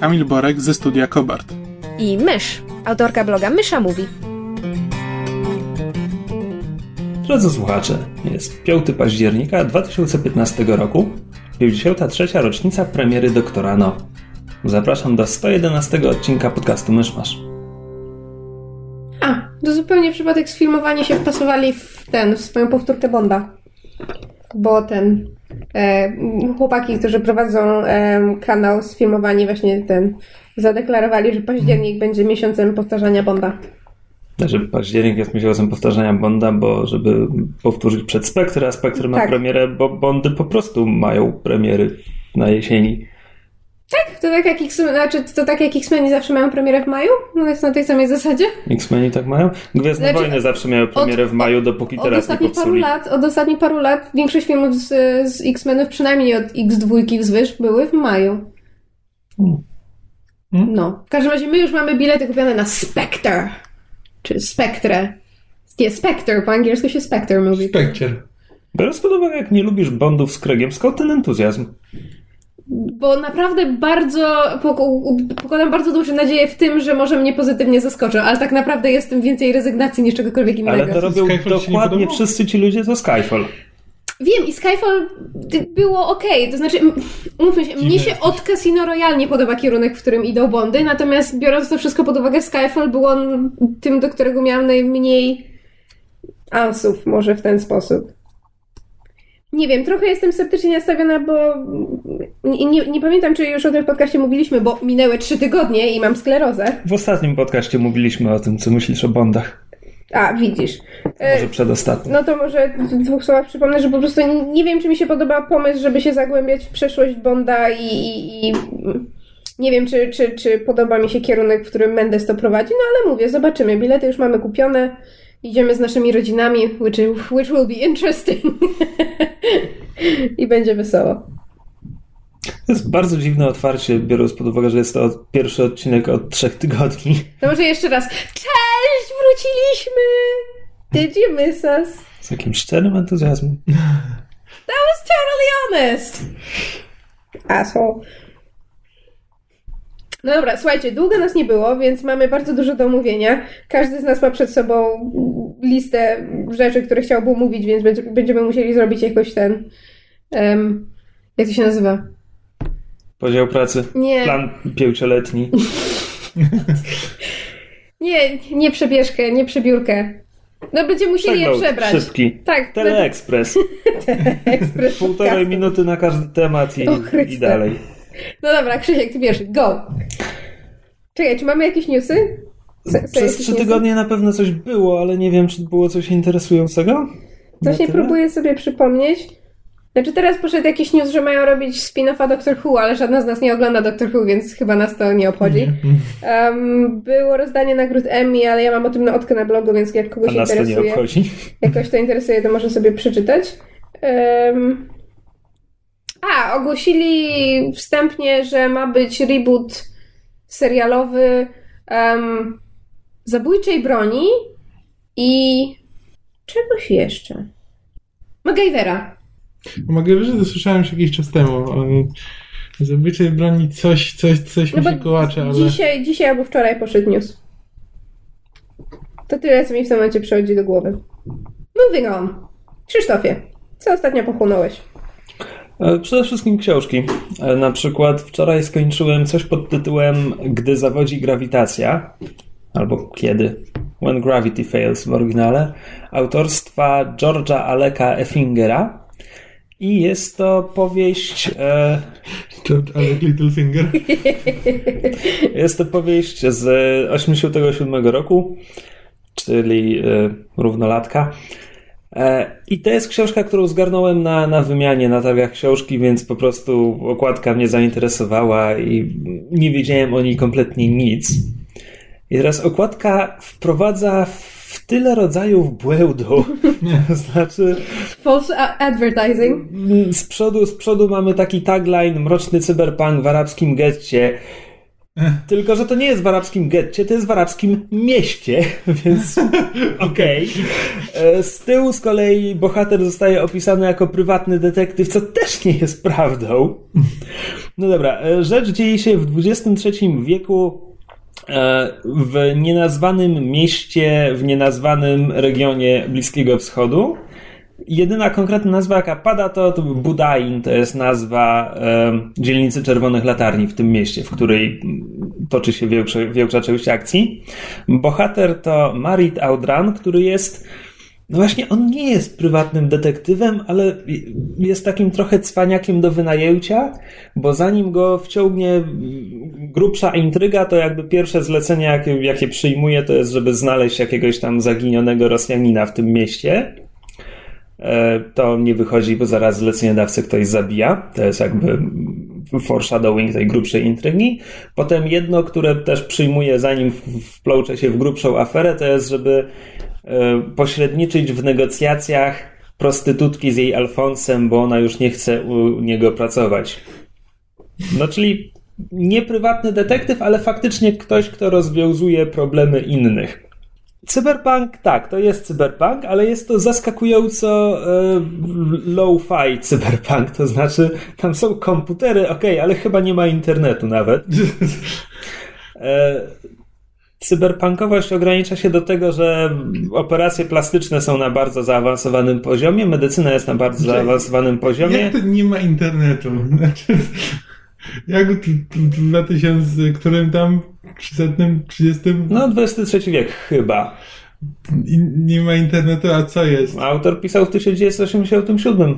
Kamil Borek ze studia Kobart. i Mysz, autorka bloga Mysza Mówi. Drodzy słuchacze, jest 5 października 2015 roku, 53. rocznica premiery Doktora No. Zapraszam do 111 odcinka podcastu Myszmasz. A, to zupełnie przypadek sfilmowanie się wpasowali w ten, w swoją powtórkę Bonda. Bo ten, e, chłopaki, którzy prowadzą e, kanał sfilmowani właśnie ten, zadeklarowali, że październik będzie miesiącem powtarzania Bonda. Znaczy, październik jest miesiącem powtarzania Bonda, bo żeby powtórzyć przed Spectre, a Spectre ma Tak. premierę, bo Bondy po prostu mają premiery na jesieni. To tak jak X, znaczy, to tak jak X-Meni zawsze mają premierę w maju? No jest na tej samej zasadzie? X-Meni tak mają? Gwiezdne Znaczy, Wojny zawsze miały premierę w maju, dopóki Od teraz nie ostatnich paru popsuli. lat, od ostatnich paru lat większość filmów z, z X-Menów, przynajmniej od X2 wzwyż, były w maju. Hmm. No. W każdym razie my już mamy bilety kupione na Spectre. Czy Spectre. Nie, Spectre, po angielsku się Spectre mówi. Spekcier. Biorąc pod uwagę, jak nie lubisz Bondów z Craigiem, skąd ten entuzjazm? Bo naprawdę bardzo, pok- pokładam bardzo duże nadzieję w tym, że może mnie pozytywnie zaskoczą, ale tak naprawdę jestem więcej rezygnacji niż czegokolwiek innego. Ale to robią Skyfall dokładnie wszyscy ci ludzie to Skyfall. Wiem, i Skyfall było okej, to znaczy, m- umówmy się, mnie się od Casino Royale nie podoba kierunek, w którym idą Bondy, natomiast biorąc to wszystko pod uwagę, Skyfall był on tym, do którego miałam najmniej ansów, może w ten sposób. Nie wiem, trochę jestem sceptycznie nastawiona, bo nie, nie, nie pamiętam, czy już o tym podcaście mówiliśmy, bo minęły trzy tygodnie i mam sklerozę. W ostatnim podcaście mówiliśmy o tym, co myślisz o Bondach. A, widzisz. E, Może przedostatnim. No to może w dwóch słowach przypomnę, że po prostu nie wiem, czy mi się podoba pomysł, żeby się zagłębiać w przeszłość Bonda i, i, i nie wiem, czy, czy, czy podoba mi się kierunek, w którym Mendes to prowadzi, no ale mówię, zobaczymy. Bilety już mamy kupione, idziemy z naszymi rodzinami, which, which will be interesting. I będzie wesoło. To jest bardzo dziwne otwarcie, biorąc pod uwagę, że jest to od- pierwszy odcinek od trzech tygodni. To może jeszcze raz. Cześć, wróciliśmy! Did you miss us? Z takim szczerym entuzjazmem. That was totally honest. Asshole. No dobra, słuchajcie, długo nas nie było, więc mamy bardzo dużo do omówienia. Każdy z nas ma przed sobą listę rzeczy, które chciałby mówić, więc będzie- będziemy musieli zrobić jakoś ten. em, jak to się nazywa? Podział pracy. Nie. Plan pięcioletni. Nie, nie przebieżkę, nie przebiórkę. No będziemy musieli je Przegląd przebrać. Szybki. Tak, Teleekspres. ekspres Półtorej minuty na każdy temat i, i dalej. No dobra, Krzysiek, ty pierwszy, go! Czekaj, czy mamy jakieś newsy? Co Przez trzy tygodnie na pewno coś było, ale nie wiem, czy było coś interesującego. Właśnie Na tyle? próbuję sobie przypomnieć. Znaczy teraz poszedł jakiś news, że mają robić spin-offa Doctor Who, ale żadna z nas nie ogląda Doctor Who, więc chyba nas to nie obchodzi. Um, było rozdanie nagród Emmy, ale ja mam o tym notkę na blogu, więc jak A kogoś nas to nie interesuje, obchodzi. jakoś to interesuje, to może sobie przeczytać. Um, a, ogłosili wstępnie, że ma być reboot serialowy um, Zabójczej Broni i czegoś jeszcze. MacGyvera. Mogę że to słyszałem już jakiś czas temu. ale Zabójczej broni coś, coś, coś mi No się bo kołacze, ale... dzisiaj, dzisiaj albo wczoraj poszedł news. To tyle, co mi w tym momencie przychodzi do głowy. Moving on. Krzysztofie, co ostatnio pochłonąłeś? E, Przede wszystkim książki. E, Na przykład wczoraj skończyłem coś pod tytułem Gdy zawodzi grawitacja, albo kiedy, When Gravity Fails w oryginale, autorstwa George'a Aleka Effingera. I jest to powieść, e, George Alec Littlefinger. jest to powieść z 87 roku, czyli e, równolatka. E, I to jest książka, którą zgarnąłem na, na wymianie na targach książki, więc po prostu okładka mnie zainteresowała i nie wiedziałem o niej kompletnie nic. I teraz okładka wprowadza w tyle rodzajów błędu. znaczy. False advertising. Z przodu, z przodu mamy taki tagline mroczny cyberpunk w arabskim getcie. Tylko, że to nie jest w arabskim getcie, to jest w arabskim mieście, więc okej. Okay. Z tyłu z kolei bohater zostaje opisany jako prywatny detektyw, co też nie jest prawdą. No dobra, rzecz dzieje się w XXIII wieku e, w nienazwanym mieście, w nienazwanym regionie Bliskiego Wschodu. Jedyna konkretna nazwa, jaka pada, to, to Budain, to jest nazwa e, dzielnicy Czerwonych Latarni w tym mieście, w której toczy się większa, większa część akcji. Bohater to Marit Audran, który jest no właśnie, on nie jest prywatnym detektywem, ale jest takim trochę cwaniakiem do wynajęcia, bo zanim go wciągnie grubsza intryga, to jakby pierwsze zlecenie, jakie, jakie przyjmuje, to jest, żeby znaleźć jakiegoś tam zaginionego Rosjanina w tym mieście. E, to nie wychodzi, bo zaraz zleceniodawcę ktoś zabija. To jest jakby foreshadowing tej grubszej intrygi. Potem jedno, które też przyjmuje, zanim wplącze się w grubszą aferę, to jest, żeby e, pośredniczyć w negocjacjach prostytutki z jej Alfonsem, bo ona już nie chce u niego pracować. No czyli nie prywatny detektyw, ale faktycznie ktoś, kto rozwiązuje problemy innych. Cyberpunk, tak, to jest cyberpunk, ale jest to zaskakująco e, low-fi cyberpunk, to znaczy tam są komputery, ok, ale chyba nie ma internetu nawet. E, cyberpunkowość ogranicza się do tego, że operacje plastyczne są na bardzo zaawansowanym poziomie, medycyna jest na bardzo zaawansowanym poziomie. Jak to nie ma internetu? Znaczy, jak w 2000, którym tam 300, 30? No, 23 wiek chyba. I nie ma internetu, a co jest? Autor pisał w 1987.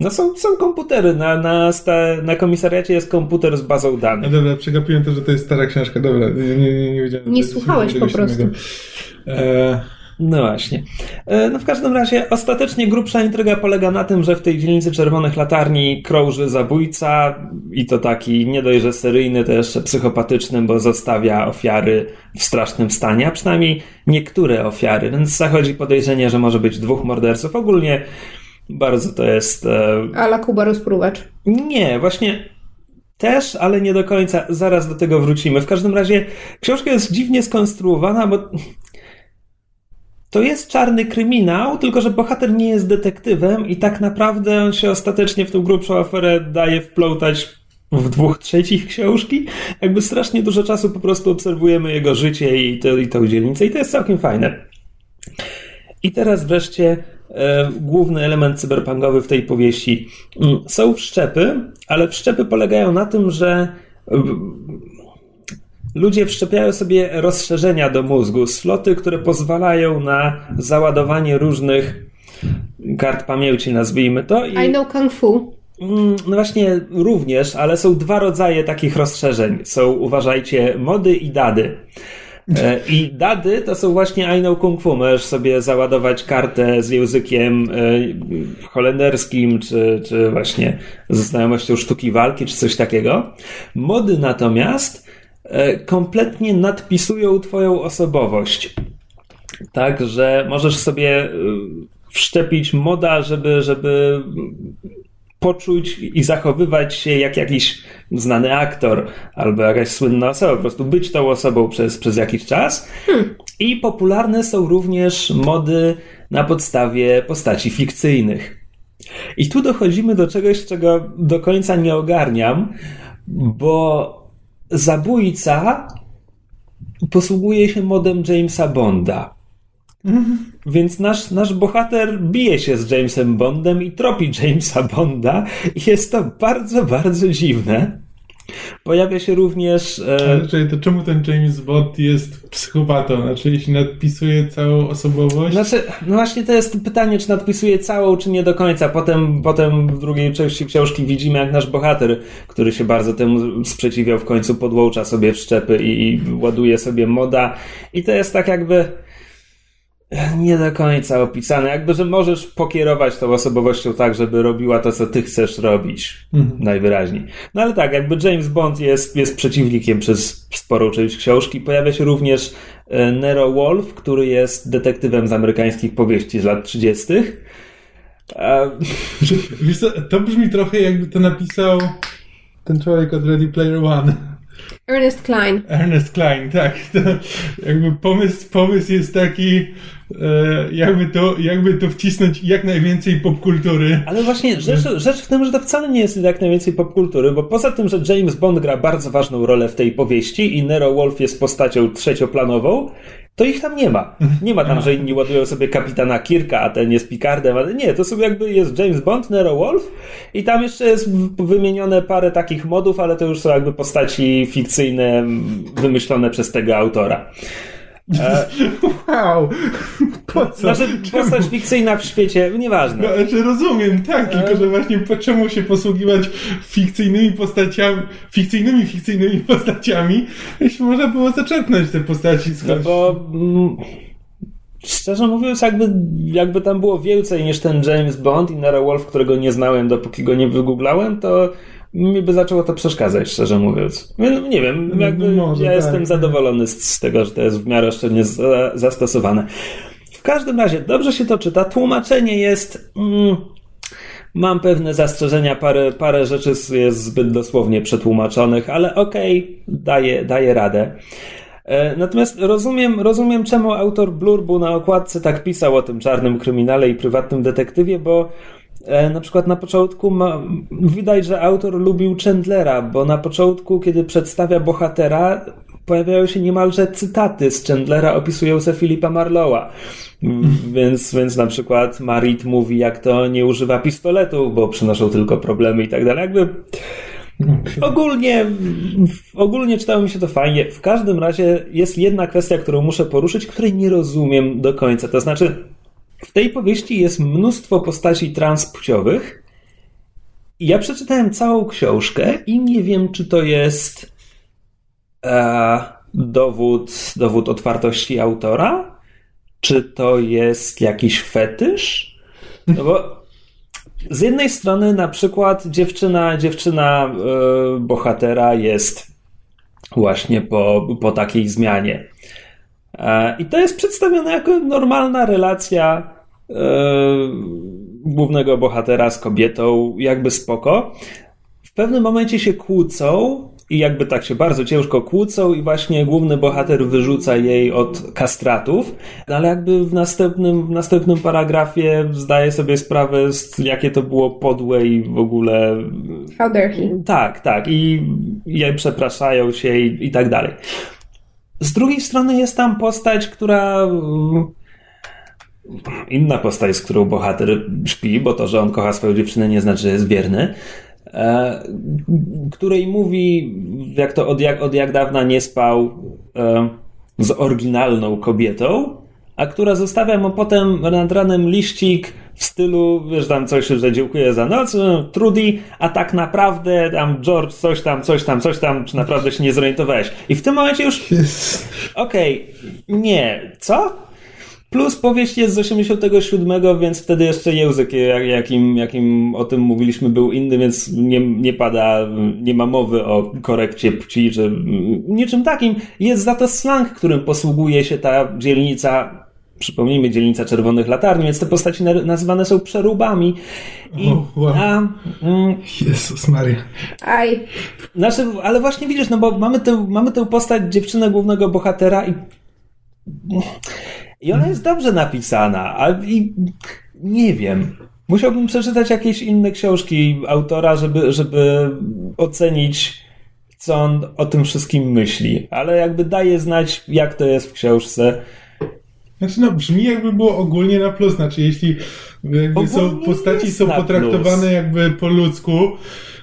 No są, są komputery, na, na, sta, na komisariacie jest komputer z bazą danych. No dobra, przegapiłem to, że to jest stara książka, dobra, nie, nie, nie, nie wiedziałem. Nie słuchałeś po prostu. E... No właśnie. E, no w każdym razie ostatecznie grubsza intryga polega na tym, że w tej dzielnicy Czerwonych Latarni krąży zabójca i to taki nie dość, że seryjny, to jeszcze psychopatyczny, bo zostawia ofiary w strasznym stanie, a przynajmniej niektóre ofiary, więc zachodzi podejrzenie, że może być dwóch morderców. Ogólnie bardzo to jest... E... Ala Kuba rozpruwacz. Nie, właśnie też, ale nie do końca. Zaraz do tego wrócimy. W każdym razie książka jest dziwnie skonstruowana, bo to jest czarny kryminał, tylko że bohater nie jest detektywem i tak naprawdę on się ostatecznie w tą grubszą aferę daje wplątać w dwóch trzecich książki. Jakby strasznie dużo czasu po prostu obserwujemy jego życie i, to, i tą dzielnicę i to jest całkiem fajne. I teraz wreszcie e, główny element cyberpunkowy w tej powieści. Mm, są wszczepy, ale wszczepy polegają na tym, że ludzie wszczepiają sobie rozszerzenia do mózgu, sloty, które pozwalają na załadowanie różnych kart pamięci, nazwijmy to. I... I know kung fu. Mm, no właśnie, również, ale są dwa rodzaje takich rozszerzeń. Są, uważajcie, mody i dady. E, I dady to są właśnie I know kung fu. Możesz sobie załadować kartę z językiem e, holenderskim, czy, czy właśnie ze znajomością sztuki walki, czy coś takiego. Mody natomiast kompletnie nadpisują Twoją osobowość. Tak, że możesz sobie e, wszczepić moda, żeby, żeby poczuć i zachowywać się jak jakiś znany aktor albo jakaś słynna osoba, po prostu być tą osobą przez, przez jakiś czas. Hmm. I popularne są również mody na podstawie postaci fikcyjnych. I tu dochodzimy do czegoś, czego do końca nie ogarniam, bo zabójca posługuje się modem Jamesa Bonda. Więc nasz, nasz bohater bije się z Jamesem Bondem i tropi Jamesa Bonda. I jest to bardzo, bardzo dziwne. Pojawia się również. E... Znaczy, to czemu ten James Bond jest psychopatą? Znaczy, jeśli nadpisuje całą osobowość? Znaczy, no właśnie to jest pytanie, czy nadpisuje całą, czy nie do końca. Potem, potem w drugiej części książki widzimy, jak nasz bohater, który się bardzo temu sprzeciwiał, w końcu podłącza sobie wszczepy i, i ładuje sobie moda. I to jest tak jakby nie do końca opisane. Jakby, że możesz pokierować tą osobowością tak, żeby robiła to, co ty chcesz robić. Mhm. Najwyraźniej. No ale tak, jakby James Bond jest, jest przeciwnikiem przez sporą część książki. Pojawia się również e, Nero Wolf, który jest detektywem z amerykańskich powieści z lat 30. A, Wiesz co, to brzmi trochę jakby to napisał ten człowiek od Ready Player One. Ernest Klein. Ernest Klein, tak. To jakby pomysł, pomysł jest taki, e, jakby, to, jakby to wcisnąć jak najwięcej popkultury. Ale właśnie rzecz, rzecz w tym, że to wcale nie jest jak najwięcej popkultury, bo poza tym, że James Bond gra bardzo ważną rolę w tej powieści i Nero Wolf jest postacią trzecioplanową, to ich tam nie ma. Nie ma tam, że inni ładują sobie kapitana Kirka, a ten jest Picardem, ale nie, to sobie jakby jest James Bond, Nero Wolf i tam jeszcze jest wymienione parę takich modów, ale to już są jakby postaci fikcyjne, wymyślone przez tego autora. E, Wow! Po co? znaczy, postać fikcyjna w świecie, nieważne. No, znaczy rozumiem, tak, tylko że właśnie po czemu się posługiwać fikcyjnymi postaciami, fikcyjnymi, fikcyjnymi postaciami, jeśli można było zaczerpnąć te postaci No skądś. bo mm, szczerze mówiąc, jakby, jakby tam było więcej niż ten James Bond i Nara Wolf, którego nie znałem, dopóki go nie wygooglałem, to mi by zaczęło to przeszkadzać, szczerze mówiąc. No, nie wiem, No, jakby może, ja tak. jestem zadowolony z, z tego, że to jest w miarę szczelnie za, zastosowane. W każdym razie, dobrze się to czyta. Tłumaczenie jest... Mm, Mam pewne zastrzeżenia, parę, parę rzeczy jest zbyt dosłownie przetłumaczonych, ale okej, daję, daję radę. E, Natomiast rozumiem, rozumiem, czemu autor Blurbu na okładce tak pisał o tym czarnym kryminale i prywatnym detektywie, bo na przykład na początku ma, widać, że autor lubił Chandlera, bo na początku, kiedy przedstawia bohatera, pojawiają się niemalże cytaty z Chandlera opisujące Filipa Marlowa. Więc, więc na przykład Marit mówi, jak to nie używa pistoletów, bo przynoszą tylko problemy i tak dalej. Jakby ogólnie, ogólnie czytało mi się to fajnie. W każdym razie jest jedna kwestia, którą muszę poruszyć, której nie rozumiem do końca. To znaczy, w tej powieści jest mnóstwo postaci transpłciowych. Ja przeczytałem całą książkę i nie wiem, czy to jest e, dowód, dowód otwartości autora, czy to jest jakiś fetysz? No bo z jednej strony na przykład dziewczyna, dziewczyna e, bohatera jest właśnie po, po takiej zmianie. E, I to jest przedstawione jako normalna relacja e, głównego bohatera z kobietą, jakby spoko. W pewnym momencie się kłócą i jakby tak się bardzo ciężko kłócą i właśnie główny bohater wyrzuca jej od kastratów, no ale jakby w następnym, w następnym paragrafie zdaje sobie sprawę, z, jakie to było podłe i w ogóle How dare he? tak, tak. I, i przepraszają się i, i tak dalej. Z drugiej strony jest tam postać, która. mm, Inna postać, z którą bohater śpi, bo to, że on kocha swoją dziewczynę, nie znaczy, że jest wierny. E, której mówi, jak to od jak, od jak dawna nie spał e, z oryginalną kobietą, a która zostawia mu potem nad ranem liścik w stylu, wiesz, tam coś, że dziękuję za noc, e, Trudy, a tak naprawdę tam George coś tam, coś tam, coś tam, czy naprawdę się nie zorientowałeś. I w tym momencie już, okej, nie, co? Plus powieść jest z 87, więc wtedy jeszcze język, jak- jakim, jakim o tym mówiliśmy, był inny, więc nie, nie pada, nie ma mowy o korekcie płci, czy niczym takim. Jest za to slang, którym posługuje się ta dzielnica, przypomnijmy, dzielnica Czerwonych Latarni, więc te postaci na- nazywane są przeróbami. I, O, wow. a, mm, Jezus Maria. Aj. znaczy, ale właśnie widzisz, no bo mamy tę, mamy tę postać dziewczynę głównego bohatera i i ona jest dobrze napisana, ale i nie wiem. Musiałbym przeczytać jakieś inne książki autora, żeby, żeby ocenić, co on o tym wszystkim myśli. Ale jakby daje znać, jak to jest w książce. Znaczy no, brzmi jakby było ogólnie na plus, znaczy jeśli jakby są, postaci są potraktowane plus. jakby po ludzku,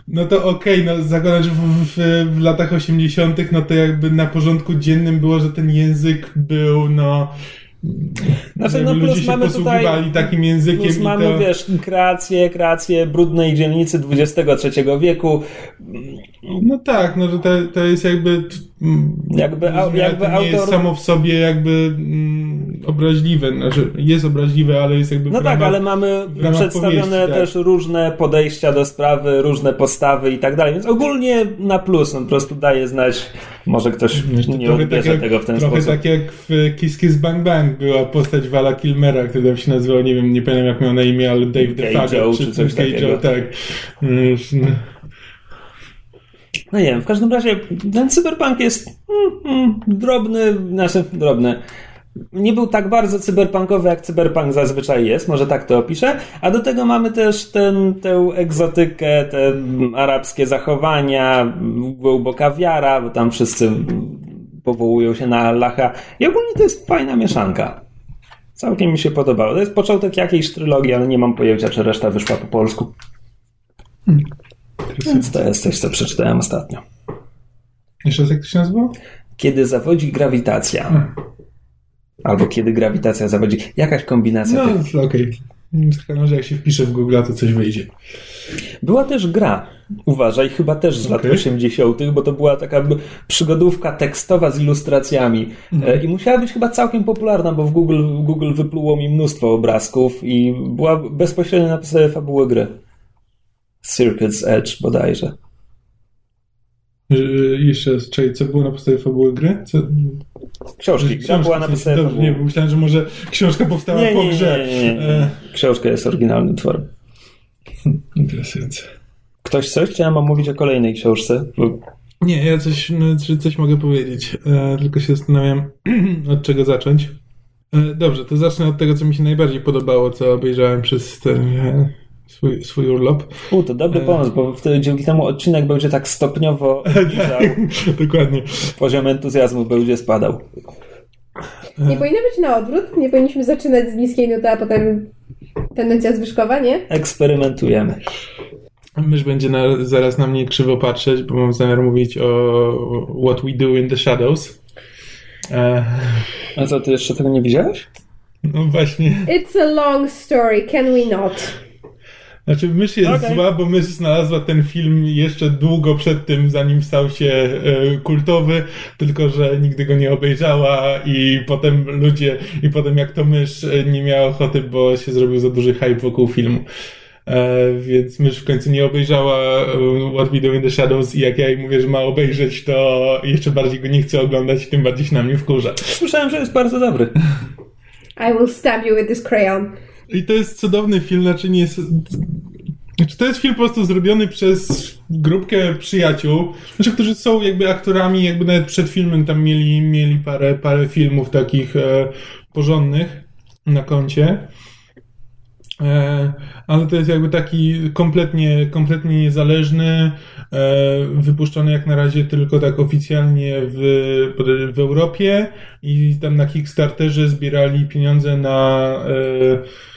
no to okej, no zakładam, że w, w, w latach 80 no to jakby na porządku dziennym było, że ten język był, no Znaczy, no plus ludzie się mamy tutaj- posługiwali takim językiem Plus mamy, to... wiesz, kreację, kreację brudnej dzielnicy XXIII wieku. No tak, no to, to jest jakby... mm, Jakby jakby to nie jest autor- samo w sobie jakby mm, obraźliwe, znaczy jest obraźliwe, ale jest jakby No tak, ramach- ale mamy przedstawione powieści, tak. też różne podejścia do sprawy, różne postawy i tak dalej, więc ogólnie na plus, on po prostu daje znać, może ktoś nie Trochę odbierze tak jak, tego w ten trochę sposób. tak jak w Kiss Kiss Bang Bang była postać Vala Kilmera, który tam się nazywał, nie wiem, nie pamiętam jak miał na imię, ale Dave DeFago, Joe czy coś takiego. Joe, tak. No nie wiem, w każdym razie ten cyberpunk jest mm, mm, drobny, znaczy drobny. Nie był tak bardzo cyberpunkowy, jak cyberpunk zazwyczaj jest, może tak to opiszę. A do tego mamy też ten, tę egzotykę, te mm, arabskie zachowania, głęboka wiara, bo tam wszyscy powołują się na Allaha. I ogólnie to jest fajna mieszanka. Całkiem mi się podobało. To jest początek jakiejś trylogii, ale nie mam pojęcia, czy reszta wyszła po polsku. Więc to jest coś, co przeczytałem ostatnio. Jeszcze raz jak to się nazywa? Kiedy zawodzi grawitacja. Albo kiedy grawitacja zawodzi. Jakaś kombinacja. No, tych. okej. Okay. że jak się wpisze w Google, to coś wyjdzie. Była też gra. Uważaj, chyba też z lat Okej. 80., bo to była taka przygodówka tekstowa z ilustracjami. E, I musiała być chyba całkiem popularna, bo w Google, Google wypluło mi mnóstwo obrazków i była bezpośrednio na podstawie fabuły gry. Circuit's Edge bodajże. Yy, jeszcze raz, czekaj, co było na podstawie fabuły gry? Co? Książki. Gra była na podstawie dobrze, fabuły. nie, bo myślałem, że może książka powstała Nie, po nie, grze. nie, nie, nie. E, Książka jest oryginalnym tworem. interesujące. Ktoś coś? Chciałem omówić o kolejnej książce. Bo Nie, ja coś, no, czy coś mogę powiedzieć, e, tylko się zastanawiam, od czego zacząć. E, dobrze, to zacznę od tego, co mi się najbardziej podobało, co obejrzałem przez ten e, swój, swój urlop. U, to dobry pomysł, bo wtedy dzięki temu odcinek będzie tak stopniowo. Dokładnie. Poziom entuzjazmu będzie spadał. Nie powinno być na odwrót? Nie powinniśmy zaczynać z niskiej nuty, a potem tendencja zwyżkowa, nie? Eksperymentujemy. Mysz będzie na, zaraz na mnie krzywo patrzeć, bo mam zamiar mówić o What We Do in the Shadows. E, A co, ty jeszcze tego nie widziałeś? no właśnie. It's a long story, can we not? Znaczy, mysz jest Okej. zła, bo mysz znalazła ten film jeszcze długo przed tym, zanim stał się e, kultowy, tylko że nigdy go nie obejrzała i potem ludzie, i potem jak to mysz e, nie miała ochoty, bo się zrobił za duży hype wokół filmu. E, więc mysz w końcu nie obejrzała e, What We Do in the Shadows i jak ja jej mówię, że ma obejrzeć, to jeszcze bardziej go nie chce oglądać i tym bardziej się na mnie wkurza. Słyszałem, że jest bardzo dobry. I will stab you with this crayon. I to jest cudowny film, znaczy nie jest... Znaczy to jest film po prostu zrobiony przez grupkę przyjaciół, znaczy, którzy są jakby aktorami, jakby nawet przed filmem tam mieli, mieli parę, parę filmów takich e, porządnych na koncie. E, ale to jest jakby taki kompletnie, kompletnie niezależny, e, wypuszczony jak na razie tylko tak oficjalnie w, w Europie i tam na Kickstarterze zbierali pieniądze na e,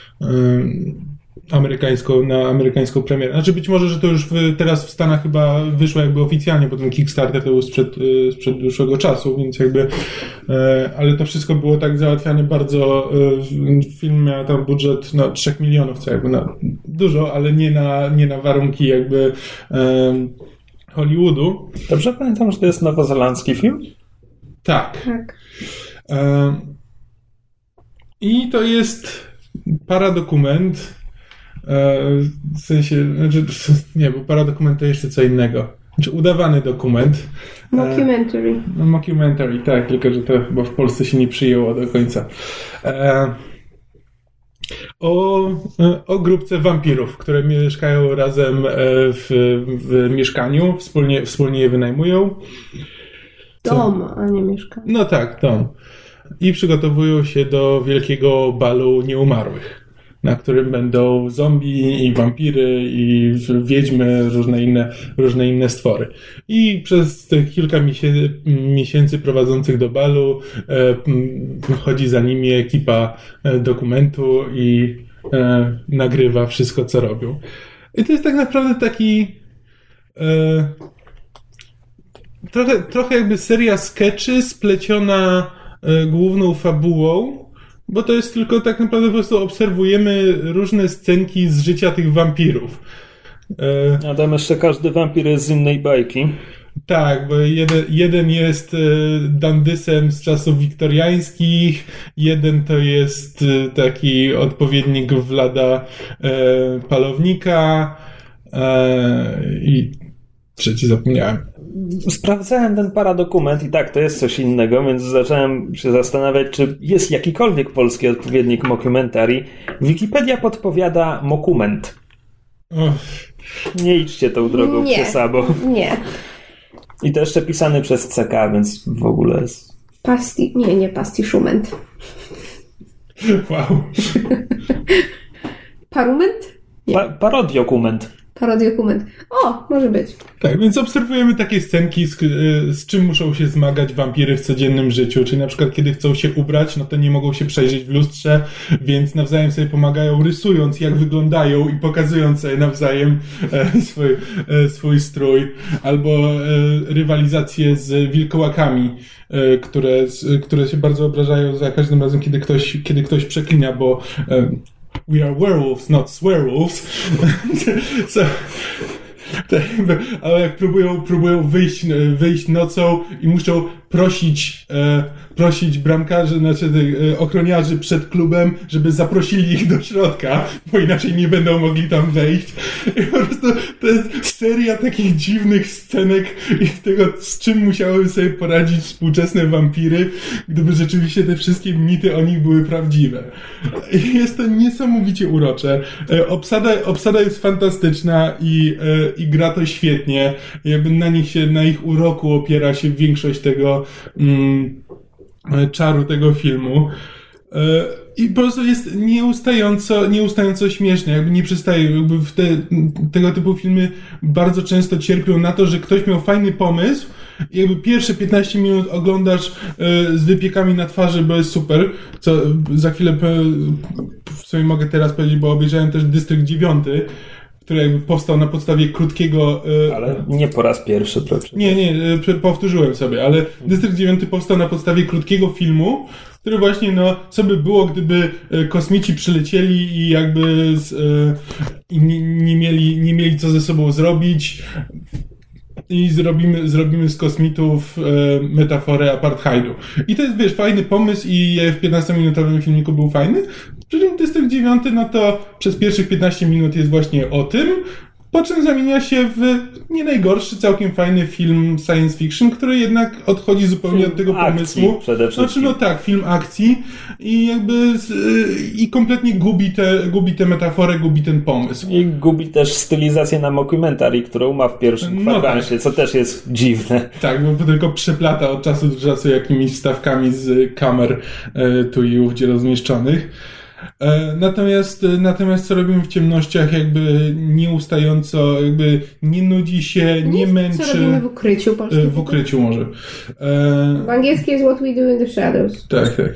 amerykańską, na amerykańską premierę. Znaczy być może, że to już w, teraz w Stanach chyba wyszło jakby oficjalnie, bo ten Kickstarter to był sprzed, e, sprzed dłuższego czasu, więc jakby e, ale to wszystko było tak załatwiane bardzo film miał tam budżet no, 3 milionów, co jakby na, dużo, ale nie na, nie na warunki jakby Hollywoodu. Dobrze pamiętam, że to jest nowozelandzki film? Tak. Tak. I to jest paradokument. E, w sensie, znaczy, nie, bo paradokument to jeszcze co innego. Znaczy udawany dokument. Mockumentary. No, mockumentary, tak, tylko że to chyba w Polsce się nie przyjęło do końca. E, o, e, o grupce wampirów, które mieszkają razem e, w, w mieszkaniu, wspólnie, wspólnie je wynajmują. Dom, a nie mieszkanie. No tak, dom. I przygotowują się do wielkiego balu nieumarłych, na którym będą zombie i wampiry i wiedźmy, różne inne, różne inne stwory. I przez te kilka miesięcy, miesięcy prowadzących do balu e, chodzi za nimi ekipa e, dokumentu i e, nagrywa wszystko, co robią. I to jest tak naprawdę taki e, trochę, trochę jakby seria sketchy spleciona główną fabułą, bo to jest tylko tak naprawdę po prostu obserwujemy różne scenki z życia tych wampirów. E, A tam jeszcze każdy wampir jest z innej bajki. Tak, bo jeden, jeden jest e, dandysem z czasów wiktoriańskich, jeden to jest e, taki odpowiednik Vlada e, Palownika e, i trzeci zapomniałem. Sprawdzałem ten paradokument i tak, to jest coś innego, więc zacząłem się zastanawiać, czy jest jakikolwiek polski odpowiednik mockumentary. Wikipedia podpowiada mokument. Nie idźcie tą drogą Nie. przez sabo. Nie. I to jeszcze pisany przez CK, więc w ogóle jest... Pasti... Nie, nie pastiszument. wow. Parument? Pa parodiokument. Parodiokument. O, może być. Tak, więc obserwujemy takie scenki, z, y, z czym muszą się zmagać wampiry w codziennym życiu. Czyli na przykład, kiedy chcą się ubrać, no to nie mogą się przejrzeć w lustrze, więc nawzajem sobie pomagają, rysując, jak wyglądają i pokazując sobie nawzajem e, swój, e, swój strój. Albo e, rywalizacje z wilkołakami, e, które, z, które się bardzo obrażają za każdym razem, kiedy ktoś, kiedy ktoś przeklina, bo e, we are werewolves, not swearwolves. so, tak, ale próbują, próbują wyjść, wyjść nocą i muszą prosić, e, prosić bramkarzy, znaczy e, ochroniarzy przed klubem, żeby zaprosili ich do środka, bo inaczej nie będą mogli tam wejść. I po prostu to jest seria takich dziwnych scenek i tego, z czym musiały sobie poradzić współczesne wampiry, gdyby rzeczywiście te wszystkie mity o nich były prawdziwe. Jest to niesamowicie urocze. E, Obsada, obsada jest fantastyczna i, e, i gra to świetnie. Jakby na nich się, na ich uroku opiera się większość tego mm, e, czaru tego filmu. E, I po prostu jest nieustająco, nieustająco śmieszne, jakby nie przestaje, jakby w te, tego typu filmy bardzo często cierpią na to, że ktoś miał fajny pomysł jakby pierwsze 15 minut oglądasz e, z wypiekami na twarzy, bo jest super, co za chwilę pe- w sumie mogę teraz powiedzieć, bo obejrzałem też Dystrykt 9, który jakby powstał na podstawie krótkiego e, Ale nie po raz pierwszy, proszę. nie, nie, e, powtórzyłem sobie, ale Dystrykt 9 powstał na podstawie krótkiego filmu, który właśnie, no, co by było, gdyby e, kosmici przylecieli i jakby z, i nie, nie, mieli, nie mieli co ze sobą zrobić i zrobimy, zrobimy z kosmitów e, metaforę apartheidu. I to jest, wiesz, fajny pomysł i w 15-minutowym filmiku był fajny. Przy czym Dystrykt 9, no to przez pierwszych 15 minut jest właśnie o tym, po czym zamienia się w nie najgorszy, całkiem fajny film science fiction, który jednak odchodzi zupełnie Film od tego akcji pomysłu. przede wszystkim. Znaczy, no tak, film akcji i jakby i kompletnie gubi tę gubi tę metaforę, gubi ten pomysł. I gubi też stylizację na mockumentary, którą ma w pierwszym No kwadransie, co też jest dziwne. Tak, bo tylko przeplata od czasu do czasu jakimiś wstawkami z kamer e, tu i ówdzie rozmieszczonych. E, Natomiast, natomiast co robimy w ciemnościach, jakby nieustająco, jakby nie nudzi się, nie, męczy. Co robimy w ukryciu? polski E, W ukryciu może. E, W angielskim jest What We Do in the Shadows. Tak, tak.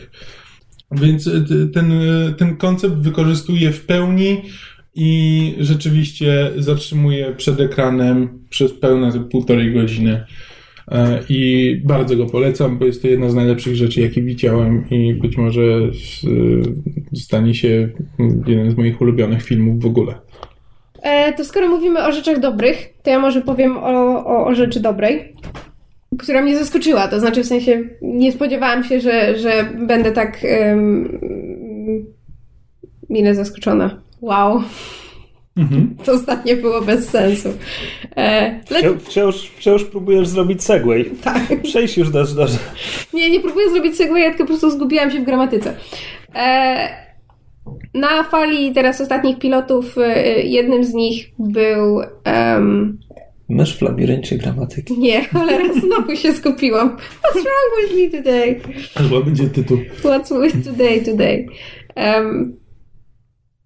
Więc e, ten, e, ten koncept wykorzystuje w pełni i rzeczywiście zatrzymuje przed ekranem przez pełne półtorej godziny. E, I bardzo go polecam, bo jest to jedna z najlepszych rzeczy, jakie widziałem i być może e, stanie się jeden z moich ulubionych filmów w ogóle. E, to skoro mówimy o rzeczach dobrych, to ja może powiem o, o, o rzeczy dobrej, która mnie zaskoczyła. To znaczy, w sensie, nie spodziewałam się, że, że będę tak um, mile zaskoczona. Wow. Mhm. To ostatnie było bez sensu. E, le- Wciąż, wciąż, wciąż próbujesz zrobić segway. tak. Przejdź już do... do... Nie, nie próbuję zrobić segwaya, tylko po prostu zgubiłam się w gramatyce. E, na fali teraz ostatnich pilotów e, jednym z nich był... em, Mysz w labiryncie gramatyki. nie, cholera, znowu się skupiłam. What's wrong with me today? Albo będzie tytuł. What's with today today? Em,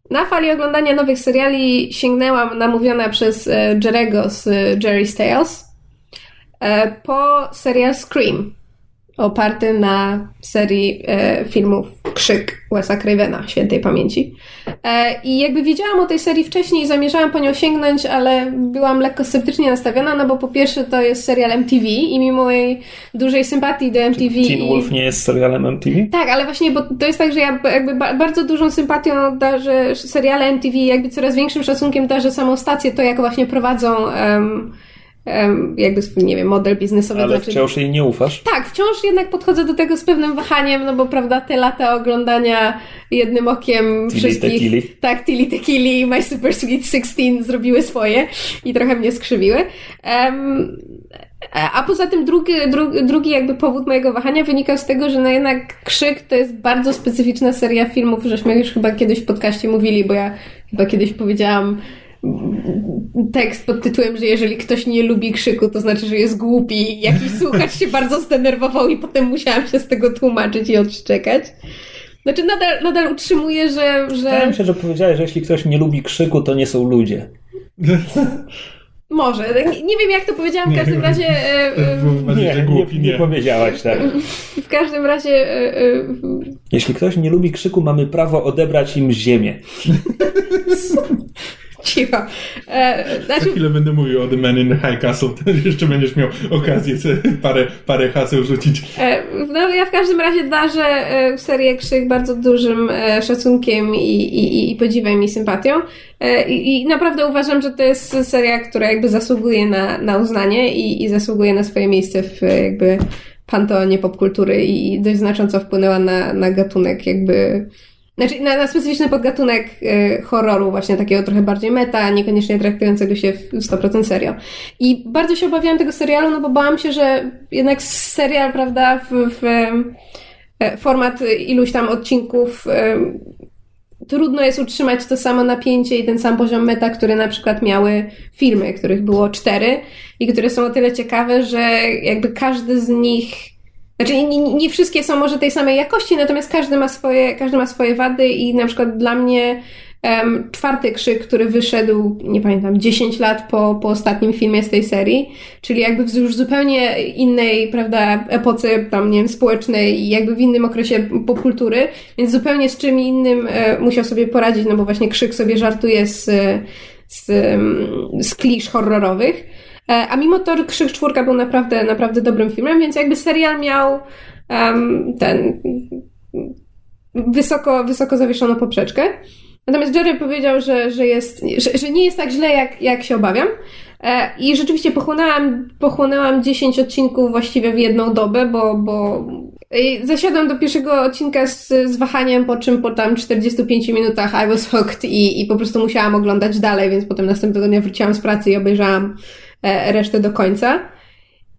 na fali oglądania nowych seriali sięgnęłam namówiona przez e, Jerego z e, Jerry's Tales e, po serial Scream, oparty na serii e, filmów Krzyk Wesa Cravena, świętej pamięci. E, I jakby wiedziałam o tej serii wcześniej i zamierzałam po nią sięgnąć, ale byłam lekko sceptycznie nastawiona, no bo po pierwsze to jest serial MTV i mimo mojej dużej sympatii do MTV Teen i... Wolf nie jest serialem MTV? Tak, ale właśnie, bo to jest tak, że ja jakby ba- bardzo dużą sympatią darzę seriale MTV, jakby coraz większym szacunkiem darzę samą stację, to jak właśnie prowadzą em, jakby swój, nie wiem, model biznesowy. Ale znaczy, wciąż jej nie ufasz? tak, wciąż jednak podchodzę do tego z pewnym wahaniem, no bo prawda, te lata oglądania jednym okiem Tilly wszystkich... Tequili. Tak, Tilly Tequili i My Super Sweet 16 zrobiły swoje i trochę mnie skrzywiły. Em, a poza tym drugi, drugi, drugi jakby powód mojego wahania wynikał z tego, że no jednak Krzyk to jest bardzo specyficzna seria filmów, żeśmy już chyba kiedyś w podcaście mówili, bo ja chyba kiedyś powiedziałam tekst pod tytułem, że jeżeli ktoś nie lubi krzyku, to znaczy, że jest głupi. Jakiś słuchacz się bardzo zdenerwował i potem musiałam się z tego tłumaczyć i odszczekać. Znaczy nadal, nadal utrzymuję, że... że... Wydaje mi się, że powiedziałeś, że jeśli ktoś nie lubi krzyku, to nie są ludzie. Może. Nie, nie wiem, jak to powiedziałam, w każdym razie... e, e, bardziej, że głupi, nie, nie. powiedziałaś tak. W każdym razie... e, e, Jeśli ktoś nie lubi krzyku, mamy prawo odebrać im ziemię. Cicho. E, Za znaczy, chwilę będę mówił o The Man in the High Castle, to jeszcze będziesz miał okazję sobie parę, parę haseł rzucić. e, no, ja w każdym razie darzę e, serię Krzyk bardzo dużym e, szacunkiem i, i, i podziwem i sympatią. E, I, I naprawdę uważam, że to jest seria, która jakby zasługuje na, na uznanie i, i zasługuje na swoje miejsce w jakby panteonie popkultury i dość znacząco wpłynęła na, na gatunek jakby Znaczy, na, na specyficzny podgatunek y, horroru, właśnie takiego trochę bardziej meta, niekoniecznie traktującego się w 100% serio. I bardzo się obawiałam tego serialu, no bo bałam się, że jednak serial, prawda, w, w e, format iluś tam odcinków e, trudno jest utrzymać to samo napięcie i ten sam poziom meta, które na przykład miały filmy, których było cztery i które są o tyle ciekawe, że jakby każdy z nich znaczy, nie, nie, wszystkie są może tej samej jakości, natomiast każdy ma swoje, każdy ma swoje wady i na przykład dla mnie em, czwarty krzyk, który wyszedł, nie pamiętam, 10 lat po, po ostatnim filmie z tej serii, czyli jakby w już zupełnie innej, prawda, epoce tam, nie wiem, społecznej i jakby w innym okresie popkultury, więc zupełnie z czym innym e, musiał sobie poradzić, no bo właśnie krzyk sobie żartuje z, z, z klisz horrorowych. E, A mimo to Krzyk Czwórka był naprawdę, naprawdę dobrym filmem, więc jakby serial miał em, ten wysoko, wysoko zawieszoną poprzeczkę. Natomiast Jerry powiedział, że, że, jest, że, że nie jest tak źle, jak, jak się obawiam. E, I rzeczywiście pochłonęłam, pochłonęłam 10 odcinków właściwie w jedną dobę, bo, bo zasiadłam do pierwszego odcinka z, z wahaniem, po czym po tam 45 minutach I was hooked i, i po prostu musiałam oglądać dalej, więc potem następnego dnia wróciłam z pracy i obejrzałam resztę do końca.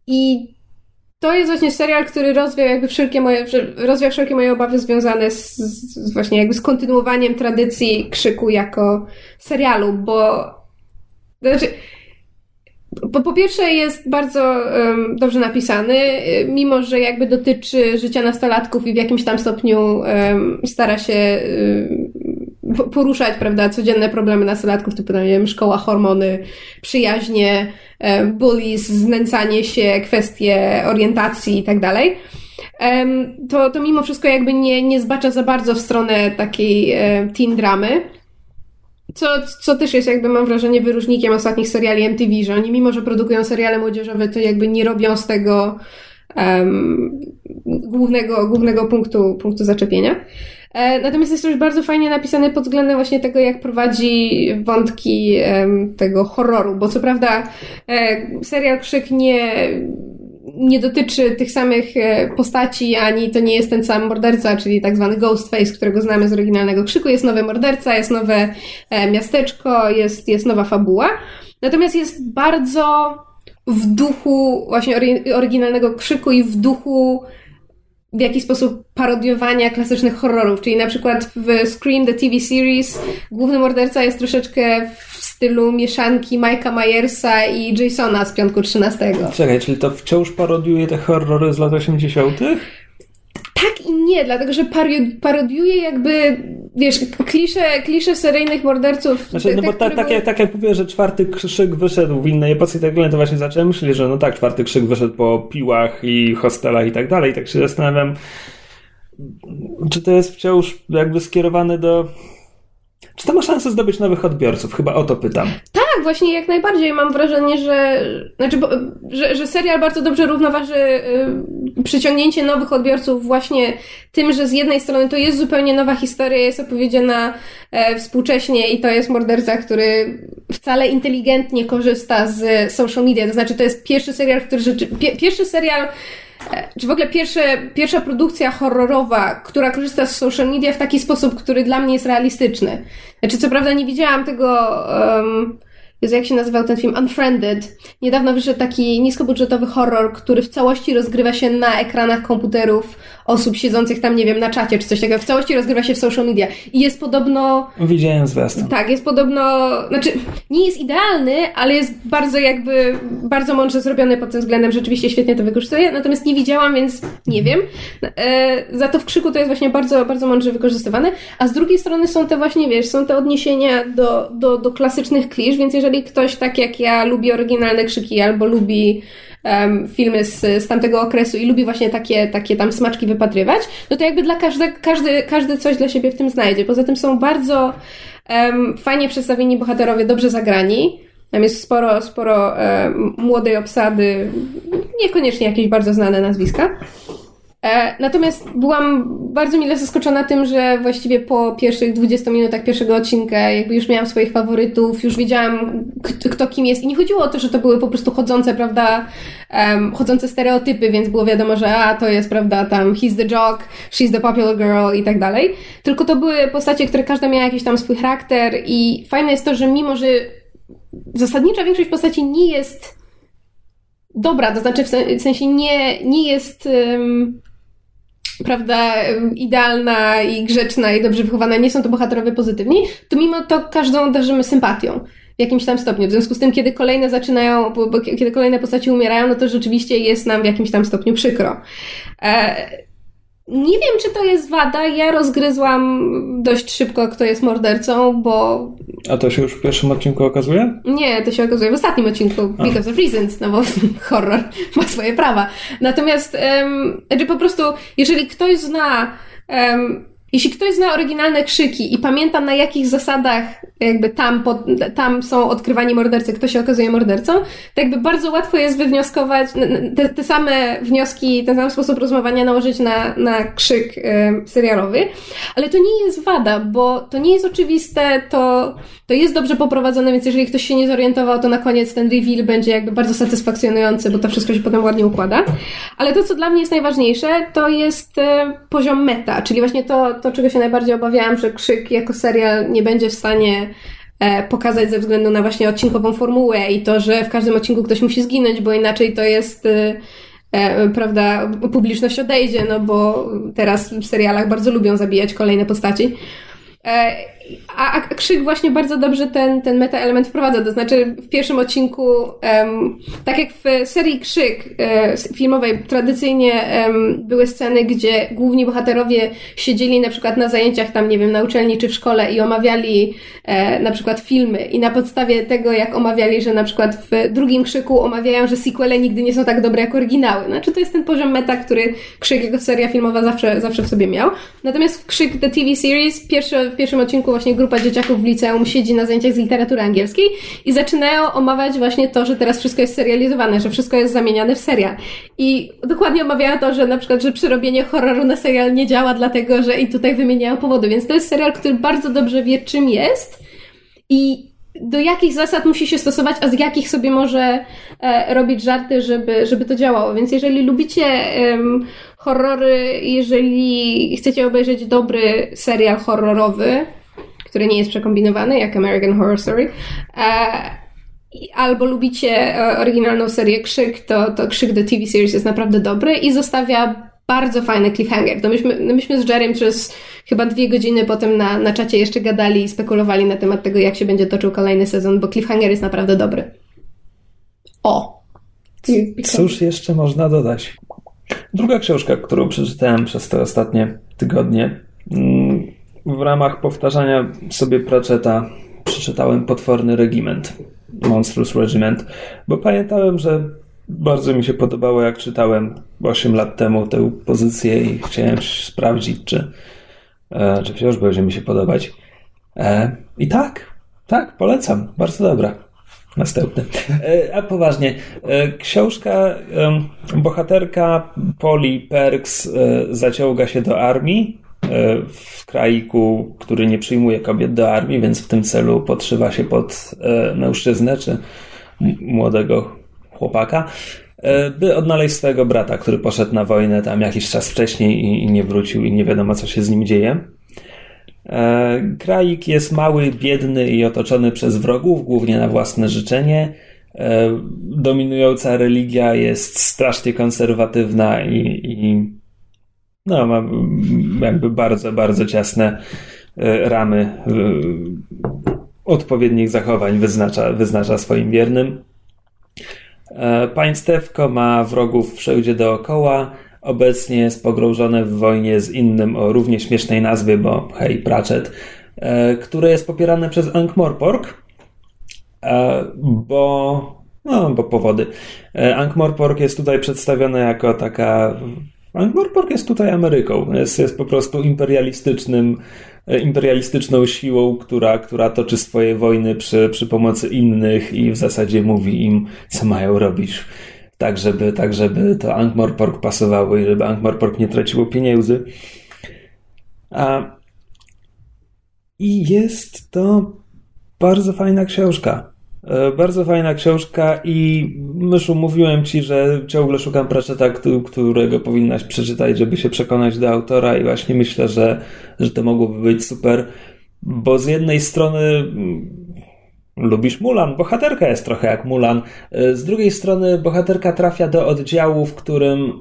I to jest właśnie serial, który rozwiał jakby wszelkie moje, rozwiał wszelkie moje obawy związane z, z właśnie jakby z kontynuowaniem tradycji krzyku jako serialu, bo znaczy, po, po pierwsze jest bardzo um, dobrze napisany, y, mimo że jakby dotyczy życia nastolatków i w jakimś tam stopniu um, stara się um, poruszać, prawda, codzienne problemy nastolatków, typu, no, nie wiem, szkoła, hormony, przyjaźnie, um, bullies, znęcanie się, kwestie orientacji i tak dalej. To, to mimo wszystko jakby nie, nie zbacza za bardzo w stronę takiej e, teen dramy. Co, co też jest jakby mam wrażenie wyróżnikiem ostatnich seriali MTV, że oni mimo, że produkują seriale młodzieżowe, to jakby nie robią z tego em, głównego, głównego punktu, punktu zaczepienia. E, Natomiast jest też bardzo fajnie napisane pod względem właśnie tego, jak prowadzi wątki tego horroru, bo co prawda e, serial Krzyk nie, nie dotyczy tych samych e, postaci, ani to nie jest ten sam morderca, czyli tak zwany Ghostface, którego znamy z oryginalnego Krzyku. Jest nowy morderca, jest nowe miasteczko, jest, jest nowa fabuła. Natomiast jest bardzo w duchu właśnie ory- oryginalnego Krzyku i w duchu w jakiś sposób parodiowania klasycznych horrorów, czyli na przykład w Scream The TV Series główny morderca jest troszeczkę w stylu mieszanki Mike'a Myersa i Jasona z Piątku 13. Czekaj, czyli to wciąż parodiuje te horrory z lat 80.? Tak i nie, dlatego że parodiuje jakby, wiesz, klisze, klisze seryjnych morderców. Znaczy, no bo tak, były- jak, tak jak mówię, że czwarty krzyk wyszedł w innej epoce i tak dalej, to właśnie zacząłem myśleć, że no tak, czwarty krzyk wyszedł po piłach i hostelach i tak dalej. Tak się zastanawiam, czy to jest wciąż jakby skierowane do... Czy to ma szansę zdobyć nowych odbiorców? Chyba o to pytam. Tak, właśnie jak najbardziej mam wrażenie, że, znaczy, bo, że, że serial bardzo dobrze równoważy y, przyciągnięcie nowych odbiorców właśnie tym, że z jednej strony to jest zupełnie nowa historia, jest opowiedziana e, współcześnie i to jest morderca, który wcale inteligentnie korzysta z social media. To znaczy, to jest pierwszy serial, który rzeczy, pie, pierwszy serial e, czy w ogóle pierwsze, pierwsza produkcja horrorowa, która korzysta z social media w taki sposób, który dla mnie jest realistyczny. Znaczy, co prawda nie widziałam tego um, Jezu, jak się nazywał ten film? Unfriended. Niedawno wyszedł taki niskobudżetowy horror, który w całości rozgrywa się na ekranach komputerów osób siedzących tam, nie wiem, na czacie czy coś takiego. W całości rozgrywa się w social media. I jest podobno... Widziałem zwiastun. Tak, jest podobno... Znaczy, nie jest idealny, ale jest bardzo jakby, bardzo mądrze zrobiony pod tym względem. Rzeczywiście świetnie to wykorzystuje. Natomiast nie widziałam, więc nie wiem. E, za to w Krzyku to jest właśnie bardzo, bardzo mądrze wykorzystywane. A z drugiej strony są te właśnie, wiesz, są te odniesienia do, do, do klasycznych klisz, więc jeżeli ktoś tak jak ja lubi oryginalne krzyki albo lubi um, filmy z, z tamtego okresu i lubi właśnie takie, takie tam smaczki wypatrywać, no to jakby dla każdy, każdy, każdy coś dla siebie w tym znajdzie. Poza tym są bardzo um, fajnie przedstawieni bohaterowie, dobrze zagrani. Tam jest sporo, sporo um, młodej obsady, niekoniecznie jakieś bardzo znane nazwiska. E, natomiast byłam bardzo mile zaskoczona tym, że właściwie po pierwszych 20 minutach pierwszego odcinka jakby już miałam swoich faworytów, już wiedziałam kto kim jest i nie chodziło o to, że to były po prostu chodzące, prawda, um, chodzące stereotypy, więc było wiadomo, że a, to jest, prawda, tam he's the jock, she's the popular girl i tak dalej. Tylko to były postacie, które każda miała jakiś tam swój charakter i fajne jest to, że mimo, że zasadnicza większość postaci nie jest dobra, to znaczy w sensie nie, nie jest um, prawda, idealna i grzeczna i dobrze wychowana, nie są to bohaterowie pozytywni, to mimo to każdą darzymy sympatią w jakimś tam stopniu. W związku z tym, kiedy kolejne zaczynają, bo, bo, kiedy kolejne postaci umierają, no to rzeczywiście jest nam w jakimś tam stopniu przykro. E, nie wiem, czy to jest wada. Ja rozgryzłam dość szybko, kto jest mordercą, bo. A to się już w pierwszym odcinku okazuje? Nie, to się okazuje w ostatnim odcinku, A. because of reasons, no bo horror ma swoje prawa. Natomiast, um, po prostu, jeżeli ktoś zna um, jeśli ktoś zna oryginalne krzyki i pamięta na jakich zasadach jakby tam, pod, tam są odkrywani mordercy, kto się okazuje mordercą, to jakby bardzo łatwo jest wywnioskować, te, te same wnioski, ten sam sposób rozmawiania nałożyć na, na krzyk y, serialowy, ale to nie jest wada, bo to nie jest oczywiste, to, to jest dobrze poprowadzone, więc jeżeli ktoś się nie zorientował, to na koniec ten reveal będzie jakby bardzo satysfakcjonujący, bo to wszystko się potem ładnie układa. Ale to, co dla mnie jest najważniejsze, to jest y, poziom meta, czyli właśnie to, to, czego się najbardziej obawiałam, że Krzyk jako serial nie będzie w stanie e, pokazać ze względu na właśnie odcinkową formułę i to, że w każdym odcinku ktoś musi zginąć, bo inaczej to jest e, e, prawda, publiczność odejdzie, no bo teraz w serialach bardzo lubią zabijać kolejne postaci. A, a Krzyk właśnie bardzo dobrze ten, ten meta-element wprowadza. To znaczy, w pierwszym odcinku, um, tak jak w serii Krzyk e, filmowej, tradycyjnie um, były sceny, gdzie główni bohaterowie siedzieli na przykład na zajęciach tam, nie wiem, na uczelni czy w szkole i omawiali e, na przykład filmy. I na podstawie tego, jak omawiali, że na przykład w drugim Krzyku omawiają, że sequele nigdy nie są tak dobre jak oryginały. Znaczy, to jest ten poziom meta, który Krzyk jako seria filmowa zawsze, zawsze w sobie miał. Natomiast w Krzyk The TV Series, pierwszy, w pierwszym odcinku właśnie grupa dzieciaków w liceum siedzi na zajęciach z literatury angielskiej i zaczynają omawiać właśnie to, że teraz wszystko jest serializowane, że wszystko jest zamieniane w serial. I dokładnie omawiają to, że na przykład, że przerobienie horroru na serial nie działa, dlatego że i tutaj wymieniają powody. Więc to jest serial, który bardzo dobrze wie, czym jest i do jakich zasad musi się stosować, a z jakich sobie może e, robić żarty, żeby, żeby to działało. Więc jeżeli lubicie um, horrory, jeżeli chcecie obejrzeć dobry serial horrorowy, który nie jest przekombinowany, jak American Horror Story, e, albo lubicie e, oryginalną serię Krzyk, to, to Krzyk The TV Series jest naprawdę dobry i zostawia bardzo fajny cliffhanger. No myśmy, no myśmy z Jerem przez chyba dwie godziny potem na, na czacie jeszcze gadali i spekulowali na temat tego, jak się będzie toczył kolejny sezon, bo cliffhanger jest naprawdę dobry. O! Cóż jeszcze można dodać? Druga książka, którą przeczytałem przez te ostatnie tygodnie, mm, w ramach powtarzania sobie Pratchetta przeczytałem Potworny Regiment, Monstrous Regiment, bo pamiętałem, że bardzo mi się podobało, jak czytałem 8 lat temu tę pozycję i chciałem sprawdzić, czy, e, czy wciąż będzie mi się podobać. E, I tak, tak, polecam, bardzo dobra. Następny. E, a poważnie, książka, bohaterka Polly Perks zaciąga się do armii w kraiku, który nie przyjmuje kobiet do armii, więc w tym celu podszywa się pod mężczyznę czy młodego chłopaka, by odnaleźć swojego brata, który poszedł na wojnę tam jakiś czas wcześniej i nie wrócił i nie wiadomo co się z nim dzieje. E, kraik jest mały, biedny i otoczony przez wrogów, głównie na własne życzenie. E, dominująca religia jest strasznie konserwatywna i, i no, ma jakby bardzo, bardzo ciasne e, ramy odpowiednich zachowań wyznacza, wyznacza swoim wiernym. Państewko ma wrogów wszędzie dookoła obecnie jest pogrążone w wojnie z innym o równie śmiesznej nazwie, bo hej, Pratchett, e, które jest popierane przez Ankh-Morpork, e, bo no, bo powody. E, Ankh-Morpork jest tutaj przedstawione jako taka Ankh-Morpork jest tutaj Ameryką. Jest, jest po prostu imperialistycznym, imperialistyczną siłą, która, która toczy swoje wojny przy, przy pomocy innych i w zasadzie mówi im, co mają robić tak żeby, tak żeby to Ankh-Morpork pasowało i żeby Ankh-Morpork nie traciło pieniędzy. A... I jest to bardzo fajna książka. E, bardzo fajna książka i Myszu, mówiłem ci, że ciągle szukam Pratchetta, którego powinnaś przeczytać, żeby się przekonać do autora i właśnie myślę, że, że to mogłoby być super, bo z jednej strony lubisz Mulan, bohaterka jest trochę jak Mulan. E, z drugiej strony bohaterka trafia do oddziału, w którym,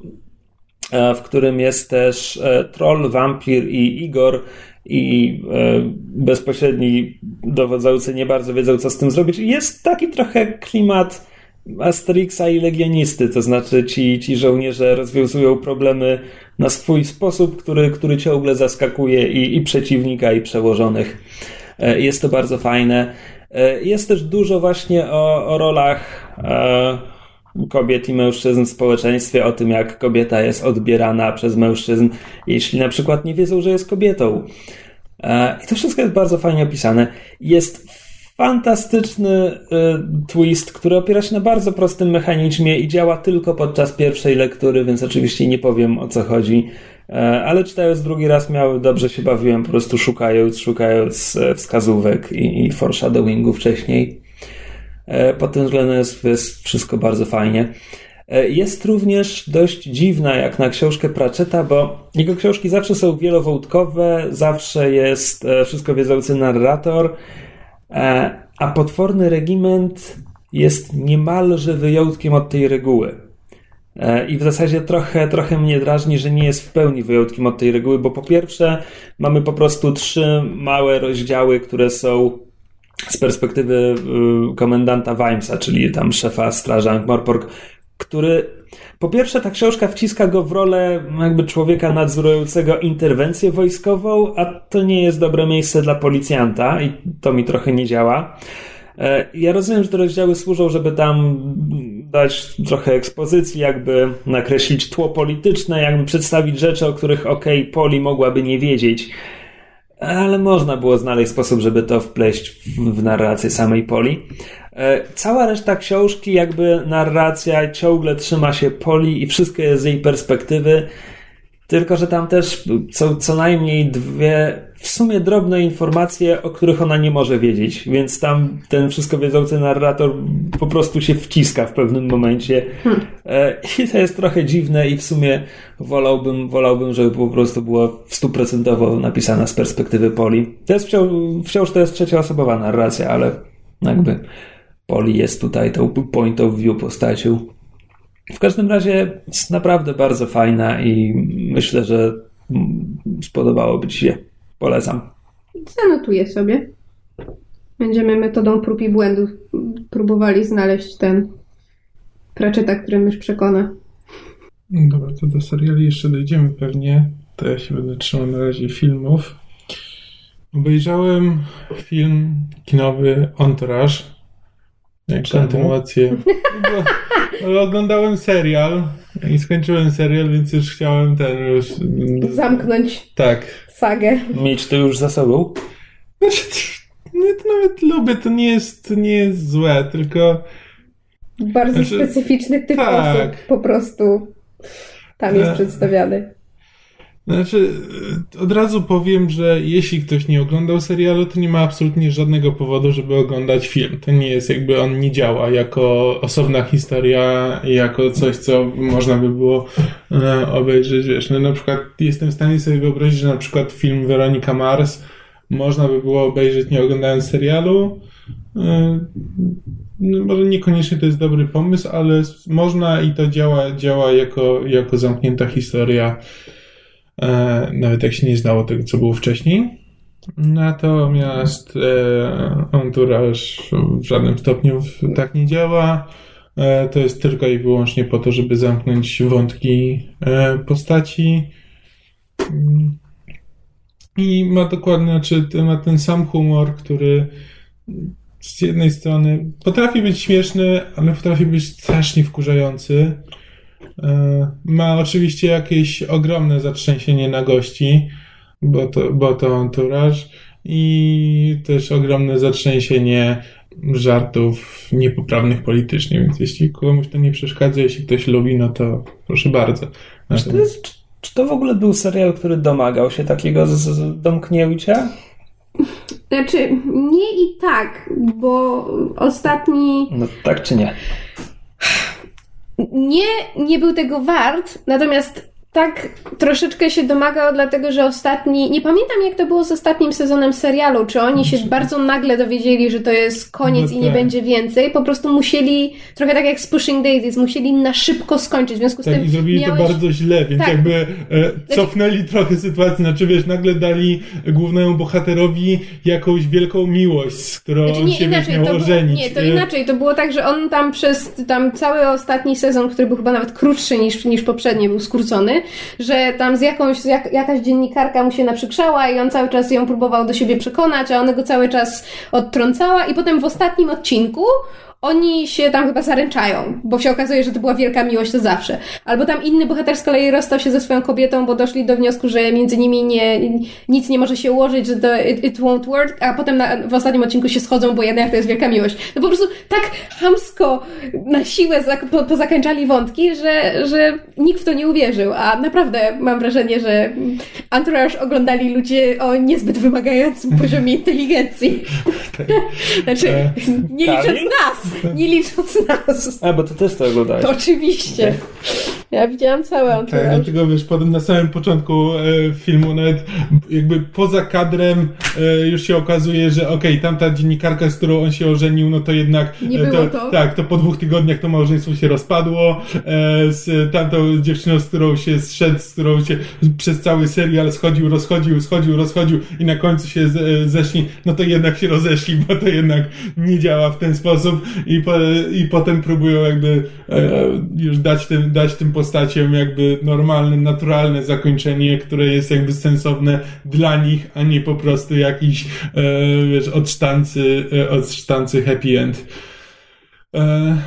e, w którym jest też troll, wampir i Igor i bezpośredni dowodzący nie bardzo wiedzą, co z tym zrobić. Jest taki trochę klimat Asterixa i Legionisty, to znaczy ci, ci żołnierze rozwiązują problemy na swój sposób, który, który ciągle zaskakuje i, i przeciwnika, i przełożonych. Jest to bardzo fajne. E, jest też dużo właśnie o, o rolach e, kobiet i mężczyzn w społeczeństwie, o tym, jak kobieta jest odbierana przez mężczyzn, jeśli na przykład nie wiedzą, że jest kobietą. E, I to wszystko jest bardzo fajnie opisane. Jest fantastyczny twist, który opiera się na bardzo prostym mechanizmie i działa tylko podczas pierwszej lektury, więc oczywiście nie powiem o co chodzi. E, ale czytając drugi raz miał, dobrze się bawiłem, po prostu szukając, szukając e, wskazówek i, i foreshadowingu wcześniej. E, pod tym względem jest, jest wszystko bardzo fajnie. Jest również dość dziwna jak na książkę Pratchetta, bo jego książki zawsze są wielowątkowe, zawsze jest wszystko wiedzący narrator, a potworny regiment jest niemalże wyjątkiem od tej reguły. E, I w zasadzie trochę, trochę mnie drażni, że nie jest w pełni wyjątkiem od tej reguły, bo po pierwsze mamy po prostu trzy małe rozdziały, które są z perspektywy y, komendanta Wimesa, czyli tam szefa straży Ankh-Morpork, który po pierwsze ta książka wciska go w rolę jakby człowieka nadzorującego interwencję wojskową, a to nie jest dobre miejsce dla policjanta i to mi trochę nie działa. E, ja rozumiem, że te rozdziały służą, żeby tam dać trochę ekspozycji, jakby nakreślić tło polityczne, jakby przedstawić rzeczy, o których ok, Poli mogłaby nie wiedzieć. Ale można było znaleźć sposób, żeby to wpleść w narrację samej Poli. E, cała reszta książki, jakby narracja ciągle trzyma się Poli i wszystko jest z jej perspektywy. Tylko, że tam też są co najmniej dwie w sumie drobne informacje, o których ona nie może wiedzieć, więc tam ten wszystko wiedzący narrator po prostu się wciska w pewnym momencie. Hmm. E, I to jest trochę dziwne i w sumie wolałbym, wolałbym, żeby po prostu było stuprocentowo napisana z perspektywy Poli. To jest wciąż, wciąż to jest trzecioosobowa narracja, ale jakby Poli jest tutaj tą point of view postacią. W każdym razie jest naprawdę bardzo fajna i myślę, że spodobałoby Ci się. Polecam. Zanotuję sobie. Będziemy metodą prób i błędów próbowali znaleźć ten Pratchetta, który już przekona. Dobra, to do seriali jeszcze dojdziemy pewnie. To ja się będę trzymał na razie filmów. Obejrzałem film kinowy Entourage. Jak kontynuację. No, oglądałem serial i skończyłem serial, więc już chciałem ten już... Zamknąć. Tak sagę. Mieć to już za sobą? Znaczy, No to nawet lubię, to nie jest, to nie jest złe, tylko Bardzo Znaczy, specyficzny typ tak. osób po prostu tam jest E. przedstawiany. Znaczy, e, od razu powiem, że jeśli ktoś nie oglądał serialu, to nie ma absolutnie żadnego powodu, żeby oglądać film. To nie jest jakby on nie działa jako osobna historia, jako coś, co można by było e, obejrzeć. Wiesz, no na przykład jestem w stanie sobie wyobrazić, że na przykład film Weronika Mars można by było obejrzeć nie oglądając serialu. E, no, może niekoniecznie to jest dobry pomysł, ale można i to działa, działa jako, jako zamknięta historia nawet jak się nie znało tego, co było wcześniej. Natomiast e, Entourage w żadnym stopniu tak nie działa. E, to jest tylko i wyłącznie po to, żeby zamknąć wątki e, postaci. Mm. I ma dokładnie, znaczy ma ten sam humor, który z jednej strony potrafi być śmieszny, ale potrafi być strasznie wkurzający. E, Ma oczywiście jakieś ogromne zatrzęsienie na gości, bo to, bo to entourage i też ogromne zatrzęsienie żartów niepoprawnych politycznie, więc jeśli komuś to nie przeszkadza, jeśli ktoś lubi, no to proszę bardzo. Czy to, jest, czy, czy to w ogóle był serial, który domagał się takiego z, z domknięcia? Znaczy, nie i tak, bo ostatni No tak czy nie? Nie, nie był tego wart, natomiast tak troszeczkę się domagał, dlatego że ostatni, nie pamiętam jak to było z ostatnim sezonem serialu, czy oni się bardzo nagle dowiedzieli, że to jest koniec No i nie tak. będzie więcej, po prostu musieli, trochę tak jak z Pushing Daisies, musieli na szybko skończyć, w związku z Tak, tym i zrobili miałeś... to bardzo źle, więc Tak. jakby e, cofnęli trochę sytuację. Znaczy, wiesz, nagle dali głównemu bohaterowi jakąś wielką miłość, z którą Znaczy nie, się inaczej, miał ożenić. nie, to E, inaczej, to było tak, że on tam przez tam cały ostatni sezon, który był chyba nawet krótszy niż, niż poprzedni, był skrócony, że tam z jakąś, jak, jakaś dziennikarka mu się naprzykrzała i on cały czas ją próbował do siebie przekonać, a ona go cały czas odtrącała. I potem w ostatnim odcinku oni się tam chyba zaręczają, bo się okazuje, że to była wielka miłość to zawsze. Albo tam inny bohater z kolei rozstał się ze swoją kobietą, bo doszli do wniosku, że między nimi nie, nic nie może się ułożyć, że to it, it won't work, a potem na, w ostatnim odcinku się schodzą, bo jednak to jest wielka miłość. No po prostu tak chamsko na siłę zak- po, pozakańczali wątki, że, że nikt w to nie uwierzył, a naprawdę mam wrażenie, że Entourage oglądali ludzie o niezbyt wymagającym poziomie inteligencji. Znaczy, E, nie tak. licząc nas! Nie licząc nas! A, bo to też to oglądałeś. To oczywiście. Ja widziałam całe Tak, Entourage. dlatego wiesz, potem na samym początku e, filmu, nawet jakby poza kadrem e, już się okazuje, że okej, tamta dziennikarka, z którą on się ożenił, no to jednak Nie e, było to. tak, to po dwóch tygodniach to małżeństwo się rozpadło. E, z tamtą dziewczyną, z którą się zszedł, z którą się przez cały serial schodził, rozchodził, schodził, rozchodził i na końcu się z, e, zeszli, no to jednak się rozeszli, bo to jednak nie działa w ten sposób i, po, i potem próbują jakby e, już dać tym, dać tym postaciom jakby normalne, naturalne zakończenie, które jest jakby sensowne dla nich, a nie po prostu jakiś e, wiesz, od sztancy, e, od sztancy happy end. E,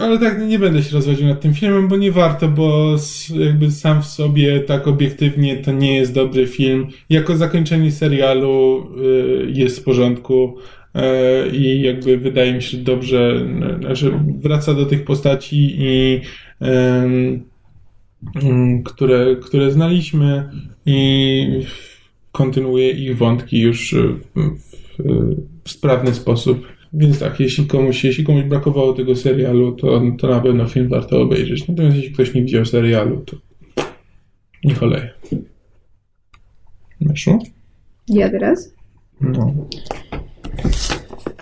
ale tak nie będę się rozwodził nad tym filmem, bo nie warto, bo jakby sam w sobie tak obiektywnie to nie jest dobry film. Jako zakończenie serialu y, jest w porządku e, i jakby wydaje mi się dobrze, znaczy wraca do tych postaci i które, które znaliśmy i kontynuuje ich wątki już y, w, sprawny sposób. Więc tak, jeśli komuś, jeśli komuś brakowało tego serialu, to, to na pewno film warto obejrzeć. Natomiast jeśli ktoś nie widział serialu, to niech oleje. Weszło? Ja teraz? No.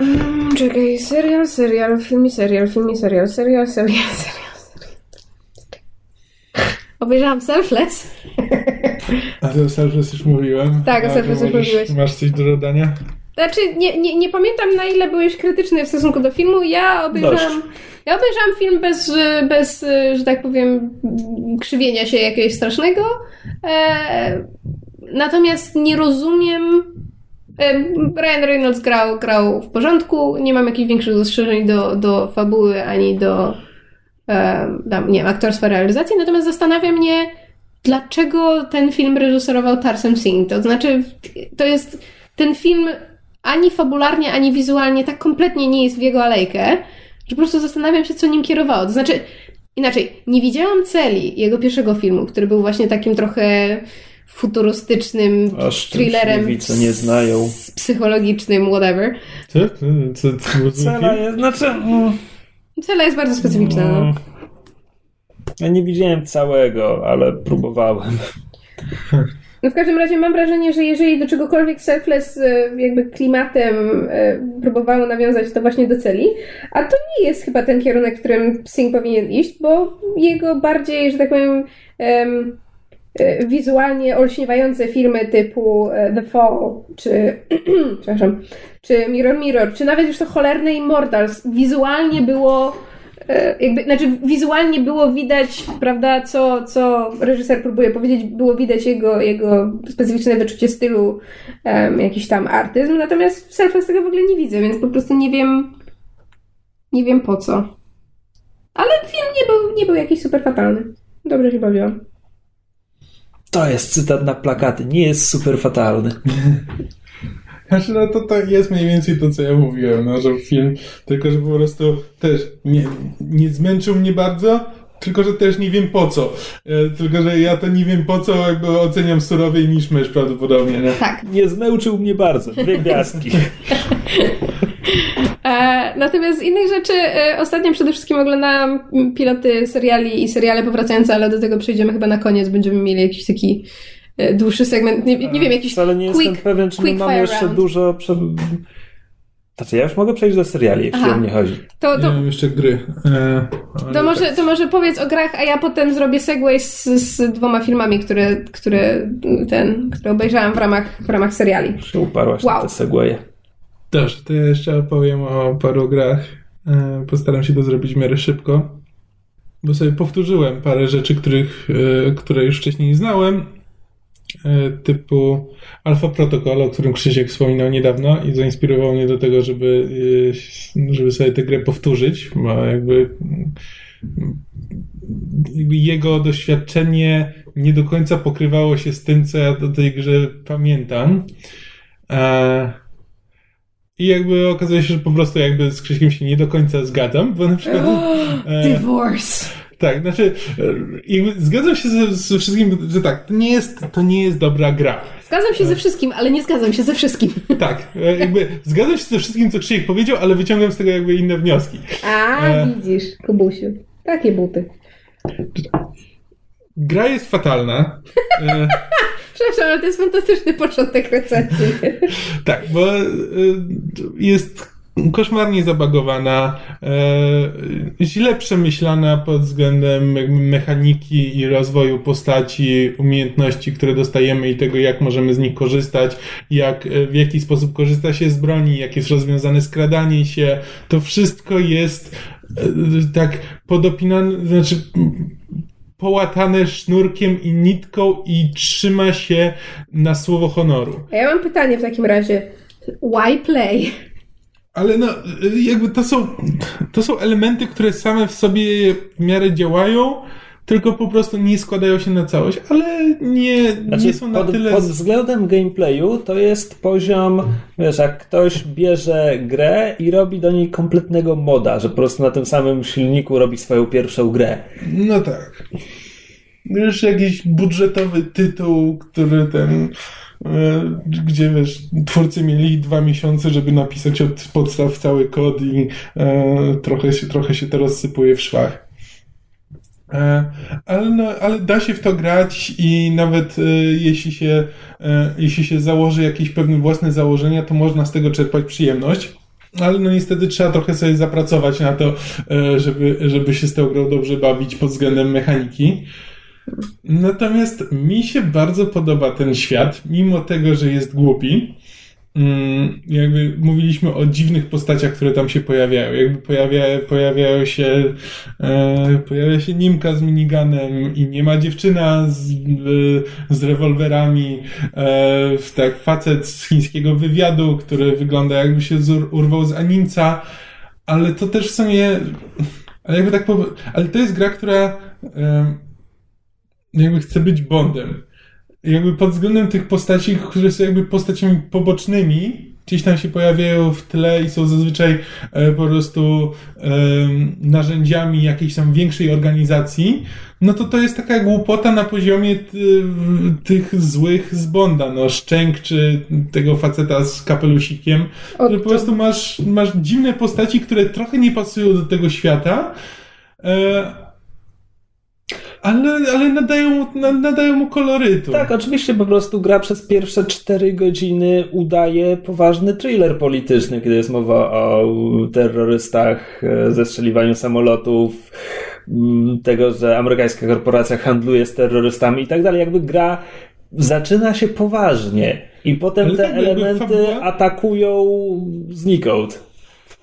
Mm, czekaj, serial, serial, film i serial, film i serial, serial, serial, serial. Obejrzałam Selfless. A to o Selfless już mówiłem. Tak, o Selfless już mówiłeś. Masz coś do dodania? Znaczy, nie, nie, nie pamiętam na ile byłeś krytyczny w stosunku do filmu. Ja obejrzałam, ja obejrzałam film bez, bez, że tak powiem, krzywienia się jakiegoś strasznego. E, natomiast nie rozumiem. E, Ryan Reynolds grał, grał w porządku. Nie mam jakichś większych zastrzeżeń do, do fabuły ani do nie wiem, aktorstwa realizacji. Natomiast zastanawia mnie, dlaczego ten film reżyserował Tarsem Singh. To znaczy, to jest ten film ani fabularnie, ani wizualnie tak kompletnie nie jest w jego alejkę, że po prostu zastanawiam się, co nim kierowało. To znaczy, inaczej, nie widziałam celi jego pierwszego filmu, który był właśnie takim trochę futurystycznym Aż thrillerem co nie znają. psychologicznym, whatever. Co? Co? Co? co, co Cela jest, znaczy... Mm, Cela jest bardzo specyficzna. No. mm, ja nie widziałem całego, ale próbowałem. No w każdym razie mam wrażenie, że jeżeli do czegokolwiek Selfless e, jakby klimatem e, próbowało nawiązać, to właśnie do celi, a to nie jest chyba ten kierunek, w którym Sing powinien iść, bo jego bardziej, że tak powiem, em, wizualnie olśniewające filmy typu e, The Fall, czy przepraszam, czy Mirror Mirror, czy nawet już to cholerne Immortals, wizualnie było e, jakby, znaczy wizualnie było widać, prawda, co, co reżyser próbuje powiedzieć, było widać jego, jego specyficzne wyczucie stylu, em, jakiś tam artyzm, natomiast w Selfless tego w ogóle nie widzę, więc po prostu nie wiem, nie wiem po co. Ale film nie był, nie był jakiś super fatalny. Dobrze się bawiłam. To jest cytat na plakaty. Nie jest super fatalny. Znaczy, no to, to jest mniej więcej to, co ja mówiłem, no, że film, tylko że po prostu też nie, nie zmęczył mnie bardzo, tylko że też nie wiem po co. E, tylko, że ja to nie wiem po co, jakby oceniam surowiej niż mysz prawdopodobnie, nie? Tak. Nie zmęczył mnie bardzo. Dwie gwiazdki. E, natomiast z innych rzeczy, e, ostatnio przede wszystkim oglądałam piloty seriali i seriale powracające, ale do tego przejdziemy chyba na koniec. Będziemy mieli jakiś taki dłuższy segment. Nie, nie wiem, jakiś Wcale nie quick, jestem pewien, czy my mamy jeszcze round. dużo... Prze... Znaczy, ja już mogę przejść do seriali, jeśli Aha. o mnie chodzi. To, Ja to, mam jeszcze gry. E, to, może, tak. to może powiedz o grach, a ja potem zrobię segway z, z dwoma filmami, które, które, ten, które obejrzałam w ramach, w ramach seriali. Się uparłaś Wow. na te segwaye. Dobrze, to ja jeszcze opowiem o paru grach. E, Postaram się to zrobić w miarę szybko, bo sobie powtórzyłem parę rzeczy, których, e, które już wcześniej znałem, typu Alpha Protocol, o którym Krzysiek wspominał niedawno i zainspirował mnie do tego, żeby, e, żeby sobie tę grę powtórzyć, bo jakby jego doświadczenie nie do końca pokrywało się z tym, co ja do tej grze pamiętam. E, I jakby okazuje się, że po prostu jakby z Krzyśkiem się nie do końca zgadzam, bo na przykład... E, Divorce. Tak, znaczy e, jakby zgadzam się ze, ze wszystkim, że tak, to nie, jest, to nie jest dobra gra. Zgadzam się ze wszystkim, ale nie zgadzam się ze wszystkim. Tak, e, jakby zgadzam się ze wszystkim, co Krzysiek powiedział, ale wyciągam z tego jakby inne wnioski. A, E. widzisz, Kubusiu. Takie buty. Gra jest fatalna. E, Przepraszam, ale to jest fantastyczny początek recenzji. Tak, bo jest koszmarnie zabagowana, e, źle przemyślana pod względem mechaniki i rozwoju postaci, umiejętności, które dostajemy i tego, jak możemy z nich korzystać, jak, e, w jaki sposób korzysta się z broni, jak jest rozwiązane skradanie się. To wszystko jest e, tak podopinane, znaczy połatane sznurkiem i nitką i trzyma się na słowo honoru. Ja mam pytanie w takim razie. Why play? Ale no, jakby to są, to są elementy, które same w sobie w miarę działają, tylko po prostu nie składają się na całość, ale nie, Znaczy, nie są na pod, tyle... pod względem gameplayu to jest poziom, wiesz, jak ktoś bierze grę i robi do niej kompletnego moda, że po prostu na tym samym silniku robi swoją pierwszą grę. No tak. Już jakiś budżetowy tytuł, który ten... e, Gdzie wiesz, twórcy mieli dwa miesiące, żeby napisać od podstaw cały kod i e, trochę, się, trochę się to rozsypuje w szwach. E, Ale, no, ale da się w to grać i nawet e, jeśli się, e, jeśli się założy jakieś pewne własne założenia, to można z tego czerpać przyjemność. Ale no niestety trzeba trochę sobie zapracować na to, e, żeby, żeby się z tą grą dobrze bawić pod względem mechaniki. Natomiast mi się bardzo podoba ten świat, mimo tego, że jest głupi. Mm, Jakby mówiliśmy o dziwnych postaciach, które tam się pojawiają. Jakby pojawia, pojawiają się, e, pojawia się Nimka z miniganem i nie ma dziewczyna z, e, z rewolwerami. E, tak, facet z chińskiego wywiadu, który wygląda jakby się zur, urwał z animca. Ale to też w sumie, ale jakby tak, ale to jest gra, która e, jakby chce być Bondem. Jakby pod względem tych postaci, które są jakby postaciami pobocznymi, gdzieś tam się pojawiają w tle i są zazwyczaj e, po prostu e, narzędziami jakiejś tam większej organizacji, no to to jest taka głupota na poziomie ty, tych złych z Bonda, no Szczęk czy tego faceta z kapelusikiem, O, że po prostu masz, masz dziwne postaci, które trochę nie pasują do tego świata, e, ale, ale nadają, na- nadają mu kolorytu. Tak, oczywiście po prostu gra przez pierwsze 4 godziny udaje poważny thriller polityczny, kiedy jest mowa o terrorystach, e, zestrzeliwaniu samolotów, m, tego, że amerykańska korporacja handluje z terrorystami i tak dalej. Jakby gra zaczyna się poważnie i potem Ale te tak, elementy fabuła- atakują znikąd.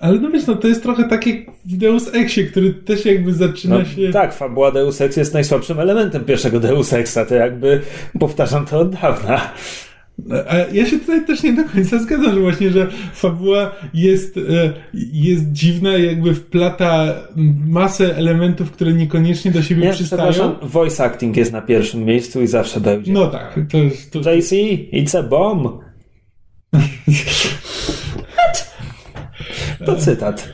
Ale no wiesz, no to jest trochę tak jak w Deus Exie, który też jakby zaczyna No, się... tak, fabuła Deus Ex jest najsłabszym elementem pierwszego Deus Exa, to jakby powtarzam to od dawna. A ja się tutaj też nie do końca zgadzam, że właśnie, że fabuła jest, e, jest dziwna, jakby wplata masę elementów, które niekoniecznie do siebie Nie, przystają. voice acting jest na pierwszym miejscu i zawsze będzie. No tak, to jest... To, JC, it's a bomb. To cytat.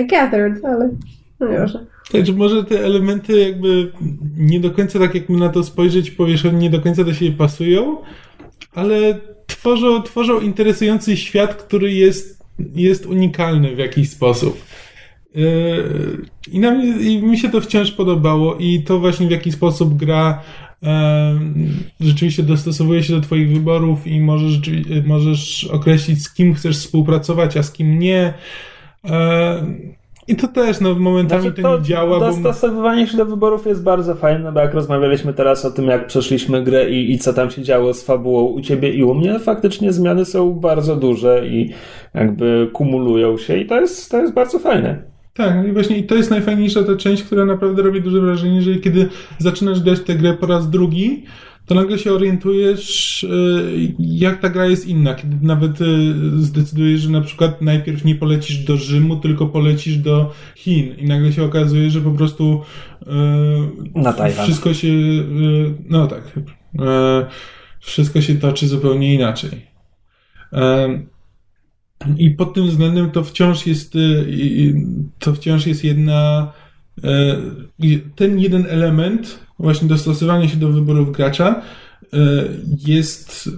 I gathered, ale no nieważne. Także może te elementy jakby nie do końca tak jakby na to spojrzeć powierzchownie, nie do końca do siebie pasują, ale tworzą, tworzą interesujący świat, który jest, jest unikalny w jakiś sposób. Yy, I, na mnie, I mi się to wciąż podobało i to właśnie w jaki sposób gra rzeczywiście dostosowuje się do twoich wyborów i możesz, możesz określić z kim chcesz współpracować, a z kim nie. I to też, no momentami Znaczy, to, nie działa, bo... dostosowywanie się do wyborów jest bardzo fajne, bo jak rozmawialiśmy teraz o tym, jak przeszliśmy grę i, i co tam się działo z fabułą u ciebie i u mnie, faktycznie zmiany są bardzo duże i jakby kumulują się i to jest, to jest bardzo fajne. Tak, i właśnie i to jest najfajniejsza ta część, która naprawdę robi duże wrażenie, że kiedy zaczynasz grać tę grę po raz drugi, to nagle się orientujesz, y, jak ta gra jest inna. Kiedy nawet y, zdecydujesz, że na przykład najpierw nie polecisz do Rzymu, tylko polecisz do Chin i nagle się okazuje, że po prostu y, Na Tajwan. wszystko się, no tak, wszystko się toczy zupełnie inaczej. I pod tym względem to wciąż jest, y, to wciąż jest jedna, y, ten jeden element, właśnie dostosowanie się do wyborów gracza, y, jest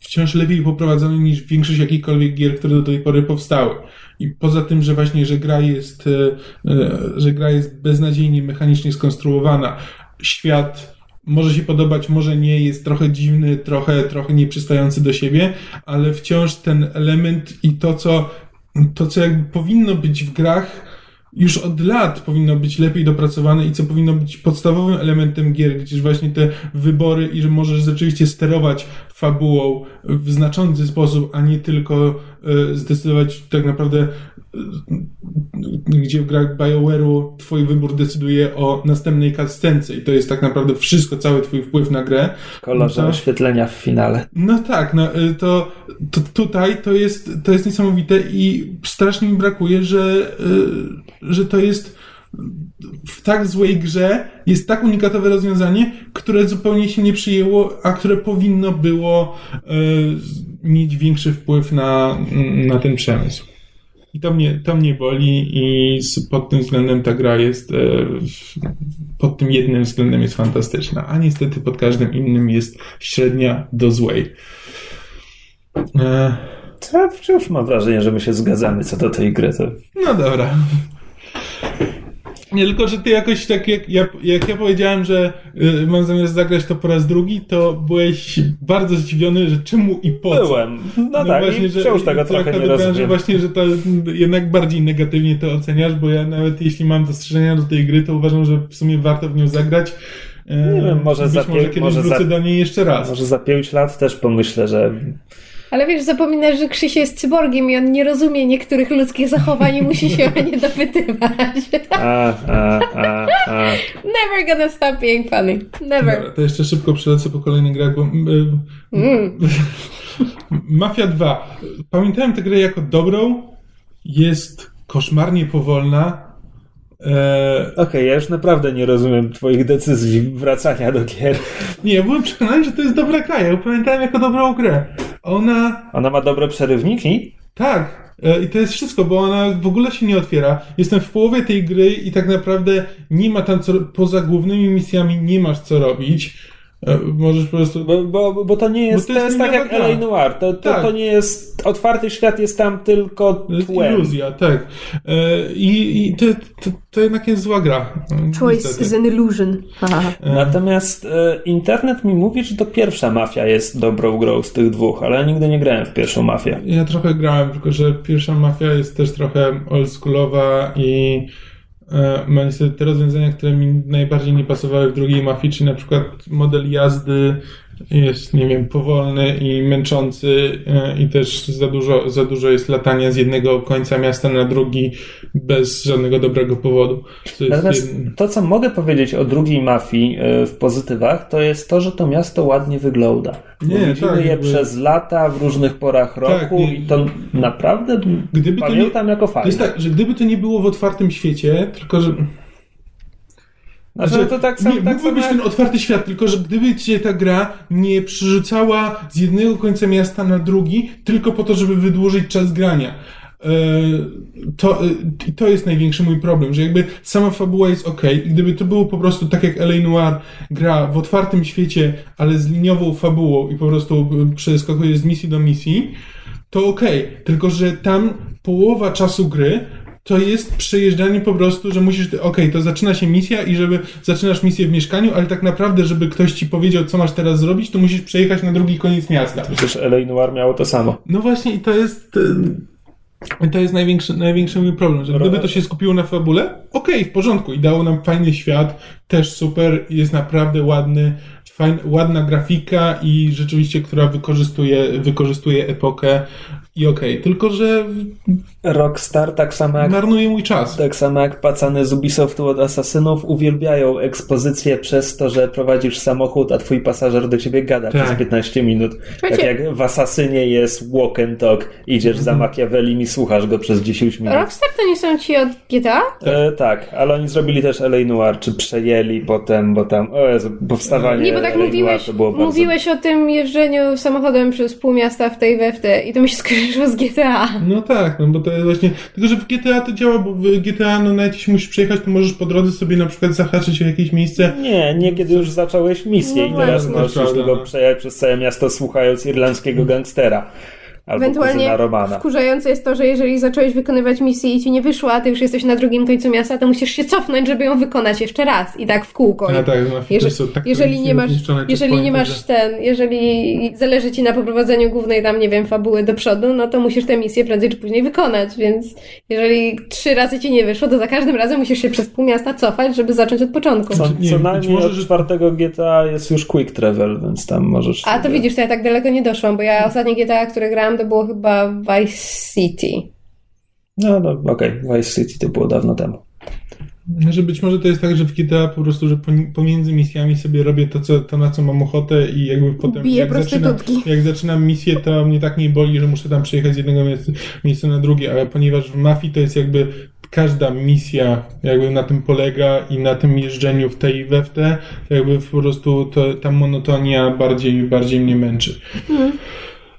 wciąż lepiej poprowadzony niż większość jakichkolwiek gier, które do tej pory powstały. I poza tym, że właśnie, że gra jest, y, że gra jest beznadziejnie mechanicznie skonstruowana, świat może się podobać, może nie, jest trochę dziwny, trochę, trochę nieprzystający do siebie, ale wciąż ten element i to, co, to, co jakby powinno być w grach, już od lat powinno być lepiej dopracowane i co powinno być podstawowym elementem gier, gdzieś właśnie te wybory i że możesz rzeczywiście sterować fabułą w znaczący sposób, a nie tylko e, zdecydować tak naprawdę e, gdzie w grach BioWare'u twój wybór decyduje o następnej cutscence i to jest tak naprawdę wszystko, cały twój wpływ na grę. Kolorze to- oświetlenia w finale. no tak, no, y, to, to tutaj to jest, to jest niesamowite i strasznie mi brakuje, że, y, że to jest w tak złej grze jest tak unikatowe rozwiązanie, które zupełnie się nie przyjęło, a które powinno było y, mieć większy wpływ na, na ten przemysł. I to mnie, to mnie boli i pod tym względem ta gra jest, e, pod tym jednym względem jest fantastyczna, a niestety pod każdym innym jest średnia do złej. E, Co ja wciąż mam wrażenie, że my się zgadzamy co do tej gry. To... no dobra. Nie, tylko, że ty jakoś tak, jak ja, jak ja powiedziałem, że y, mam zamiar zagrać to po raz drugi, to byłeś bardzo zdziwiony, że czemu i po co. Byłem. No, tak, i wciąż tego trochę nie odebrałem, że rozumiem. właśnie, że to jednak bardziej negatywnie to oceniasz, bo ja nawet jeśli mam dostrzeżenia do tej gry, to uważam, że w sumie warto w nią zagrać. E, Nie wiem, może Być za może kiedyś może wrócę za- do niej jeszcze raz. Może za 5 lat też pomyślę, że Ale wiesz, zapominasz, że Krzyś jest cyborgiem i on nie rozumie niektórych ludzkich zachowań i musi się o nie dopytywać. a, a, a, a. Never gonna stop being funny. Never. Dobra, to jeszcze szybko przelecę po kolejnych grach, bo... y, Mm. Mafia 2. Pamiętałem tę grę jako dobrą. Jest koszmarnie powolna. E, Okej, ja już naprawdę nie rozumiem twoich decyzji wracania do gier. nie, byłem przekonany, że to jest dobra gra. Ja ją pamiętałem jako dobrą grę. Ona Ona ma dobre przerywniki? Tak, e, i to jest wszystko, bo ona w ogóle się nie otwiera. Jestem w połowie tej gry i tak naprawdę nie ma tam co, poza głównymi misjami nie masz co robić. E, Możesz po prostu... Bo, bo, bo to nie jest, Bo to to jest, tak jak. L.A. Noir. To, to, Tak. to nie jest, otwarty świat jest tam tylko To jest tłem. iluzja, tak. E, I, i to, to, to jednak jest zła gra. e, Choice niestety. is an illusion. Natomiast e, internet mi mówi, że to pierwsza mafia jest dobrą grą z tych dwóch, ale ja nigdy nie grałem w pierwszą mafię. Ja trochę grałem, tylko że pierwsza mafia jest też trochę oldschoolowa i ma niestety te rozwiązania, które mi najbardziej nie pasowały w drugiej mafii, na przykład model jazdy jest, nie wiem, powolny i męczący e, i też za dużo, za dużo jest latania z jednego końca miasta na drugi bez żadnego dobrego powodu. To Natomiast to, co mogę powiedzieć o drugiej mafii e, w pozytywach, to jest to, że to miasto ładnie wygląda. Nie, Widzimy tak, je jakby- przez lata, w różnych porach roku Tak, i to naprawdę Gdyby to pamiętam nie- jako To fajne. jest tak, że gdyby to nie było w otwartym świecie, tylko że Znaczy, to tak samo, nie, tak mógłby być jak... ten otwarty świat, tylko że gdyby cię ta gra nie przerzucała z jednego końca miasta na drugi, tylko po to, żeby wydłużyć czas grania. E, To, e, i to jest największy mój problem, że jakby sama fabuła jest ok. I gdyby to było po prostu tak jak L.A. Noir, gra w otwartym świecie, ale z liniową fabułą i po prostu e, przeskakuje z misji do misji, to okej. Tylko, że tam połowa czasu gry to jest przejeżdżanie po prostu, że musisz, okej, to zaczyna się misja i żeby zaczynasz misję w mieszkaniu, ale tak naprawdę, żeby ktoś ci powiedział, co masz teraz zrobić, to musisz przejechać na drugi koniec miasta. Przecież L.A. Noir miało to samo. No właśnie i to jest... e, To jest największy, największy mój problem, że gdyby to się skupiło na fabule, okej, w porządku i dało nam fajny świat, też super, jest naprawdę ładny, fajn, ładna grafika i rzeczywiście, która wykorzystuje, wykorzystuje epokę i okej, tylko że Rockstar tak samo jak marnuje mój czas. Tak samo jak pacany z Ubisoftu od Asasynów uwielbiają ekspozycję przez to, że prowadzisz samochód, a twój pasażer do ciebie gada Tak. przez 15 minut. Tak Wiecie- jak w Asasynie jest walk and talk, idziesz za Mhm. Machiavellim i słuchasz go przez 10 minut. Rockstar to nie są ci od GTA? E, tak, ale oni zrobili też L.A. Noir, czy przejęli potem, bo tam, o Jezu, powstawanie Nie, bo tak L.A. mówiłeś, Noir to było bardzo... mówiłeś o tym jeżdżeniu samochodem przez pół miasta w tej we w te i to mi się skojarzyło z GTA. No tak, no bo to jest właśnie. Tylko, że w GTA to działa, bo w GTA, no nawet jeśli musisz przejechać, to możesz po drodze sobie na przykład zahaczyć o jakieś miejsce. Nie, nie kiedy już zacząłeś misję No i teraz właśnie. możesz Prawda, tylko no. przejechać przez całe miasto słuchając irlandzkiego gangstera. Albo Ewentualnie kuzyna Romana. wkurzające jest to, że jeżeli zacząłeś wykonywać misję i ci nie wyszła, a ty już jesteś na drugim końcu miasta, to musisz się cofnąć, żeby ją wykonać jeszcze raz i tak w kółko. A tak, no, Jeżeli, tak jeżeli nie masz, jeżeli nie masz ten, jeżeli zależy ci na poprowadzeniu głównej tam, nie wiem, fabuły do przodu, no to musisz tę misję prędzej czy później wykonać, więc jeżeli trzy razy ci nie wyszło, to za każdym razem musisz się przez pół miasta cofać, żeby zacząć od początku. Co, nie co najmniej może, od czwartego GTA jest już quick travel, więc tam możesz... A to widzisz, to ja tak daleko nie doszłam, bo ja ostatnie GTA, które grałam, to było chyba Vice City. No, no okej, Vice City to było dawno temu. Że być może to jest tak, że w GTA po prostu, że pomiędzy misjami sobie robię to, co, to na co mam ochotę i jakby potem Biję jak zaczynam, jak zaczynam misję, to mnie tak nie boli, że muszę tam przejechać z jednego miejsca, na drugie, ale ponieważ w Mafii to jest jakby każda misja jakby na tym polega i na tym jeżdżeniu w tej i we w te, to jakby po prostu to, ta monotonia bardziej, bardziej mnie męczy.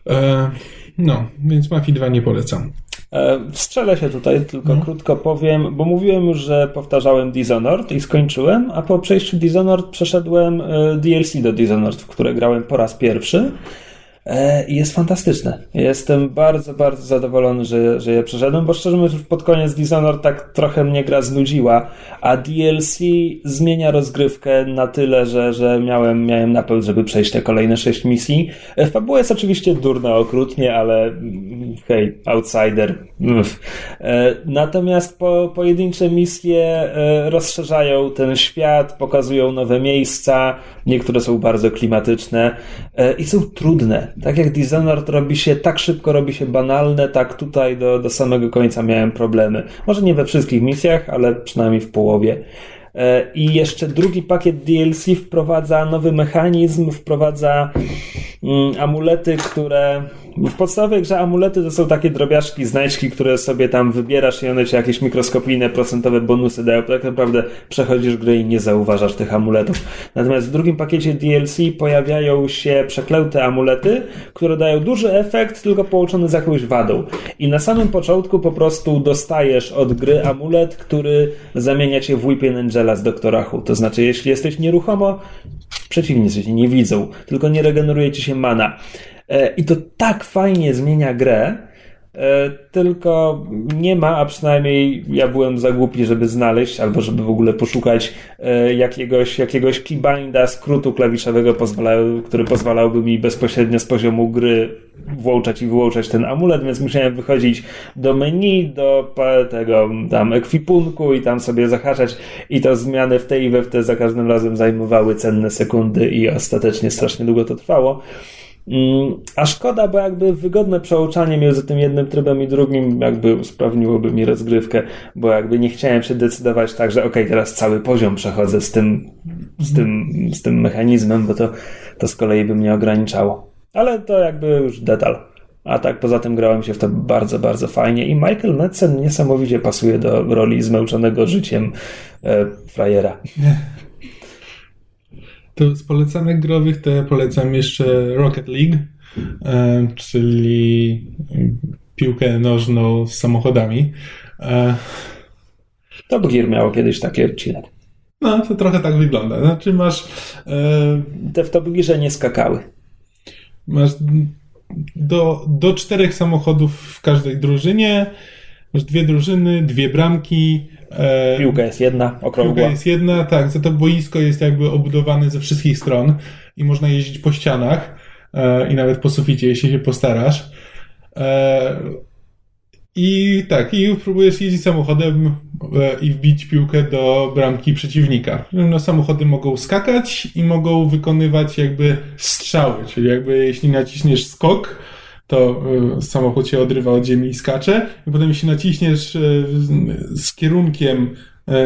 E, no, więc Mafii 2 nie polecam. E, Wstrzelę się tutaj, tylko Mhm. krótko powiem, bo mówiłem już, że powtarzałem Dishonored i skończyłem, a po przejściu Dishonored przeszedłem e, DLC do Dishonored, w które grałem po raz pierwszy. E, I jest fantastyczne. Jestem bardzo, bardzo zadowolony, że, że je przeszedłem, bo szczerze mówiąc, już pod koniec Dishonored tak trochę mnie gra znudziła, a DLC zmienia rozgrywkę na tyle, że, że miałem, miałem napęd, żeby przejść te kolejne sześć misji. E, Fabuła jest oczywiście durna okrutnie, ale mm, hej, outsider. Uff. E, Natomiast po, pojedyncze misje rozszerzają ten świat, pokazują nowe miejsca, niektóre są bardzo klimatyczne i są trudne. Tak jak Dishonored robi się, tak szybko robi się banalne, tak tutaj do, do samego końca miałem problemy. Może nie we wszystkich misjach, ale przynajmniej w połowie. E, I jeszcze drugi pakiet DLC wprowadza nowy mechanizm, wprowadza mm, amulety, które W podstawowej grze amulety to są takie drobiażki, znajdźki, które sobie tam wybierasz i one ci jakieś mikroskopijne, procentowe bonusy dają. Tak naprawdę przechodzisz grę i nie zauważasz tych amuletów. Natomiast w drugim pakiecie DLC pojawiają się przeklęte amulety, które dają duży efekt, tylko połączony z jakąś wadą. I na samym początku po prostu dostajesz od gry amulet, który zamienia cię w Weeping Angela z Doktora Who. To znaczy, jeśli jesteś nieruchomo, przeciwnicy cię nie widzą, tylko nie regeneruje ci się mana. E, I to tak fajnie zmienia grę, e, tylko nie ma, a przynajmniej ja byłem za głupi, żeby znaleźć, albo żeby w ogóle poszukać e, jakiegoś, jakiegoś keybinda, skrótu klawiszowego, który pozwalałby mi bezpośrednio z poziomu gry włączać i wyłączać ten amulet, więc musiałem wychodzić do menu, do tego tam ekwipunku i tam sobie zahaczać i to zmiany w tej i we w te za każdym razem zajmowały cenne sekundy i ostatecznie strasznie długo to trwało. Mm, a szkoda, bo jakby wygodne przełączanie między tym jednym trybem i drugim jakby usprawniłoby mi rozgrywkę, bo jakby nie chciałem się decydować tak, że ok, teraz cały poziom przechodzę z tym, z tym, z tym mechanizmem, bo to, to z kolei by mnie ograniczało. Ale to jakby już detal. A tak poza tym grałem się w to bardzo, bardzo fajnie i Michael Madsen niesamowicie pasuje do roli zmęczonego życiem e, frajera. To z polecanek growych to ja polecam jeszcze Rocket League, e, czyli piłkę nożną z samochodami. E, Top Gear miało kiedyś taki odcinek. No, to trochę tak wygląda. Znaczy masz... E, Te w Top Gearze nie skakały. Masz do, do czterech samochodów w każdej drużynie. Masz dwie drużyny, dwie bramki, E, Piłka jest jedna, okrągła. Piłka jest jedna, tak. Za to boisko jest jakby obudowane ze wszystkich stron i można jeździć po ścianach e, i nawet po suficie, jeśli się postarasz. E, I tak, i próbujesz jeździć samochodem i wbić piłkę do bramki przeciwnika. No, samochody mogą skakać i mogą wykonywać jakby strzały, czyli jakby jeśli naciśniesz skok, to y, samochód się odrywa od ziemi i skacze, i potem jeśli naciśniesz y, z kierunkiem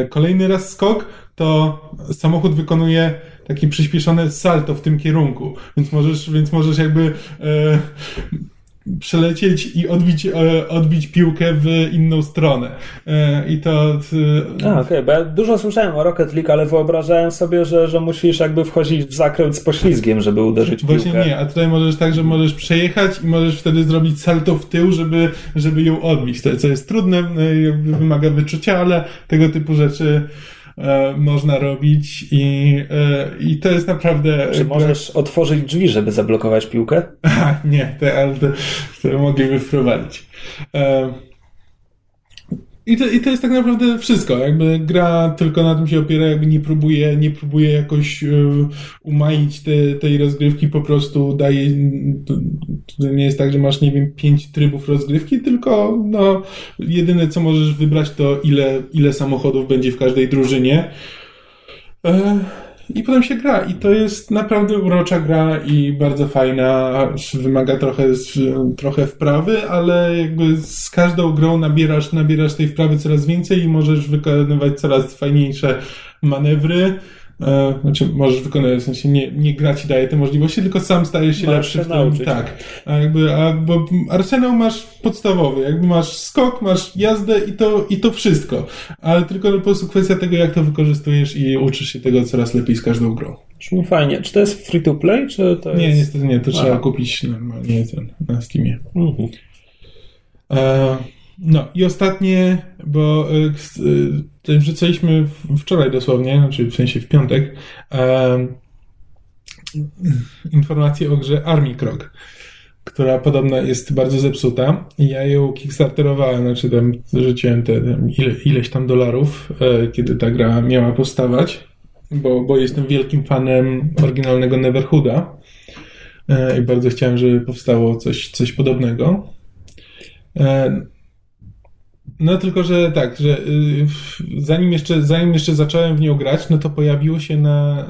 y, kolejny raz skok, to samochód wykonuje takie przyspieszone salto w tym kierunku, więc możesz, więc możesz jakby przelecieć i odbić, e, odbić piłkę w inną stronę. E, I to. A, okej, okay, bo ja dużo słyszałem o Rocket League, ale wyobrażałem sobie, że, że musisz jakby wchodzić w zakręt z poślizgiem, żeby uderzyć Właśnie piłkę. nie, a tutaj możesz tak, że możesz przejechać i możesz wtedy zrobić salto w tył, żeby, żeby ją odbić. To, co jest trudne, e, wymaga wyczucia, ale tego typu rzeczy e, można robić i, e, i to jest naprawdę... Czy możesz otworzyć drzwi, żeby zablokować piłkę? A, nie, te, ale to, to mogliby wprowadzić. E, i to, I to jest tak naprawdę wszystko. Jakby gra tylko na tym się opiera, jakby nie próbuje, nie próbuje jakoś um, umaić te, tej rozgrywki, po prostu daje. To, to, nie jest tak, że masz, nie wiem, pięć trybów rozgrywki, tylko no, jedyne co możesz wybrać, to ile, ile samochodów będzie w każdej drużynie. E, i potem się gra. I to jest naprawdę urocza gra i bardzo fajna. Wymaga trochę, trochę wprawy, ale jakby z każdą grą nabierasz, nabierasz tej wprawy coraz więcej i możesz wykonywać coraz fajniejsze manewry. E, znaczy, możesz wykonywać, w sensie nie, nie gra ci daje te możliwości, tylko sam stajesz się lepszy w tym. Tak. A jakby, a, bo arsenał masz podstawowy, jakby masz skok, masz jazdę i to, i to wszystko. Ale tylko po prostu kwestia tego, jak to wykorzystujesz i uczysz się tego coraz lepiej z każdą grą. Brzmi fajnie. Czy to jest free to play, czy to jest... Nie, niestety nie. To trzeba kupić normalnie ten, na Steamie. Mhm. E, no i ostatnie, bo y, wrzucaliśmy wczoraj dosłownie, znaczy w sensie w piątek, e, informację o grze Army Krok, która podobno jest bardzo zepsuta. Ja ją kickstarterowałem, znaczy tam rzuciłem te ile, ileś tam dolarów, e, kiedy ta gra miała powstawać, bo, bo jestem wielkim fanem oryginalnego Neverhooda e, i bardzo chciałem, żeby powstało coś, coś podobnego. No tylko, że tak, że y, zanim jeszcze, zanim jeszcze zacząłem w nią grać, no to pojawiło się na,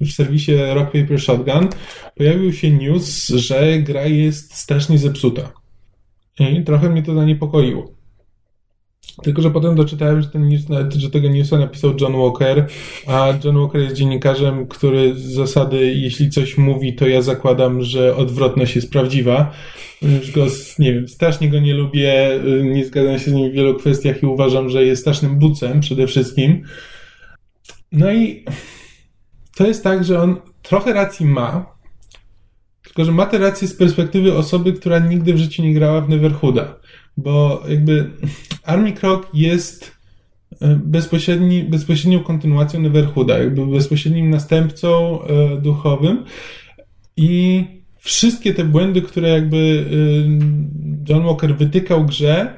y, w serwisie Rock Paper Shotgun, pojawił się news, że gra jest strasznie zepsuta. I trochę mnie to zaniepokoiło. Tylko, że potem doczytałem, że, ten news, że tego newsa napisał John Walker, a John Walker jest dziennikarzem, który z zasady, jeśli coś mówi, to ja zakładam, że odwrotność jest prawdziwa. Już go, nie wiem, strasznie go nie lubię, nie zgadzam się z nim w wielu kwestiach i uważam, że jest strasznym bucem przede wszystkim. No i to jest tak, że on trochę racji ma, tylko że ma tę rację z perspektywy osoby, która nigdy w życiu nie grała w Neverhooda. Bo jakby Army Krok jest e, bezpośredni, bezpośrednią kontynuacją Neverhooda, jakby bezpośrednim następcą e, duchowym i wszystkie te błędy, które jakby e, John Walker wytykał grze,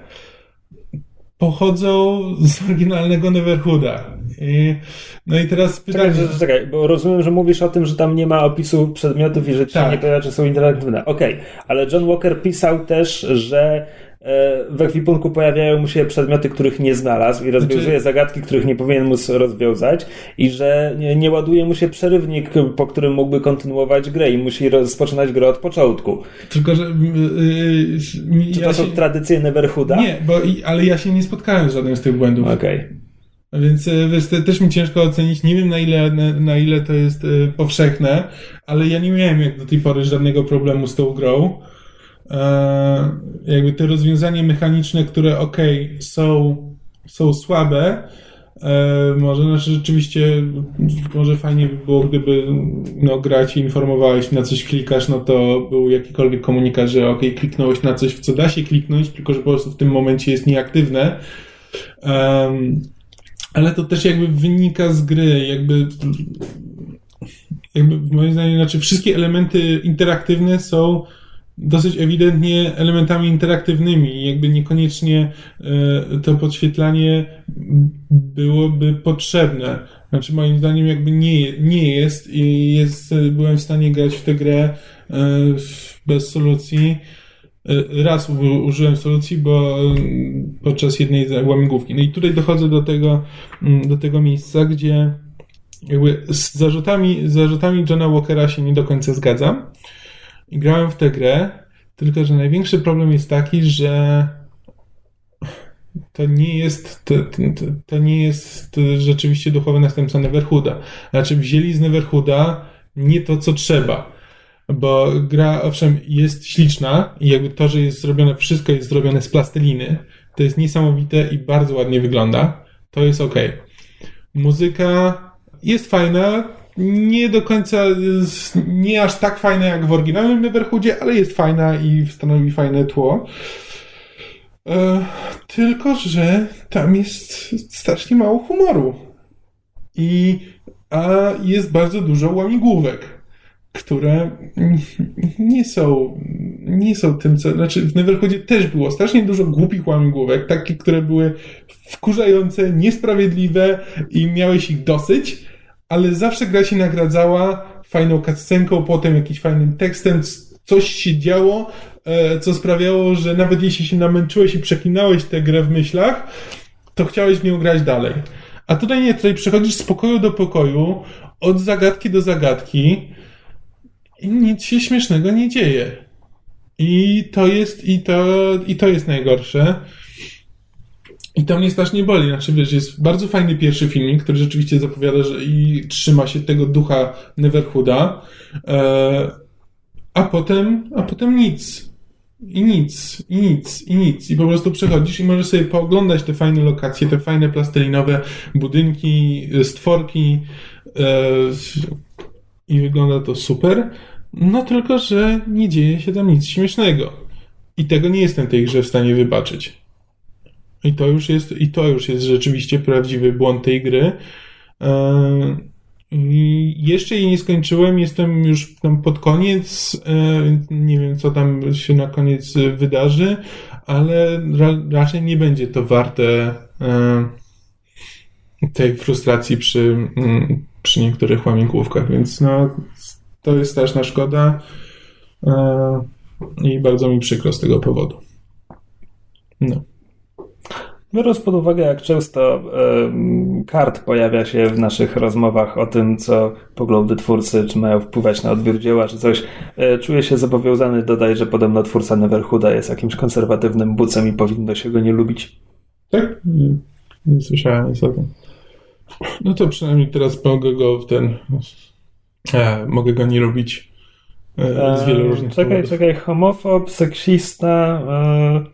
pochodzą z oryginalnego Neverhooda. I, no i teraz pytanie... Czekaj, czekaj, bo rozumiem, że mówisz o tym, że tam nie ma opisu przedmiotów i że ci tak. nie pojawia, czy są interaktywne. Okej, okay. ale John Walker pisał też, że w ekwipunku pojawiają mu się przedmioty, których nie znalazł i rozwiązuje znaczy... zagadki, których nie powinien móc rozwiązać i że nie, nie, ładuje mu się przerywnik, po którym mógłby kontynuować grę i musi rozpoczynać grę od początku. Tylko, że... Yy, Czy to są tradycje Neverhooda? Nie, bo, ale ja się nie spotkałem z żadnym z tych błędów. Okej. Okay. Więc wiesz, też mi ciężko ocenić. Nie wiem na ile, na, na ile to jest powszechne, ale ja nie miałem jak do tej pory żadnego problemu z tą grą. E, jakby te rozwiązania mechaniczne, które ok, są, są słabe, e, może znaczy rzeczywiście może fajnie by było, gdyby no, grać i informowałeś na coś klikasz, no to był jakikolwiek komunikat, że ok, kliknąłeś na coś, w co da się kliknąć, tylko że po prostu w tym momencie jest nieaktywne. Um, ale to też jakby wynika z gry, jakby jakby moim zdaniem, znaczy wszystkie elementy interaktywne są dosyć ewidentnie elementami interaktywnymi. Jakby niekoniecznie e, to podświetlanie byłoby potrzebne. Znaczy moim zdaniem jakby nie, nie jest i jest, byłem w stanie grać w tę grę e, bez solucji. E, raz użyłem solucji, bo podczas jednej łamigłówki. No i tutaj dochodzę do tego, mm, do tego miejsca, gdzie jakby z zarzutami, z zarzutami Johna Walkera się nie do końca zgadzam i grałem w tę grę, tylko że największy problem jest taki, że to nie jest, to, to, to nie jest rzeczywiście duchowy następca Neverhooda. Znaczy wzięli z Neverhooda nie to, co trzeba. Bo gra, owszem, jest śliczna i jakby to, że jest zrobione, wszystko jest zrobione z plasteliny, to jest niesamowite i bardzo ładnie wygląda. To jest ok. Muzyka jest fajna, nie do końca, nie aż tak fajna jak w oryginalnym Neverhoodzie, ale jest fajna i stanowi fajne tło. E, tylko, że tam jest strasznie mało humoru. I a jest bardzo dużo łamigłówek, które nie są, nie są tym, co. Znaczy, w Neverhoodzie też było strasznie dużo głupich łamigłówek, takie, które były wkurzające, niesprawiedliwe i miałeś ich dosyć ale zawsze gra się nagradzała fajną cutscenką, potem jakimś fajnym tekstem, coś się działo, e, co sprawiało, że nawet jeśli się namęczyłeś i przeklinałeś tę grę w myślach, to chciałeś w nią grać dalej. A tutaj nie, tutaj przechodzisz z pokoju do pokoju, od zagadki do zagadki i nic się śmiesznego nie dzieje. I to jest, i to, i to jest najgorsze. I to mnie strasznie boli. Znaczy, wiesz, jest bardzo fajny pierwszy filmik, który rzeczywiście zapowiada, że i trzyma się tego ducha Neverhooda, e, a potem, a potem nic. I nic, i nic, i nic. I po prostu przechodzisz i możesz sobie pooglądać te fajne lokacje, te fajne plastelinowe budynki, stworki e, i wygląda to super. No tylko, że nie dzieje się tam nic śmiesznego. I tego nie jestem tej grze w stanie wybaczyć. I to już jest, i to już jest rzeczywiście prawdziwy błąd tej gry. E, I jeszcze jej nie skończyłem, jestem już tam pod koniec. E, nie wiem, co tam się na koniec wydarzy, ale ra raczej nie będzie to warte e, tej frustracji przy, mm, przy niektórych łamigłówkach, więc no, to jest straszna szkoda i bardzo mi przykro z tego powodu. No. Biorąc pod uwagę, jak często kart pojawia się w naszych rozmowach o tym, co poglądy twórcy, czy mają wpływać na odbiór dzieła, czy coś, e, czuję się zobowiązany dodać, że podobno twórca Neverhooda jest jakimś konserwatywnym bucem i powinno się go nie lubić. Tak? Nie, nie słyszałem nic o tym. No to przynajmniej teraz mogę go w ten... E, mogę go nie robić e, z wielu różnych Czekaj, powodów. czekaj, homofob, seksista. E,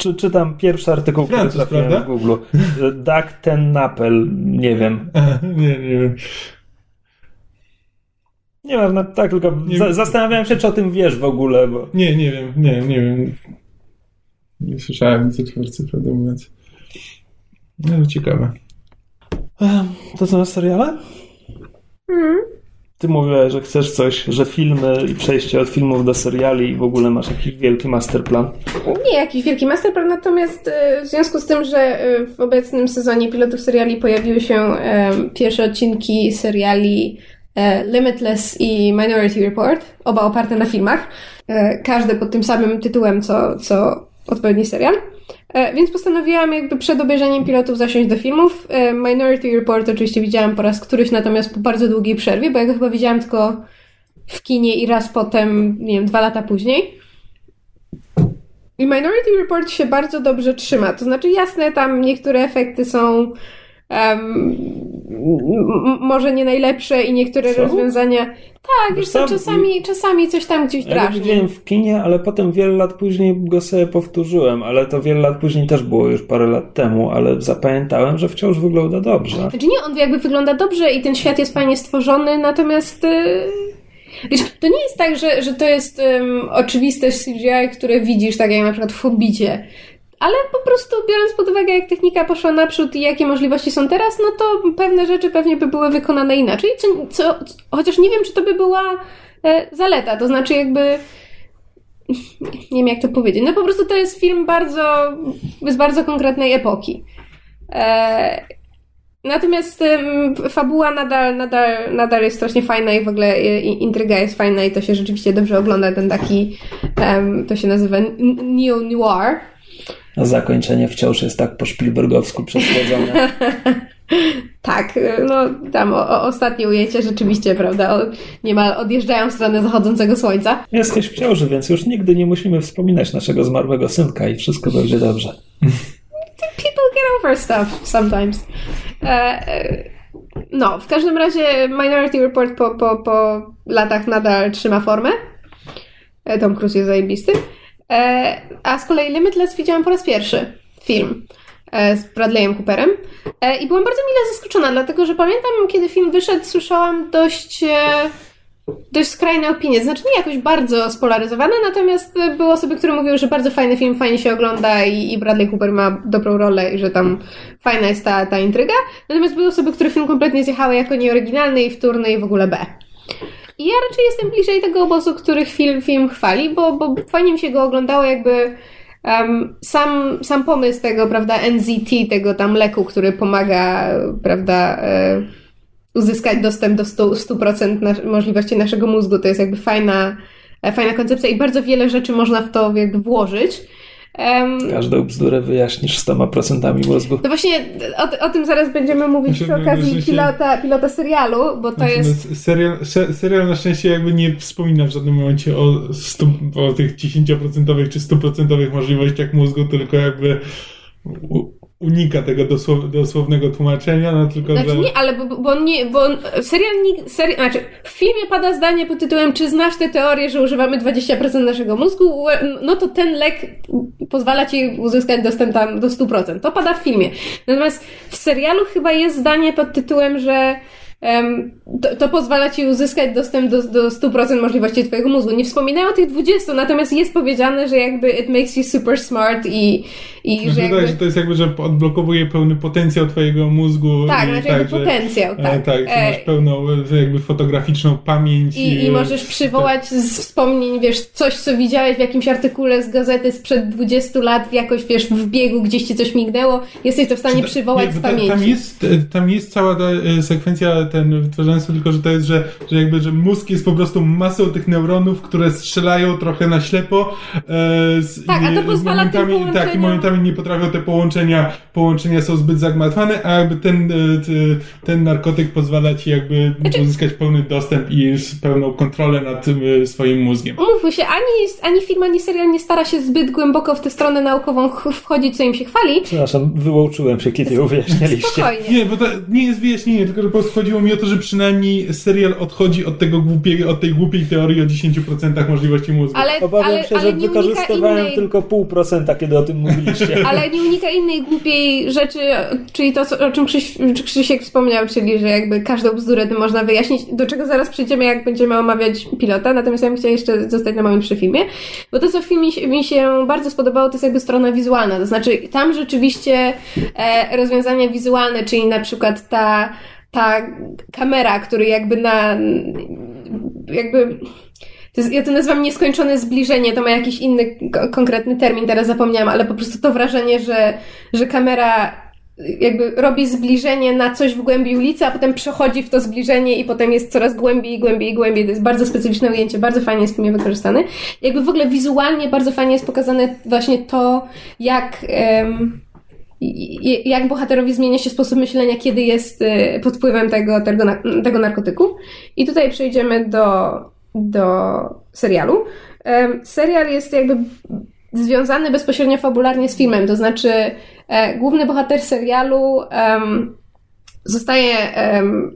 czy, czytam pierwszy artykuł, który Francuz, trafiłem prawda? w Google. E, Doug ten Napel, nie wiem. Nie, nie wiem. Nie wiem, no, tak, tylko Nie za, zastanawiałem się, czy o tym wiesz w ogóle, bo Nie, nie wiem, nie, nie wiem. Nie słyszałem nic o twórcy, prawdę mówiąc. No, ale ciekawe. To są seriale? Mhm. Ty mówiłeś, że chcesz coś, że filmy i przejście od filmów do seriali i w ogóle masz jakiś wielki masterplan. Nie jakiś wielki masterplan, natomiast e, w związku z tym, że e, w obecnym sezonie pilotów seriali pojawiły się e, pierwsze odcinki seriali Limitless i Minority Report, oba oparte na filmach, każde pod tym samym tytułem co, co odpowiedni serial. E, Więc postanowiłam jakby przed obejrzeniem pilotów zasiąść do filmów. E, Minority Report oczywiście widziałam po raz któryś, natomiast po bardzo długiej przerwie, bo ja go chyba widziałam tylko w kinie i raz potem, nie wiem, dwa lata później. I Minority Report się bardzo dobrze trzyma. To znaczy, jasne, tam niektóre efekty są em, m- może nie najlepsze i niektóre Są? rozwiązania. Tak, Wiesz co, co, czasami, czasami coś tam gdzieś Ja go drażni. widziałem w kinie, ale potem wiele lat później go sobie powtórzyłem, ale to wiele lat później też było już parę lat temu, ale zapamiętałem, że wciąż wygląda dobrze. Znaczy nie, on jakby wygląda dobrze i ten świat jest fajnie stworzony, natomiast y, wiesz, to nie jest tak, że, że to jest um, oczywiste CGI, które widzisz, tak jak na przykład w Hobbicie. Ale po prostu biorąc pod uwagę, jak technika poszła naprzód i jakie możliwości są teraz, no to pewne rzeczy pewnie by były wykonane inaczej. Co, co, chociaż nie wiem, czy to by była e, zaleta. To znaczy jakby nie wiem jak to powiedzieć. No po prostu to jest film bardzo, z bardzo konkretnej epoki. E, Natomiast ym, fabuła nadal, nadal, nadal jest strasznie fajna i w ogóle i- intryga jest fajna i to się rzeczywiście dobrze ogląda, ten taki, to się nazywa neo-noir. A zakończenie wciąż jest tak po Spielbergowsku przesłodzone. Tak, no tam o, o, ostatnie ujęcie rzeczywiście, prawda, o, niemal odjeżdżają w stronę zachodzącego słońca. Jesteś w ciąży, więc już nigdy nie musimy wspominać naszego zmarłego synka i wszystko będzie dobrze. People get over stuff sometimes. E, e, no, w każdym razie Minority Report po, po, po latach nadal trzyma formę. E, Tom Cruise jest zajebisty. E, a z kolei Limitless widziałam po raz pierwszy film e, z Bradleyem Cooperem. E, I byłam bardzo mile zaskoczona, dlatego że pamiętam, kiedy film wyszedł, słyszałam dość. Dość skrajne opinie, znaczy nie jakoś bardzo spolaryzowane, natomiast były osoby, które mówiły, że bardzo fajny film, fajnie się ogląda i, i Bradley Cooper ma dobrą rolę i że tam fajna jest ta, ta intryga. Natomiast były osoby, które film kompletnie zjechały jako nieoryginalny i wtórny i w ogóle B. I ja raczej jestem bliżej tego obozu, których film, film chwali, bo, bo fajnie mi się go oglądało jakby um, sam, sam pomysł tego, prawda, NZT, tego tam leku, który pomaga, prawda, e, uzyskać dostęp do 100%, 100% nas- możliwości naszego mózgu. To jest jakby fajna, e, fajna koncepcja i bardzo wiele rzeczy można w to jakby włożyć. Em, Każdą bzdurę wyjaśnisz 100% mózgu. no właśnie o, o tym zaraz będziemy mówić przy Znaczy, okazji że się- pilota, pilota serialu, bo to jest... Natomiast Serial, se- serial na szczęście jakby nie wspomina w żadnym momencie o, stu, o tych 10% czy 100% możliwościach mózgu, tylko jakby unika tego dosłow, dosłownego tłumaczenia, no tylko Znaczy że... nie, ale bo, bo nie, bo serial, nie- seri, znaczy w filmie pada zdanie pod tytułem czy znasz tę teorię, że używamy 20% naszego mózgu, no to ten lek pozwala ci uzyskać dostęp tam do 100%. To pada w filmie. Natomiast w serialu chyba jest zdanie pod tytułem, że em, to, to pozwala ci uzyskać dostęp do, do 100% możliwości twojego mózgu. Nie wspominają o tych 20, natomiast jest powiedziane, że jakby it makes you super smart i, i Znaczy, że tak, jakby... że to jest jakby, że odblokowuje pełny potencjał twojego mózgu. Tak, i znaczy jakby że- potencjał, e, tak. tak, E, masz pełną e, jakby fotograficzną pamięć. I, I możesz przywołać z wspomnień, wiesz, coś, co widziałeś w jakimś artykule z gazety sprzed 20 lat, jakoś, wiesz, w biegu gdzieś ci coś mignęło, jesteś to w stanie przywołać nie, z pamięci. Tam jest, tam jest cała ta e, sekwencja ten wytwarzana sensu, tylko że to jest, że, że jakby, że mózg jest po prostu masą tych neuronów, które strzelają trochę na ślepo. E, z, Tak, a to i pozwala tym momentami, Tak, i momentami nie potrafią te połączenia, połączenia są zbyt zagmatwane, a jakby ten, e, ten narkotyk pozwala ci jakby Znaczy- uzyskać pełny dostęp i pełną kontrolę nad tym, e, swoim mózgiem. Umówmy się, ani, ani film, ani serial nie stara się zbyt głęboko w tę stronę naukową ch- wchodzić, co im się chwali. Przepraszam, wyłączyłem się, kiedy uwyjaśnialiście. Spokojnie. Nie, bo to nie jest wyjaśnienie, tylko że po prostu chodziło mi o to, że przynajmniej serial odchodzi od tego głupiego, od tej głupiej teorii o 10% możliwości mózgu. Ale, Obawiam ale, się, ale że wykorzystywałem innej... tylko pół procenta, kiedy o tym mówiliście. Ale nie unika innej głupiej rzeczy, czyli to, co- o czym Krzyś, Krzysiek wspomniał, czyli że jakby każdą bzdurę tym można wyjaśnić, do czego zaraz przejdziemy, jak będziemy omawiać pilota. Natomiast ja bym chciała jeszcze zostać na moment przy filmie, bo to, co w filmie mi się bardzo spodobało, to jest jakby strona wizualna. To znaczy, tam rzeczywiście e, rozwiązania wizualne, czyli na przykład ta, ta kamera, który jakby na jakby to jest, ja to nazywam nieskończone zbliżenie, to ma jakiś inny ko- konkretny termin, teraz zapomniałam, ale po prostu to wrażenie, że, że kamera jakby robi zbliżenie na coś w głębi ulicy, a potem przechodzi w to zbliżenie i potem jest coraz głębiej, głębiej, głębiej. To jest bardzo specyficzne ujęcie, bardzo fajnie jest w filmie wykorzystane. Jakby w ogóle wizualnie bardzo fajnie jest pokazane właśnie to, jak... i- jak bohaterowi zmienia się sposób myślenia, kiedy jest y, pod wpływem tego, tego, tego narkotyku. I tutaj przejdziemy do, do serialu. Serial jest jakby związany bezpośrednio fabularnie z filmem, to znaczy e, główny bohater serialu zostaje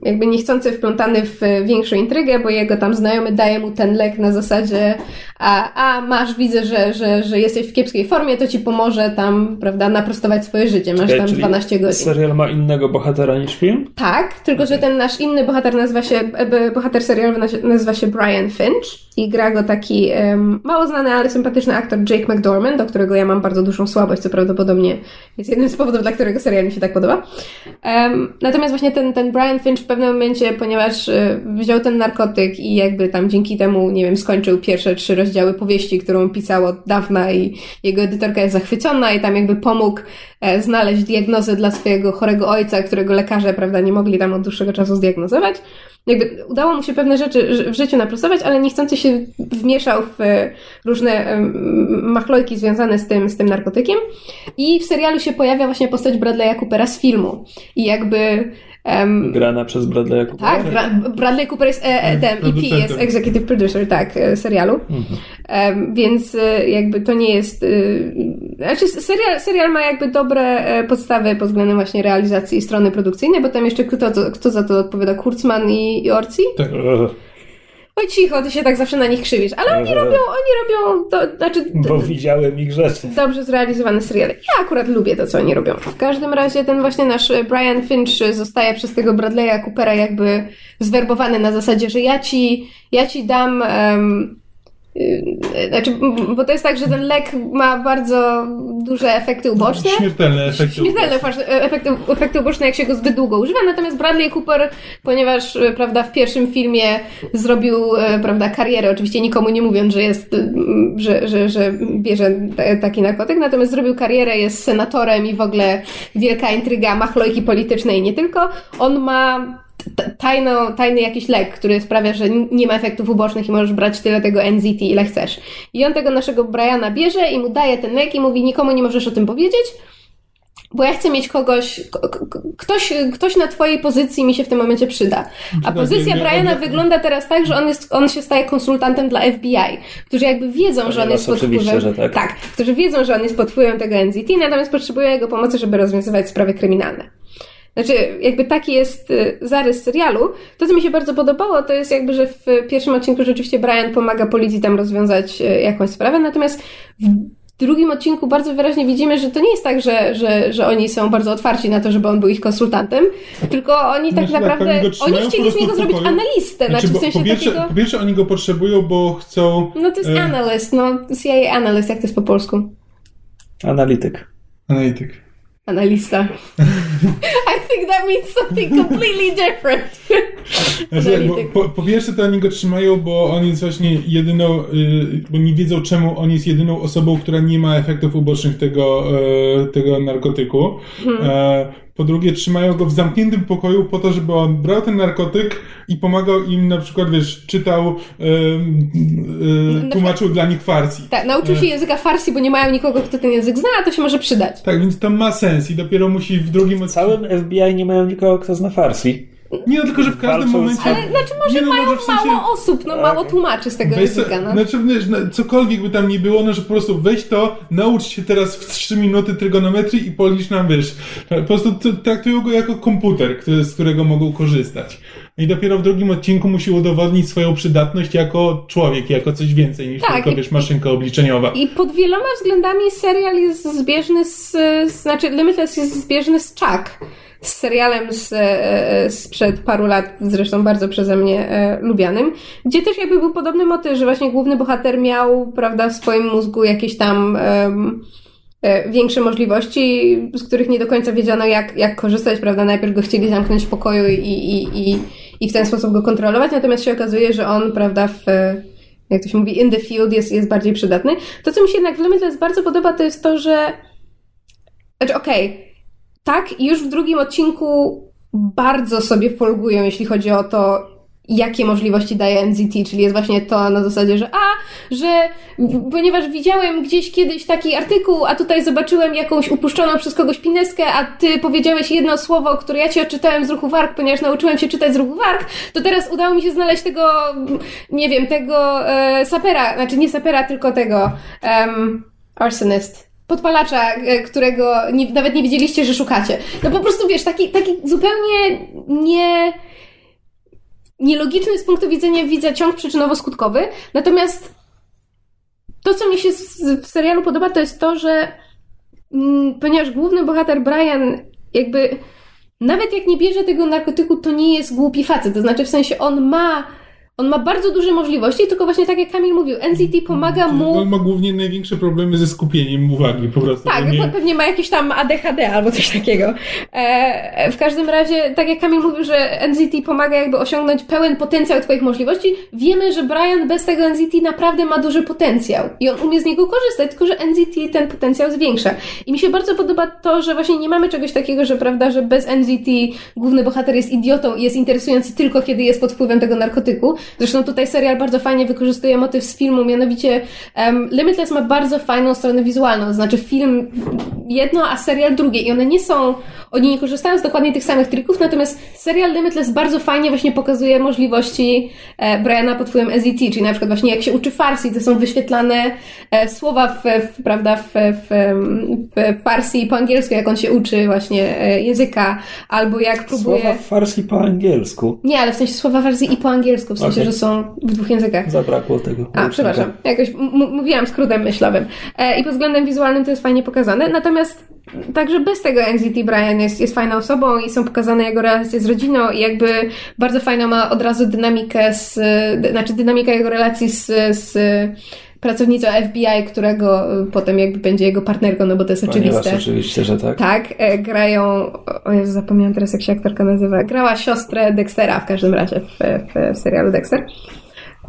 jakby niechcący wplątany w większą intrygę, bo jego tam znajomy daje mu ten lek na zasadzie a, a masz, widzę, że, że, że jesteś w kiepskiej formie, to ci pomoże tam, prawda, naprostować swoje życie. Masz tam czyli 12 godzin. Serial ma innego bohatera niż film? Tak, tylko że ten nasz inny bohater nazywa się, e, bohater serialowy nazy- nazywa się Brian Finch i gra go taki em, mało znany, ale sympatyczny aktor Jake McDormand, do którego ja mam bardzo dużą słabość, co prawdopodobnie jest jednym z powodów, dla którego serial mi się tak podoba. Em, natomiast właśnie ten, ten Brian Finch w pewnym momencie, ponieważ e, wziął ten narkotyk i jakby tam dzięki temu, nie wiem, skończył pierwsze trzy rozdziały powieści, którą pisał od dawna i jego edytorka jest zachwycona i tam jakby pomógł e, znaleźć diagnozę dla swojego chorego ojca, którego lekarze, prawda, nie mogli tam od dłuższego czasu zdiagnozować. Jakby udało mu się pewne rzeczy w życiu naprostować, ale niechcący się wmieszał w e, różne em, machlojki związane z tym, z tym narkotykiem. I w serialu się pojawia właśnie postać Bradley'a Coopera z filmu. I jakby em, Grana przez Bradley'a Coopera? tak, Bra- Bradley Cooper jest e, e, tem, EP, Producentem. jest executive producer, tak, e, serialu. Em, więc e, jakby to nie jest... e, Znaczy serial, serial ma jakby dobre podstawy pod względem właśnie realizacji strony produkcyjnej, bo tam jeszcze kto, to- kto za to odpowiada? Kurtzman i, i Orci? Tak. Oj cicho, ty się tak zawsze na nich krzywisz. Ale oni Eee. robią, oni robią, to, znaczy... Bo widziałem ich rzeczy. dobrze zrealizowane seriale. Ja akurat lubię to, co oni robią. W każdym razie ten właśnie nasz e, Brian Finch e, zostaje przez tego Bradley'a Coopera jakby zwerbowany na zasadzie, że ja ci, ja ci dam... y, znaczy, m, bo to jest tak, że ten lek ma bardzo duże efekty uboczne. Śmiertelne efekty. Śmiertelne fa- efekty, efekty uboczne, jak się go zbyt długo używa, natomiast Bradley Cooper, ponieważ e, prawda, w pierwszym filmie zrobił e, prawda, karierę, oczywiście nikomu nie mówiąc, że jest, że, że, że bierze taki narkotyk, natomiast zrobił karierę, jest senatorem i w ogóle wielka intryga, machlojki polityczne i nie tylko. On ma tajno, tajny jakiś lek, który sprawia, że nie ma efektów ubocznych i możesz brać tyle tego NZT, ile chcesz. I on tego naszego Briana bierze i mu daje ten lek i mówi, nikomu nie możesz o tym powiedzieć, bo ja chcę mieć kogoś, ktoś, ktoś na twojej pozycji mi się w tym momencie przyda. A tak, pozycja Briana wygląda teraz tak, że on, jest, on się staje konsultantem dla FBI, którzy jakby wiedzą, że on Ponieważ jest pod wpływem... że tak. którzy wiedzą, że on jest pod wpływem tego NZT, natomiast potrzebują jego pomocy, żeby rozwiązywać sprawy kryminalne. Znaczy, jakby taki jest y, zarys serialu. To, co mi się bardzo podobało, to jest jakby, że w pierwszym odcinku rzeczywiście Brian pomaga policji tam rozwiązać y, jakąś sprawę, natomiast w drugim odcinku bardzo wyraźnie widzimy, że to nie jest tak, że, że, że oni są bardzo otwarci na to, żeby on był ich konsultantem, tylko oni tak Znaczy, tak, naprawdę, oni go oni chcieli z niego zrobić pokoju. analistę, znaczy, bo w sensie po, pierwsze, takiego... po pierwsze oni go potrzebują, bo chcą... No to jest e, analyst, no CIA analyst, jak to jest po polsku? Analityk. Analityk. Analista. I think that means something completely different. Znaczy, bo, po, po pierwsze to oni go trzymają, bo on jest właśnie jedyną, y, bo nie wiedzą czemu on jest jedyną osobą, która nie ma efektów ubocznych tego, e, tego narkotyku. Hmm. E, Po drugie, trzymają go w zamkniętym pokoju po to, żeby on brał ten narkotyk i pomagał im na przykład, wiesz, czytał, yy, tłumaczył dla nich farsi. Tak, nauczył się języka farsi, bo nie mają nikogo, kto ten język zna, a to się może przydać. Tak, więc to ma sens i dopiero musi w drugim W całym FBI nie mają nikogo, kto zna farsi. Nie, no tylko, że w każdym z- momencie... Ale znaczy może Nie, no, mają może w sensie- mało osób, no mało tłumaczy z tego Weź języka, no. Znaczy, wiesz, no, cokolwiek by tam nie było, no że po prostu weź to, naucz się teraz w 3 minuty trygonometrii i policz nam, wiesz, po prostu traktują go jako komputer, który, z którego mogą korzystać. I dopiero w drugim odcinku musi udowodnić swoją przydatność jako człowiek, jako coś więcej niż Tak, tylko, wiesz, maszynka obliczeniowa. I pod wieloma względami serial jest zbieżny z, z znaczy Limitless jest zbieżny z Chuck, z serialem z, e, sprzed paru lat, zresztą bardzo przeze mnie e, lubianym, gdzie też jakby był podobny motyw, że właśnie główny bohater miał, prawda, w swoim mózgu jakieś tam e, większe możliwości, z których nie do końca wiedziano jak, jak korzystać, prawda, najpierw go chcieli zamknąć w pokoju i, i, i, i w ten sposób go kontrolować, natomiast się okazuje, że on, prawda, w jak to się mówi, in the field jest, jest bardziej przydatny. To, co mi się jednak w Limitless bardzo podoba, to jest to, że znaczy, okej, tak, już w drugim odcinku bardzo sobie folgują, jeśli chodzi o to, jakie możliwości daje NZT, czyli jest właśnie to na zasadzie, że a, że ponieważ widziałem gdzieś kiedyś taki artykuł, a tutaj zobaczyłem jakąś upuszczoną przez kogoś pineskę, a ty powiedziałeś jedno słowo, które ja ci odczytałem z ruchu warg, ponieważ nauczyłem się czytać z ruchu warg, to teraz udało mi się znaleźć tego, nie wiem, tego e, sapera, znaczy nie sapera, tylko tego em, arsonist. Podpalacza, e, którego nie, nawet nie wiedzieliście, że szukacie. No po prostu wiesz, taki, taki zupełnie nie nielogiczny z punktu widzenia widza ciąg przyczynowo-skutkowy. Natomiast to, co mi się w serialu podoba, to jest to, że mm, ponieważ główny bohater Brian jakby nawet jak nie bierze tego narkotyku, to nie jest głupi facet. To znaczy w sensie on ma on ma bardzo duże możliwości, tylko właśnie tak jak Kamil mówił, NCT pomaga mu On ma głównie największe problemy ze skupieniem uwagi po prostu. tak, bo nie... pe- pewnie ma jakieś tam ADHD albo coś takiego. E, w każdym razie, tak jak Kamil mówił, że NZT pomaga jakby osiągnąć pełen potencjał Twoich możliwości, wiemy, że Brian bez tego NZT naprawdę ma duży potencjał i on umie z niego korzystać, tylko że NZT ten potencjał zwiększa. I mi się bardzo podoba to, że właśnie nie mamy czegoś takiego, że prawda, że bez NZT główny bohater jest idiotą i jest interesujący tylko kiedy jest pod wpływem tego narkotyku. Zresztą tutaj serial bardzo fajnie wykorzystuje motyw z filmu, mianowicie um, Limitless ma bardzo fajną stronę wizualną, to znaczy film jedno, a serial drugie i one nie są, oni nie korzystają z dokładnie tych samych trików, natomiast serial Limitless bardzo fajnie właśnie pokazuje możliwości e, Briana pod wpływem SET, czyli na przykład właśnie jak się uczy farsi, to są wyświetlane e, słowa w, w, prawda, w, w, w farsi po angielsku, jak on się uczy właśnie e, języka, albo jak próbuje... Słowa farsi po angielsku. Nie, ale w sensie słowa farsi i po angielsku, w sensie, Że są w dwóch językach. Zabrakło tego. A, przepraszam, jakoś m- m- mówiłam skrótem myślowym. E, I pod względem wizualnym to jest fajnie pokazane. Natomiast także bez tego NZT Brian jest, jest fajną osobą i są pokazane jego relacje z rodziną i jakby bardzo fajną ma od razu dynamikę z, znaczy dynamika jego relacji z, z pracownicą FBI, którego y, potem jakby będzie jego partnerką, no bo to jest Ponieważ oczywiste. oczywiście, że tak. Tak, e, grają, o Jezu, zapomniałam teraz jak się aktorka nazywa, grała siostrę Dextera w każdym razie w, w, w serialu Dexter.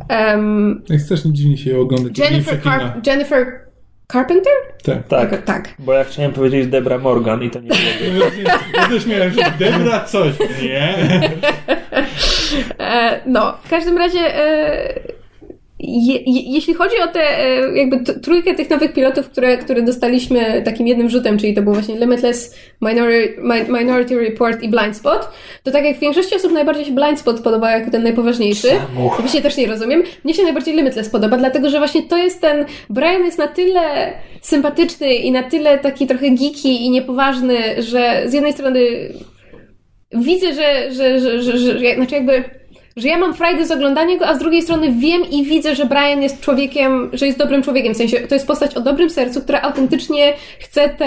Um, Jak strasznie dziwnie się ją ogląda. kiedy nie Jennifer. Carp- Jennifer Carpenter? Tak. Tak. Jako- tak. Bo ja chciałem powiedzieć Debra Morgan i to nie było. Ja też miałem, że Debra coś. Nie. E, no, w każdym razie e, je, je, jeśli chodzi o tę e, jakby trójkę tych nowych pilotów, które, które dostaliśmy takim jednym rzutem, czyli to był właśnie Limitless, Minority, Mi- Minority Report i Blind Spot, to tak jak w większości osób najbardziej się Blind Spot podoba jako ten najpoważniejszy. Czemu? Właśnie też nie rozumiem. Mnie się najbardziej Limitless podoba, dlatego że właśnie to jest ten. Brian jest na tyle sympatyczny i na tyle taki trochę geeky i niepoważny, że z jednej strony widzę, że, że, że, że, że, że znaczy jakby, że ja mam frajdę z oglądania go, a z drugiej strony wiem i widzę, że Brian jest człowiekiem, że jest dobrym człowiekiem, w sensie to jest postać o dobrym sercu, która autentycznie chce te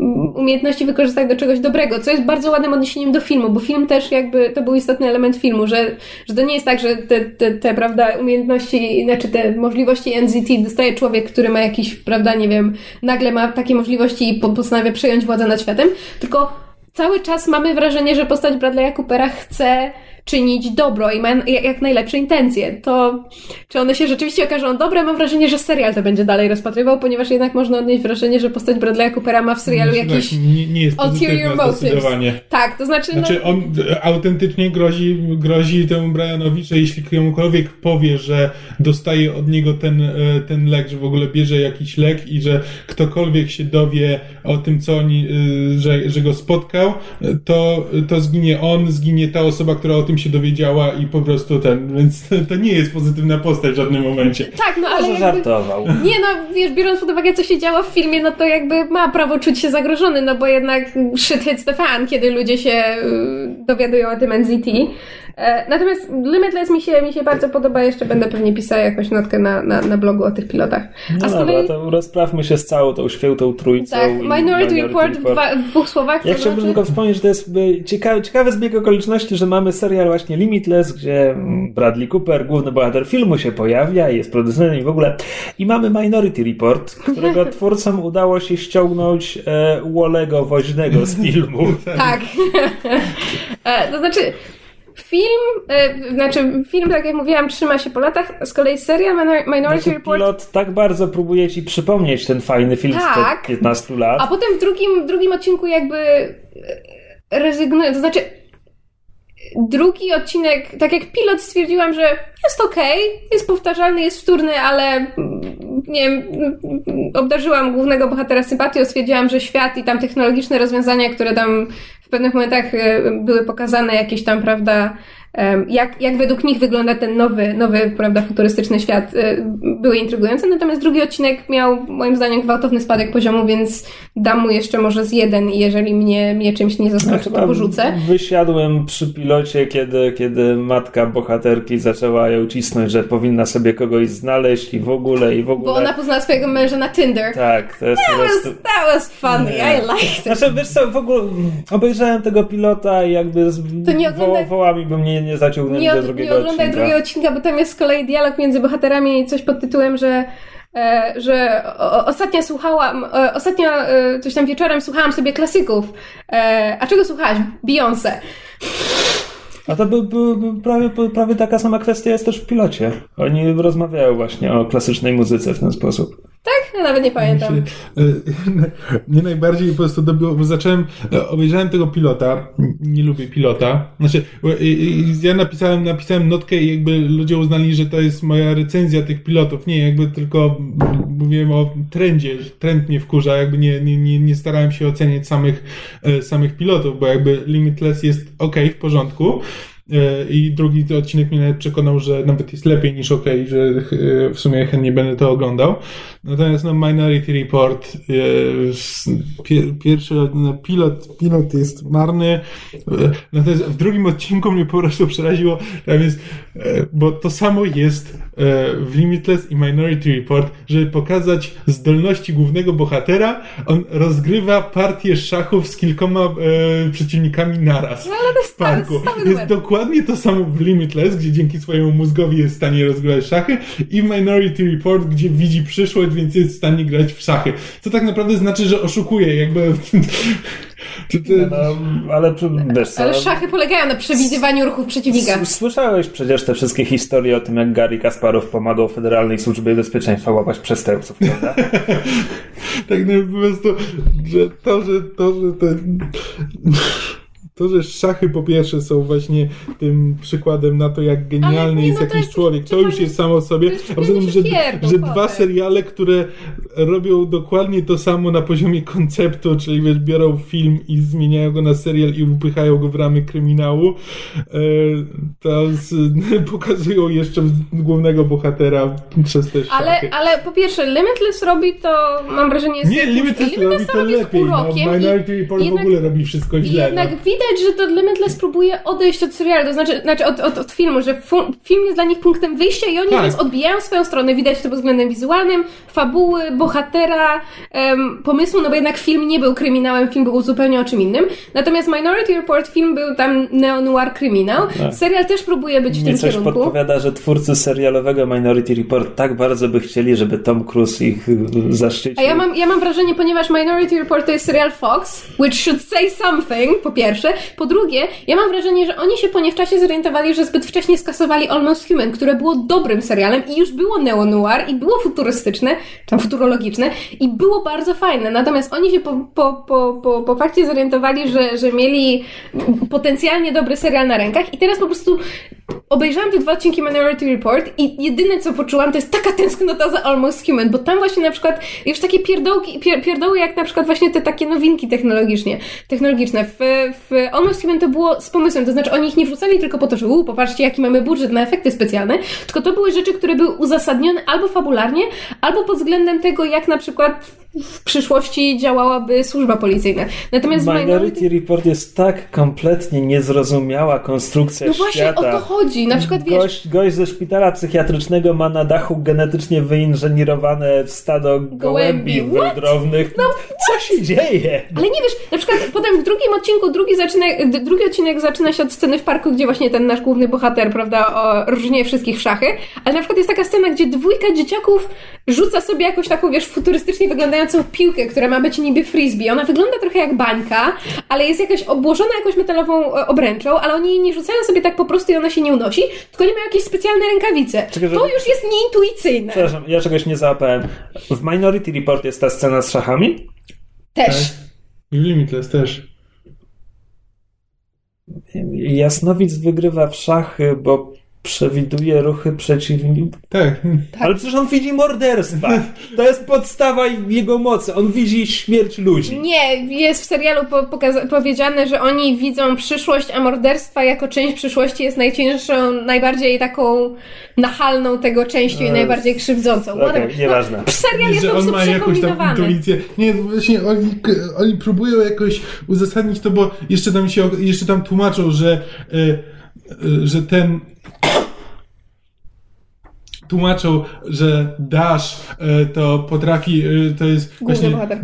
mm, umiejętności wykorzystać do czegoś dobrego, co jest bardzo ładnym odniesieniem do filmu, bo film też jakby, to był istotny element filmu, że, że to nie jest tak, że te, te, te prawda, umiejętności, znaczy te możliwości NZT dostaje człowiek, który ma jakiś, prawda, nie wiem, nagle ma takie możliwości i po- postanawia przejąć władzę nad światem, tylko cały czas mamy wrażenie, że postać Bradley'a Coopera chce czynić dobro i ma jak najlepsze intencje. To czy one się rzeczywiście okażą dobre? Mam wrażenie, że serial to będzie dalej rozpatrywał, ponieważ jednak można odnieść wrażenie, że postać Bradley'a Coopera ma w serialu Tak, jakiś nie, nie jest ulterior motives. Tak, to znaczy, Znaczy no, on autentycznie grozi, grozi temu Brianowi, że jeśli komukolwiek powie, że dostaje od niego ten, e, ten lek, że w ogóle bierze jakiś lek i że ktokolwiek się dowie o tym, co oni, e, że, że go spotkał, to, to zginie on, zginie ta osoba, która o tym się dowiedziała i po prostu ten, więc to nie jest pozytywna postać w żadnym momencie. tak, no ale Może jakby, żartował. Nie no, wiesz, biorąc pod uwagę, co się działo w filmie, no to jakby ma prawo czuć się zagrożony, no bo jednak shit hits the fan, kiedy ludzie się y, dowiadują o tym NZT. E, Natomiast Limitless mi się, mi się bardzo podoba, jeszcze będę pewnie pisała jakąś notkę na, na, na blogu o tych pilotach. No A z dobra, kolei, to rozprawmy się z całą tą świętą trójcą. tak, Minority Report w, w dwóch słowach, Ja chciałbym znaczy... tylko wspomnieć, że to jest y, ciekawy, ciekawy zbieg okoliczności, że mamy serial właśnie Limitless, gdzie mm, Bradley Cooper, główny bohater filmu się pojawia i jest producentem i w ogóle. I mamy Minority Report, którego twórcom udało się ściągnąć e, Wolego Woźnego z filmu. Tak. E, to znaczy, film, e, znaczy film, tak jak mówiłam, trzyma się po latach, z kolei serial Minor- Minority Znaczy, Report pilot tak bardzo próbuje ci przypomnieć ten fajny film Tak. sprzed 15 lat. A potem w drugim, drugim odcinku jakby e, rezygnuje, to znaczy drugi odcinek, tak jak pilot stwierdziłam, że jest okej, jest powtarzalny, jest wtórny, ale mm, nie wiem, mm, obdarzyłam głównego bohatera sympatią, stwierdziłam, że świat i tam technologiczne rozwiązania, które tam w pewnych momentach e, były pokazane, jakieś tam, prawda, jak, jak według nich wygląda ten nowy, nowy, prawda, futurystyczny świat, e, były intrygujące. Natomiast drugi odcinek miał, moim zdaniem, gwałtowny spadek poziomu, więc dam mu jeszcze może z jeden i jeżeli mnie, mnie czymś nie zaskoczy, to porzucę. Wysiadłem przy pilocie, kiedy, kiedy matka bohaterki zaczęła ją cisnąć, że powinna sobie kogoś znaleźć i w ogóle, i w ogóle. Bo ona poznała swojego męża na Tinder. Tak, to jest That was, prostu... that was funny, Nie. I liked it. Znaczy, wiesz co, w ogóle obejrzałem tego pilota i jakby z To nie oglądaj- wo- wołami by mnie nie zaciągnęli Nie, do od, drugiego nie oglądaj odcinka. drugiego odcinka, bo tam jest z kolei dialog między bohaterami, coś pod tytułem, że e, że ostatnio słuchałam, e, ostatnio e, coś tam wieczorem słuchałam sobie klasyków. A czego słuchałaś? Beyoncé. A to by, by, by prawie, by, prawie taka sama kwestia jest też w pilocie. Oni rozmawiają właśnie o klasycznej muzyce w ten sposób. Tak? Ja nawet nie pamiętam. E, Mnie najbardziej po prostu dobiło, bo zacząłem, e, obejrzałem tego pilota, nie lubię pilota, znaczy, i- ja napisałem, napisałem notkę i jakby ludzie uznali, że to jest moja recenzja tych pilotów, nie, jakby tylko mówiłem o trendzie, trend mnie wkurza, jakby nie, nie, nie, nie starałem się oceniać samych, e, samych pilotów, bo jakby Limitless jest ok, w porządku, E, I drugi odcinek mnie nawet przekonał, że nawet jest lepiej niż OK, że e, w sumie chętnie będę to oglądał. Natomiast no, Minority Report, e, pier, pierwszy no, pilot, pilot jest marny. E, Natomiast w drugim odcinku mnie po prostu przeraziło, tam jest, e, bo to samo jest e, w Limitless i Minority Report, żeby pokazać zdolności głównego bohatera, on rozgrywa partię szachów z kilkoma e, przeciwnikami naraz Ale to jest w parku. stały, stały Jest numer. Dokładnie to samo w Limitless, gdzie dzięki swojemu mózgowi jest w stanie rozgrywać szachy i w Minority Report, gdzie widzi przyszłość, więc jest w stanie grać w szachy. Co tak naprawdę znaczy, że oszukuje, jakby... to, to, No, ale wiesz co, Ale szachy polegają na przewidywaniu ruchów przeciwnika. Słyszałeś przecież te wszystkie historie o tym, jak Gary Kasparow pomagał Federalnej Służbie Bezpieczeństwa łapać przestępców, prawda? tak no, po prostu, że to, że to, że ten... To, że szachy po pierwsze są właśnie tym przykładem na to, jak genialny nie, jest no jakiś jest człowiek, to już jest samo w sobie. A poza tym, że, że dwa seriale, które robią dokładnie to samo na poziomie konceptu, czyli wiesz, biorą film i zmieniają go na serial i upychają go w ramy kryminału, e, to pokazują jeszcze głównego bohatera przez te szachy. Ale, ale po pierwsze, Limitless robi to, mam wrażenie, jest Nie, jakimś- Limitless robi to robi lepiej. No, Minority Report w ogóle robi wszystko źle. jednak no. Widać, że to Limitless próbuje odejść od serialu, to znaczy, znaczy od, od, od filmu, że fu- film jest dla nich punktem wyjścia i oni Tak. więc odbijają swoją stronę. Widać to pod względem wizualnym, fabuły, bohatera um, pomysłu, no bo jednak film nie był kryminałem, film był zupełnie o czym innym. Natomiast Minority Report film był tam neo-noir kryminał. Tak. Serial też próbuje być w Mnie tym coś kierunku. podpowiada, że twórcy serialowego Minority Report tak bardzo by chcieli, żeby Tom Cruise ich y, zaszczycił. A ja mam, ja mam wrażenie, ponieważ Minority Report to jest serial Fox, which should say something, po pierwsze. Po drugie, ja mam wrażenie, że oni się po nie w czasie zorientowali, że zbyt wcześnie skasowali Almost Human, które było dobrym serialem i już było neo-noir i było futurystyczne, tam futurologiczne i było bardzo fajne. Natomiast oni się po, po, po, po, po fakcie zorientowali, że, że mieli potencjalnie dobry serial na rękach i teraz po prostu obejrzałam te dwa odcinki Minority Report i jedyne co poczułam to jest taka tęsknota za Almost Human, bo tam właśnie na przykład już takie pierdołki, pier, pierdoły jak na przykład właśnie te takie nowinki technologicznie, technologiczne. W, w Almost Human to było z pomysłem, to znaczy oni ich nie wrzucali tylko po to, że u, popatrzcie jaki mamy budżet na efekty specjalne, tylko to były rzeczy, które były uzasadnione albo fabularnie, albo pod względem tego, jak na przykład w przyszłości działałaby służba policyjna. Natomiast w Minority Report jest tak kompletnie niezrozumiała konstrukcja No właśnie świata. o to chodzi. Na przykład wiesz, Gość, gość ze szpitala psychiatrycznego ma na dachu genetycznie wyinżenirowane stado gołębi Gołębi. Wędrownych. No, Co się dzieje? Ale nie wiesz, na przykład potem w drugim odcinku, drugi, zaczyna, drugi odcinek zaczyna się od sceny w parku, gdzie właśnie ten nasz główny bohater, prawda, o, różnie wszystkich w szachy, ale na przykład jest taka scena, gdzie dwójka dzieciaków rzuca sobie jakąś taką, wiesz, futurystycznie wyglądającą piłkę, która ma być niby frisbee. Ona wygląda trochę jak bańka, ale jest jakaś obłożona jakąś metalową e, obręczą, ale oni jej nie rzucają sobie tak po prostu i ona się nie unosi, tylko nie mają jakieś specjalne rękawice. Czekaj, To żeby- już jest nieintuicyjne. Przepraszam, ja czegoś nie załapałem. W Minority Report jest ta scena z szachami? Też. W Limitless też. Jasnowic wygrywa w szachy, bo przewiduje ruchy przeciwników. Tak. Ale przecież on widzi morderstwa. To jest podstawa jego mocy. On widzi śmierć ludzi. Nie, jest w serialu po, powiedziane, że oni widzą przyszłość, a morderstwa jako część przyszłości jest najcięższą, najbardziej taką nachalną tego częścią i E, najbardziej krzywdzącą. okej, Whatever. nieważne. No, serial jest że po on prostu ma jakąś tam intuicję. Nie, właśnie oni, oni próbują jakoś uzasadnić to, bo jeszcze tam się, jeszcze tam tłumaczą, że, e, e, że ten tłumaczą, że Dash e, to potrafi, e, to jest Główny właśnie, bohater.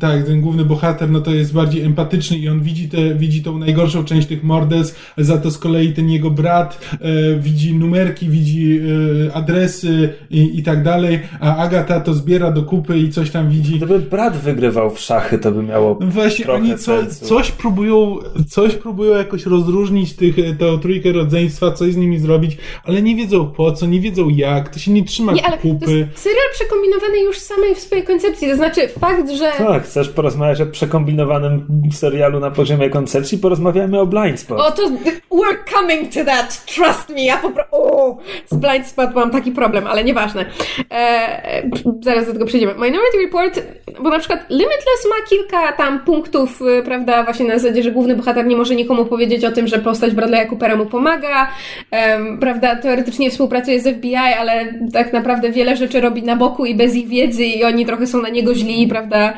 tak, ten główny bohater, no to jest bardziej empatyczny i on widzi, te, widzi tą najgorszą część tych morderstw, za to z kolei ten jego brat e, widzi numerki, widzi e, adresy i, i tak dalej, a Agata to zbiera do kupy i coś tam widzi. Gdyby brat wygrywał w szachy, to by miało No Właśnie trochę oni co, coś próbują, coś próbują jakoś rozróżnić tych, tę trójkę rodzeństwa, coś z nimi zrobić, ale nie wiedzą po co, nie wiedzą jak, to się nie trzyma Nie, ale to kupy. jest serial przekombinowany już samej w swojej koncepcji. To znaczy fakt, że Tak, chcesz porozmawiać o przekombinowanym serialu na poziomie koncepcji? Porozmawiamy o Blindspot. O, to we're coming to that, trust me. Ja po prostu. O, z Blind Spot mam taki problem, ale nieważne. E, e, zaraz do tego przejdziemy. Minority Report, bo na przykład Limitless ma kilka tam punktów, y, prawda, właśnie na zasadzie, że główny bohater nie może nikomu powiedzieć o tym, że postać Bradley'a Coopera mu pomaga, em, prawda, teoretycznie współpracuje z FBI, ale tak naprawdę wiele rzeczy robi na boku i bez ich wiedzy i oni trochę są na niego źli, prawda,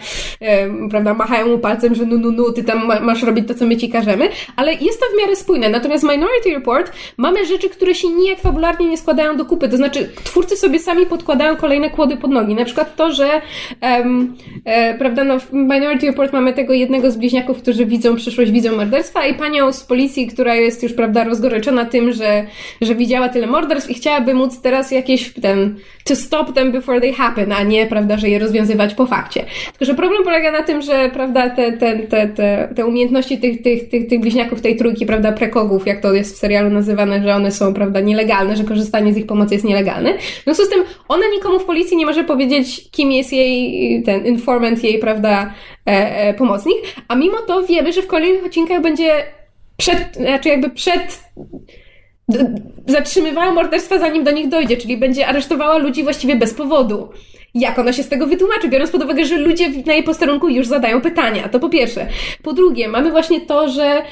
prawda, machają mu palcem, że nu, nu, nu, ty tam ma, masz robić to, co my ci każemy, ale jest to w miarę spójne. Natomiast Minority Report mamy rzeczy, które się nijak fabularnie nie składają do kupy, to znaczy twórcy sobie sami podkładają kolejne kłody pod nogi. Na przykład to, że e, prawda, no w Minority Report mamy tego jednego z bliźniaków, którzy widzą przyszłość, widzą morderstwa i panią z policji, która jest już, prawda, rozgoryczona tym, że, że widziała tyle morderstw i chciałaby móc teraz jakieś ten to stop them before they happen, a nie, prawda, że je rozwiązywać po fakcie. Tylko, że problem polega na tym, że, prawda, te, te, te, te, te umiejętności tych, tych, tych, tych bliźniaków tej trójki, prawda, prekogów, jak to jest w serialu nazywane, że one są, prawda, nielegalne, że korzystanie z ich pomocy jest nielegalne. W związku z tym ona nikomu w policji nie może powiedzieć, kim jest jej ten informant, jej, prawda, e, e, pomocnik, a mimo to wiemy, że w kolejnych odcinkach będzie przed, znaczy jakby przed zatrzymywała morderstwa zanim do nich dojdzie, czyli będzie aresztowała ludzi właściwie bez powodu. Jak ona się z tego wytłumaczy, biorąc pod uwagę, że ludzie na jej posterunku już zadają pytania. To po pierwsze. Po drugie, mamy właśnie to, że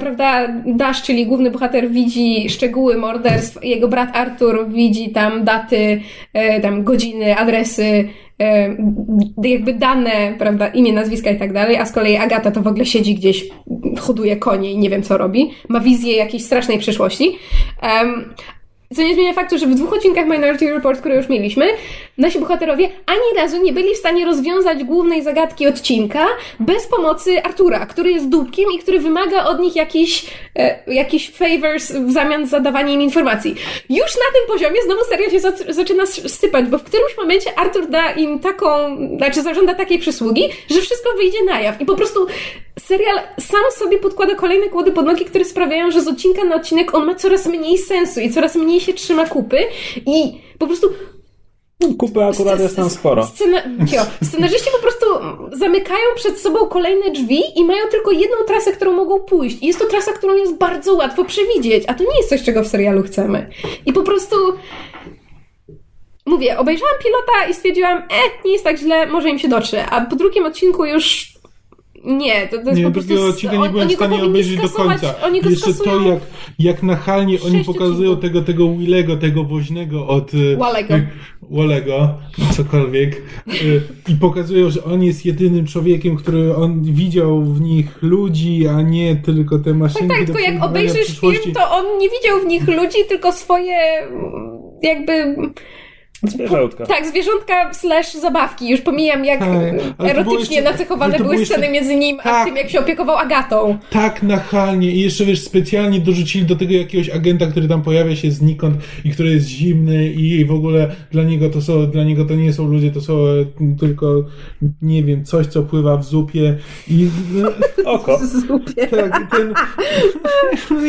prawda, Dash, czyli główny bohater, widzi szczegóły morderstw, jego brat Arthur widzi tam daty, e, tam godziny, adresy, jakby dane, prawda, imię, nazwiska i tak dalej, a z kolei Agata to w ogóle siedzi gdzieś, hoduje konie i nie wiem co robi, ma wizję jakiejś strasznej przyszłości. Co nie zmienia faktu, że w dwóch odcinkach Minority Report, które już mieliśmy, nasi bohaterowie ani razu nie byli w stanie rozwiązać głównej zagadki odcinka bez pomocy Artura, który jest dupkiem i który wymaga od nich jakichś e, jakiś favors w zamian za dawanie im informacji. Już na tym poziomie znowu serial się zac- zaczyna sypać, bo w którymś momencie Artur da im taką, znaczy zażąda takiej przysługi, że wszystko wyjdzie na jaw. I po prostu serial sam sobie podkłada kolejne kłody pod nogi, które sprawiają, że z odcinka na odcinek on ma coraz mniej sensu i coraz mniej się trzyma kupy i po prostu Kupy akurat jest tam sporo. Scena... Scenarzyści po prostu zamykają przed sobą kolejne drzwi i mają tylko jedną trasę, którą mogą pójść. I jest to trasa, którą jest bardzo łatwo przewidzieć, a to nie jest coś, czego w serialu chcemy. I po prostu mówię, obejrzałam pilota i stwierdziłam, e, nie jest tak źle, może im się dotrze. A po drugim odcinku już nie, to, to jest Nie, po prostu... drugiego odcinka nie byłem w stanie obejrzeć do końca. Oni go Jeszcze to, jak, jak nachalnie oni pokazują odcinków. tego, tego Willego, tego woźnego od... y, Walego. y, Walego, cokolwiek. y, I pokazują, że on jest jedynym człowiekiem, który on widział w nich ludzi, a nie tylko te maszynki Tak, do tylko jak obejrzysz film, to on nie widział w nich ludzi, tylko swoje mm, jakby... Zwierzątka. Tak, zwierzątka slash zabawki. Już pomijam, jak Tak, erotycznie jeszcze- nacechowane były jeszcze- sceny między nim, a Tak. tym, jak się opiekował Agatą. tak nachalnie i jeszcze wiesz, specjalnie dorzucili do tego jakiegoś agenta, który tam pojawia się znikąd i który jest zimny i w ogóle dla niego to są, dla niego to nie są ludzie, to są e, tylko, nie wiem, coś, co pływa w zupie i Oko. tak, i ten,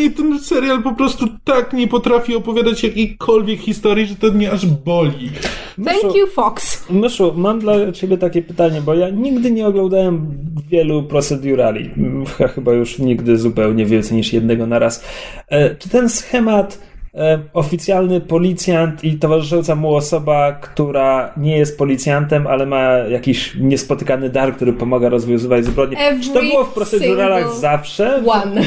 i ten serial po prostu tak nie potrafi opowiadać jakiejkolwiek historii, że to mnie aż boli. Thank you, Fox. Myszu, mam dla ciebie takie pytanie, bo ja nigdy nie oglądałem wielu procedurali. Ch- Chyba już nigdy zupełnie więcej niż jednego na raz. E, Czy ten schemat e, oficjalny policjant i towarzysząca mu osoba, która nie jest policjantem, ale ma jakiś niespotykany dar, który pomaga rozwiązywać zbrodnie. Every Czy to było w proceduralach zawsze? One.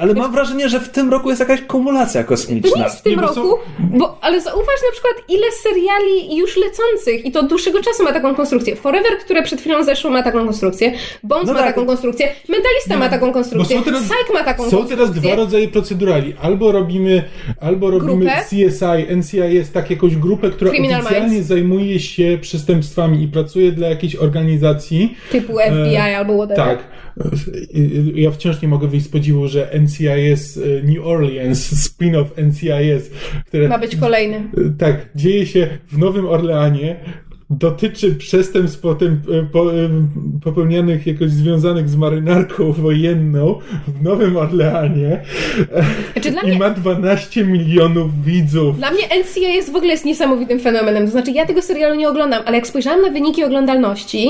Ale mam wrażenie, że w tym roku jest jakaś kumulacja To kosmiczna. nie jest w tym Nie, bo roku, są- bo, ale zauważ na przykład, ile seriali już lecących, i to od dłuższego czasu ma taką konstrukcję. Forever, które przed chwilą zeszło, ma taką konstrukcję. Bones No ma tak. taką konstrukcję. Mentalista ma taką Bo konstrukcję. są teraz, Psych ma taką są konstrukcję. teraz dwa rodzaje procedurali. Albo robimy, albo robimy Grupę? CSI, NCIS, tak jakąś grupę, która Criminal oficjalnie Minds. zajmuje się przestępstwami i pracuje dla jakiejś organizacji. Typu FBI albo whatever. Tak. Ja wciąż nie mogę wyjść z podziwu, że NCIS e, New Orleans, spin-off NCIS, które Ma być kolejny. E, Tak, dzieje się w Nowym Orleanie. Dotyczy przestępstw potem, e, po, popełnianych jakoś związanych z marynarką wojenną w Nowym Orleanie Znaczy, i mnie, ma 12 milionów widzów. Dla mnie NCIS w ogóle jest niesamowitym fenomenem. To znaczy, ja tego serialu nie oglądam, ale jak spojrzałam na wyniki oglądalności,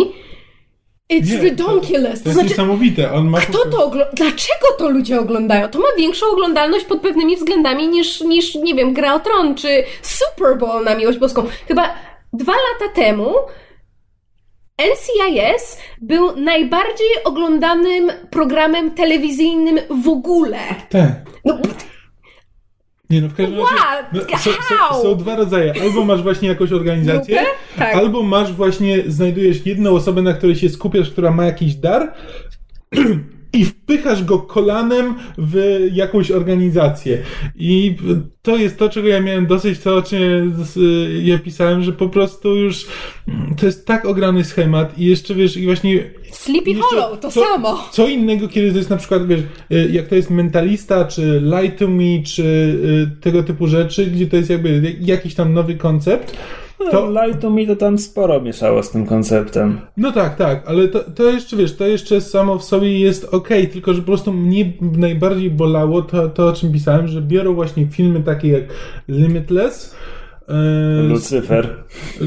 it's Nie, ridiculous. To To, jest znaczy, niesamowite. On ma kto to ogl- Dlaczego to ludzie oglądają? To ma większą oglądalność pod pewnymi względami niż, niż nie wiem, Gra o Tron czy Super Bowl na miłość boską. Chyba dwa lata temu NCIS był najbardziej oglądanym programem telewizyjnym w ogóle. Tak. No, Nie no, w każdym razie no, są, są, są dwa rodzaje. Albo masz właśnie jakąś organizację? Tak. albo masz właśnie, znajdujesz jedną osobę, na której się skupiasz, która ma jakiś dar i wpychasz go kolanem w jakąś organizację. I to jest to, czego ja miałem dosyć, to o czym ja pisałem, że po prostu już mm, to jest tak ograny schemat i jeszcze wiesz, i właśnie Sleepy jeszcze Hollow, to co, samo. Co innego, kiedy to jest na przykład, wiesz, y, jak to jest mentalista, czy lie to me, czy y, tego typu rzeczy, gdzie to jest jakby jakiś tam nowy koncept. To To, Light to Me to tam sporo mieszało z tym konceptem. no tak, tak, ale to, to jeszcze, wiesz, to jeszcze samo w sobie jest okej, tylko że po prostu mnie najbardziej bolało to, to, o czym pisałem, że biorą właśnie filmy takie jak Limitless, y, Lucyfer.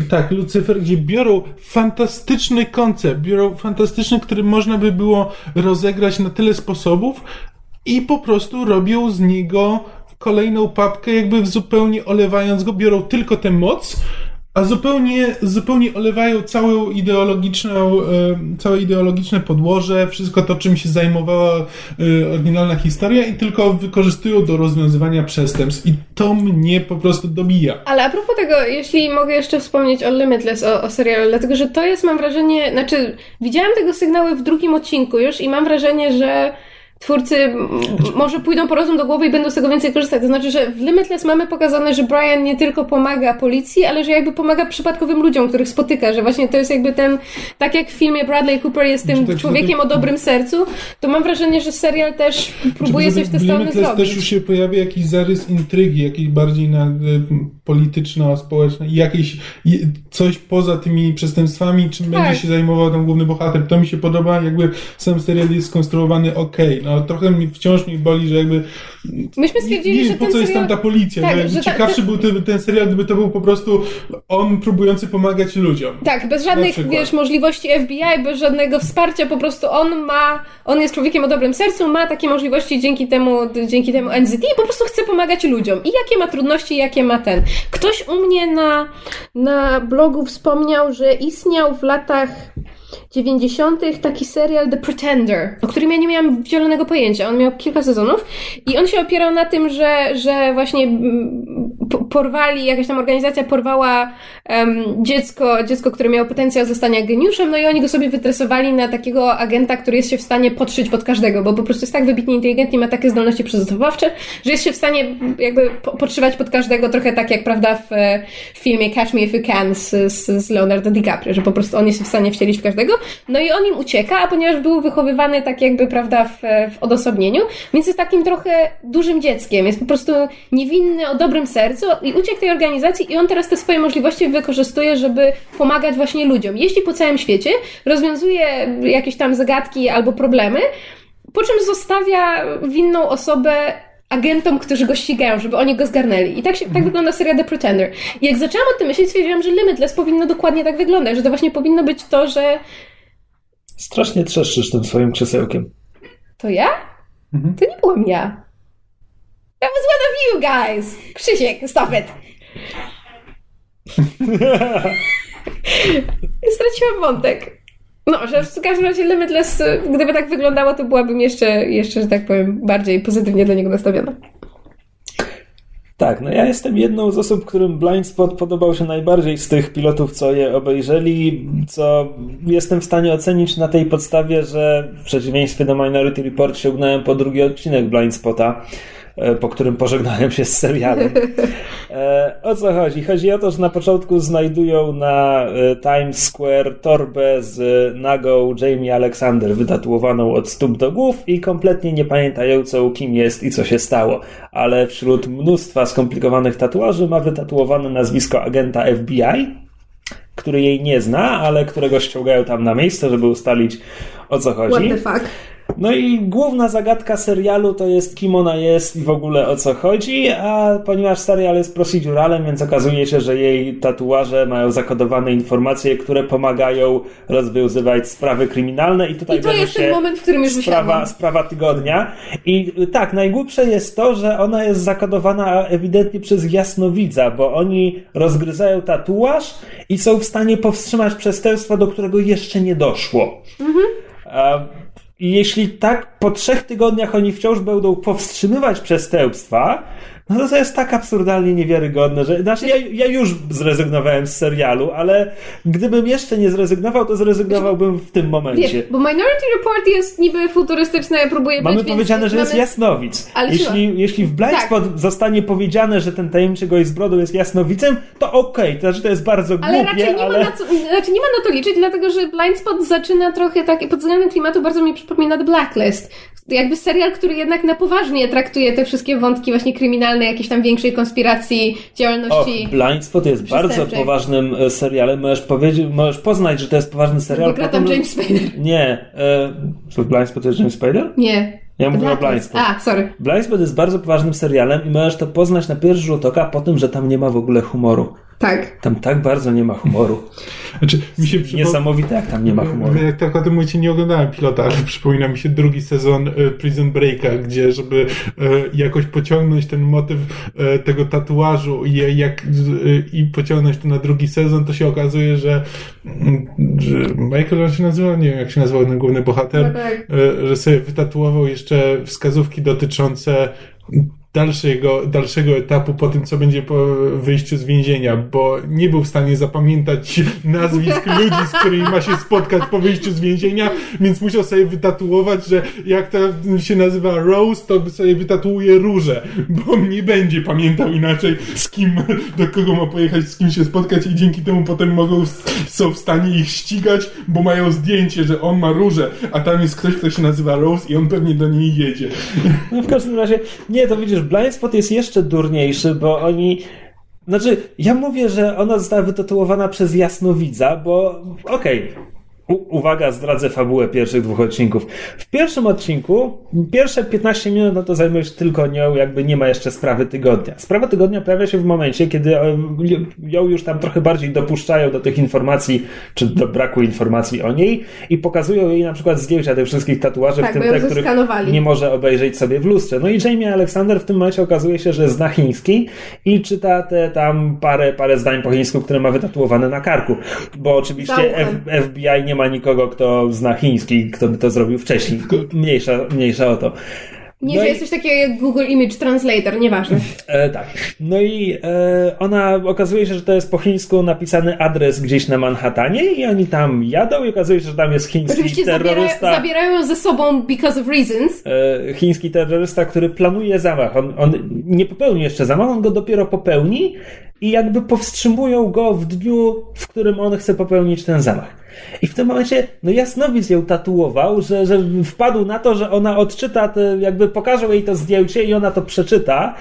Tak, Lucyfer, gdzie biorą fantastyczny koncept, biorą fantastyczny, który można by było rozegrać na tyle sposobów i po prostu robią z niego kolejną papkę, jakby zupełnie olewając go, biorą tylko tę moc, a zupełnie, zupełnie olewają całą ideologiczną, e, całe ideologiczne podłoże, wszystko to, czym się zajmowała e, oryginalna historia i tylko wykorzystują do rozwiązywania przestępstw. I to mnie po prostu dobija. Ale a propos tego, jeśli mogę jeszcze wspomnieć o Limitless, o, o serialu, dlatego że to jest, mam wrażenie, znaczy, widziałam tego sygnały w drugim odcinku już i mam wrażenie, że twórcy może pójdą po rozum do głowy i będą z tego więcej korzystać. To znaczy, że w Limitless mamy pokazane, że Brian nie tylko pomaga policji, ale że jakby pomaga przypadkowym ludziom, których spotyka, że właśnie to jest jakby ten, tak jak w filmie Bradley Cooper jest tym Znaczy, tak człowiekiem o dobrym sercu, to mam wrażenie, że serial też próbuje coś w stronę Limitless zrobić. też już się pojawia jakiś zarys intrygi, jakiś bardziej na polityczno-społeczny i jakieś coś poza tymi przestępstwami, czym Tak. będzie się zajmował ten główny bohater. To mi się podoba, jakby sam serial jest skonstruowany ok. No trochę mi, wciąż mi boli, że jakby Myśmy nie, stwierdzili, nie że wiem, po co jest serial... tam ta policja. Tak, że że ta- ciekawszy był ten, ten serial, gdyby to był po prostu on próbujący pomagać ludziom. Tak, bez żadnych, wiesz, możliwości FBI, bez żadnego wsparcia, po prostu on ma, on jest człowiekiem o dobrym sercu, ma takie możliwości dzięki temu, dzięki temu NZT i po prostu chce pomagać ludziom. I jakie ma trudności, jakie ma ten. Ktoś u mnie na, na blogu wspomniał, że istniał w latach 90. taki serial The Pretender, o którym ja nie miałam zielonego pojęcia. On miał kilka sezonów i on się opierał na tym, że, że właśnie mm, po- porwali, jakaś tam organizacja porwała em, dziecko, dziecko, które miało potencjał zostania geniuszem, no i oni go sobie wytresowali na takiego agenta, który jest się w stanie podszyć pod każdego, bo po prostu jest tak wybitnie inteligentny ma takie zdolności przygotowawcze, że jest się w stanie jakby po- podszywać pod każdego, trochę tak jak, prawda, w, w filmie Catch Me If You Can z, z, z Leonardo DiCaprio, że po prostu on jest w stanie wcielić w każdego, no i on im ucieka, a ponieważ był wychowywany tak jakby, prawda, w, w odosobnieniu, więc jest takim trochę dużym dzieckiem, jest po prostu niewinny, o dobrym sercu i uciekł tej organizacji i on teraz te swoje możliwości wykorzystuje, żeby pomagać właśnie ludziom. Jeździ po całym świecie, rozwiązuje jakieś tam zagadki albo problemy, po czym zostawia winną osobę agentom, którzy go ścigają, żeby oni go zgarnęli. I tak, się, tak wygląda seria The Pretender. I jak zaczęłam o tym myśleć, stwierdziłam, że Limitless powinno dokładnie tak wyglądać, że to właśnie powinno być to, że Strasznie trzeszczysz tym swoim krzesełkiem. to ja? Mhm. To nie byłam ja. That was one of you guys! Krzysiek, stop it! Straciłam wątek. No, że w każdym razie Limitless, gdyby tak wyglądało, to byłabym jeszcze, jeszcze, że tak powiem, bardziej pozytywnie do niego nastawiona. Tak, no ja jestem jedną z osób, którym Blind Spot podobał się najbardziej z tych pilotów, co je obejrzeli, co jestem w stanie ocenić na tej podstawie, że w przeciwieństwie do Minority Report sięgnąłem po drugi odcinek Blind Spota, po którym pożegnałem się z serialem. E, O co chodzi? Chodzi o to, że na początku znajdują na e, Times Square torbę z nagą Jamie Alexander, wytatuowaną od stóp do głów i kompletnie nie pamiętającą, kim jest i co się stało. Ale wśród mnóstwa skomplikowanych tatuaży ma wytatuowane nazwisko agenta FBI, który jej nie zna, ale którego ściągają tam na miejsce, żeby ustalić o co chodzi. fuck? No i główna zagadka serialu to jest kim ona jest i w ogóle o co chodzi, a ponieważ serial jest proceduralem, więc okazuje się, że jej tatuaże mają zakodowane informacje, które pomagają rozwiązywać sprawy kryminalne i tutaj I to jest ten moment, w którym już sprawa, sprawa tygodnia. I tak, najgłupsze jest to, że ona jest zakodowana ewidentnie przez jasnowidza, bo oni rozgryzają tatuaż i są w stanie powstrzymać przestępstwo, do którego jeszcze nie doszło. I jeśli tak po trzech tygodniach oni wciąż będą powstrzymywać przestępstwa, no to to jest tak absurdalnie niewiarygodne, że znaczy ja, ja już zrezygnowałem z serialu, ale gdybym jeszcze nie zrezygnował, to zrezygnowałbym w tym momencie. Wiesz, bo Minority Report jest niby futurystyczne, próbuje Mamy być, więc powiedziane, że jest mamy- jasnowic. Ale jeśli, jeśli w Blind Tak. Zostanie powiedziane, że ten tajemniczy gość z brodą jest jasnowicem, to okej, to znaczy to jest bardzo Ale głupie, raczej nie, ale... ma na co, znaczy nie ma na to liczyć, dlatego że Blind Spot zaczyna trochę tak, pod względem klimatu bardzo mi przypomina The Blacklist. Jakby serial, który jednak na poważnie traktuje te wszystkie wątki właśnie kryminalne, jakieś tam większej konspiracji, Och, działalności. Blind Spot jest bardzo poważnym e, serialem. Możesz, powiedzieć, możesz poznać, że to jest poważny serial. Bo potem- James Spader. Nie. E, co, w Blind Spot jest James Spader? Nie. Ja mówię o Blacklist. Blind Spot. A, sorry. Blind Spot jest bardzo poważnym serialem i możesz to poznać na pierwszy rzut oka po tym, że tam nie ma w ogóle humoru. Tak. Tam tak bardzo nie ma humoru. Znaczy, mi się. Niesamowite, jak tam nie ma humoru. Jak tak o tym mówicie, nie oglądałem pilota, ale przypomina mi się drugi sezon e, Prison Breaka, gdzie żeby e, jakoś pociągnąć ten motyw e, tego tatuażu i, jak, i pociągnąć to na drugi sezon, to się okazuje, że, mm, że Michael on się nazywał, nie wiem jak się nazywał ten główny bohater, Tak. e, że sobie wytatuował jeszcze wskazówki dotyczące dalszego, dalszego etapu po tym, co będzie po wyjściu z więzienia, bo nie był w stanie zapamiętać nazwisk ludzi, z którymi ma się spotkać po wyjściu z więzienia, więc musiał sobie wytatuować, że jak to się nazywa Rose, to sobie wytatuuje róże, bo nie będzie pamiętał inaczej z kim, do kogo ma pojechać, z kim się spotkać i dzięki temu potem mogą, są w stanie ich ścigać, bo mają zdjęcie, że on ma róże, a tam jest ktoś, kto się nazywa Rose i on pewnie do niej jedzie. No w każdym razie, nie, to widzisz, Blind Spot jest jeszcze durniejszy, bo oni znaczy, ja mówię, że ona została wytatuowana przez jasnowidza, bo okej, okay, U uwaga, zdradzę fabułę pierwszych dwóch odcinków. W pierwszym odcinku, pierwsze 15 minut, no to zajmujesz tylko nią, jakby nie ma jeszcze sprawy tygodnia. Sprawa tygodnia pojawia się w momencie, kiedy ją już tam trochę bardziej dopuszczają do tych informacji, czy do braku informacji o niej i pokazują jej na przykład zdjęcia tych wszystkich tatuaży, tak, w tym te, których nie może obejrzeć sobie w lustrze. No i Jamie Alexander w tym momencie okazuje się, że zna chiński i czyta te tam parę, parę zdań po chińsku, które ma wytatuowane na karku. Bo oczywiście F FBI nie nie ma nikogo, kto zna chiński, kto by to zrobił wcześniej. Mniejsza, mniejsza o to. Nie, no że i... jesteś takiego jak Google Image Translator, nieważne. E, tak. No i e, ona okazuje się, że to jest po chińsku napisany adres gdzieś na Manhattanie i oni tam jadą i okazuje się, że tam jest chiński Oczywiście terrorysta. Zabierają, zabierają ze sobą because of reasons. E, chiński terrorysta, który planuje zamach. On, on nie popełni jeszcze zamach, on go dopiero popełni i jakby powstrzymują go w dniu, w którym on chce popełnić ten zamach. I w tym momencie, no Jasnowidz ją tatuował, że, że wpadł na to, że ona odczyta, te, jakby pokażą jej to zdjęcie i ona to przeczyta.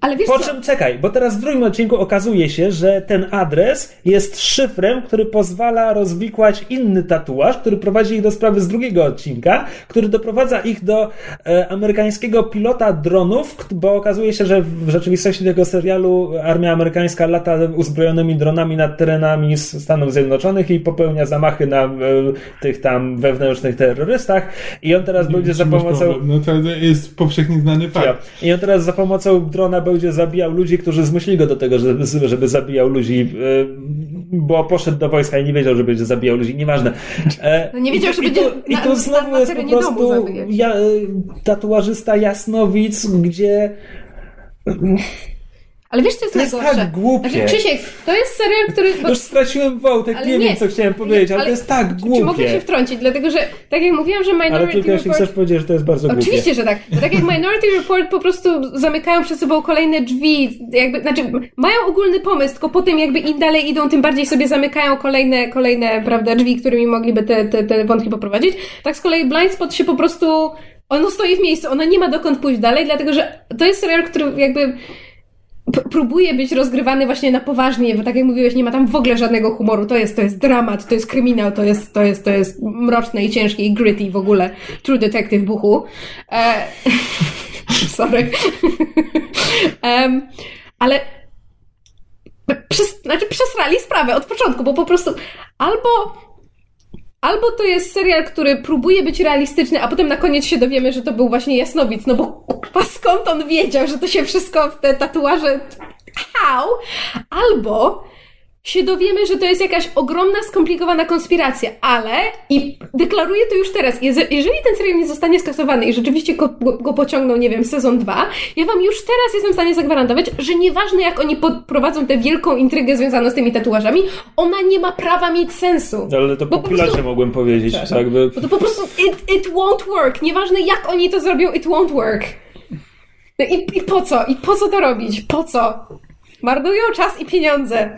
Ale wiesz po co? czym czekaj, bo teraz w drugim odcinku okazuje się, że ten adres jest szyfrem, który pozwala rozwikłać inny tatuaż, który prowadzi ich do sprawy z drugiego odcinka, który doprowadza ich do e, amerykańskiego pilota dronów, bo okazuje się, że w rzeczywistości tego serialu armia amerykańska lata uzbrojonymi dronami nad terenami Stanów Zjednoczonych i popełnia zamachy na e, tych tam wewnętrznych terrorystach i on teraz będzie za pomocą... No to jest powszechnie znany fakt. I on teraz za pomocą drona będzie zabijał ludzi, którzy zmusili go do tego, żeby, żeby zabijał ludzi, e, bo poszedł do wojska i nie wiedział, że będzie zabijał ludzi, nieważne. E, no nie wiedział, że będzie I tu znowu jest po prostu ja, tatuażysta Jasnowic, gdzie ale wiesz, co jest to najgorsze? jest tak głupie. Znaczy, Krzysiek, to jest serial, który... Bo... Już straciłem wątek, nie, nie, wiem, co chciałem powiedzieć, ale, ale, to jest tak głupie. Czy mogę się wtrącić? Dlatego, że tak jak mówiłam, że Minority ale tylko Report... jeśli chcesz powiedzieć, że to jest bardzo głupie. Oczywiście, że tak. Bo tak jak Minority Report po prostu zamykają przed sobą kolejne drzwi, jakby, znaczy mają ogólny pomysł, tylko potem jakby im dalej idą, tym bardziej sobie zamykają kolejne, kolejne, prawda, drzwi, którymi mogliby te, te, te wątki poprowadzić. Tak z kolei Blind Spot się po prostu... Ono stoi w miejscu, ona nie ma dokąd pójść dalej, dlatego, że to jest serial, który jakby próbuje być rozgrywany właśnie na poważnie, bo tak jak mówiłeś, nie ma tam w ogóle żadnego humoru. To jest, to jest dramat, to jest kryminał, to jest, to jest, to jest mroczne i ciężkie i gritty w ogóle. True Detective buchu. E... Sorry. um, ale przez, znaczy przesrali sprawę od początku, bo po prostu albo Albo to jest serial, który próbuje być realistyczny, a potem na koniec się dowiemy, że to był właśnie Jasnowic, no bo kupa, skąd on wiedział, że to się wszystko w te tatuaże... How? Albo się dowiemy, że to jest jakaś ogromna, skomplikowana konspiracja, ale i deklaruję to już teraz, jeżeli ten serial nie zostanie skasowany i rzeczywiście go, go, pociągną, nie wiem, sezon 2, ja wam już teraz jestem w stanie zagwarantować, że nieważne jak oni prowadzą tę wielką intrygę związaną z tymi tatuażami, ona nie ma prawa mieć sensu. Ale to po, po pilocie mogłem powiedzieć. Tak by... Bo to po prostu it, it won't work. Nieważne jak oni to zrobią, it won't work. No i, I po co? I po co to robić? Po co? Marnują czas i pieniądze.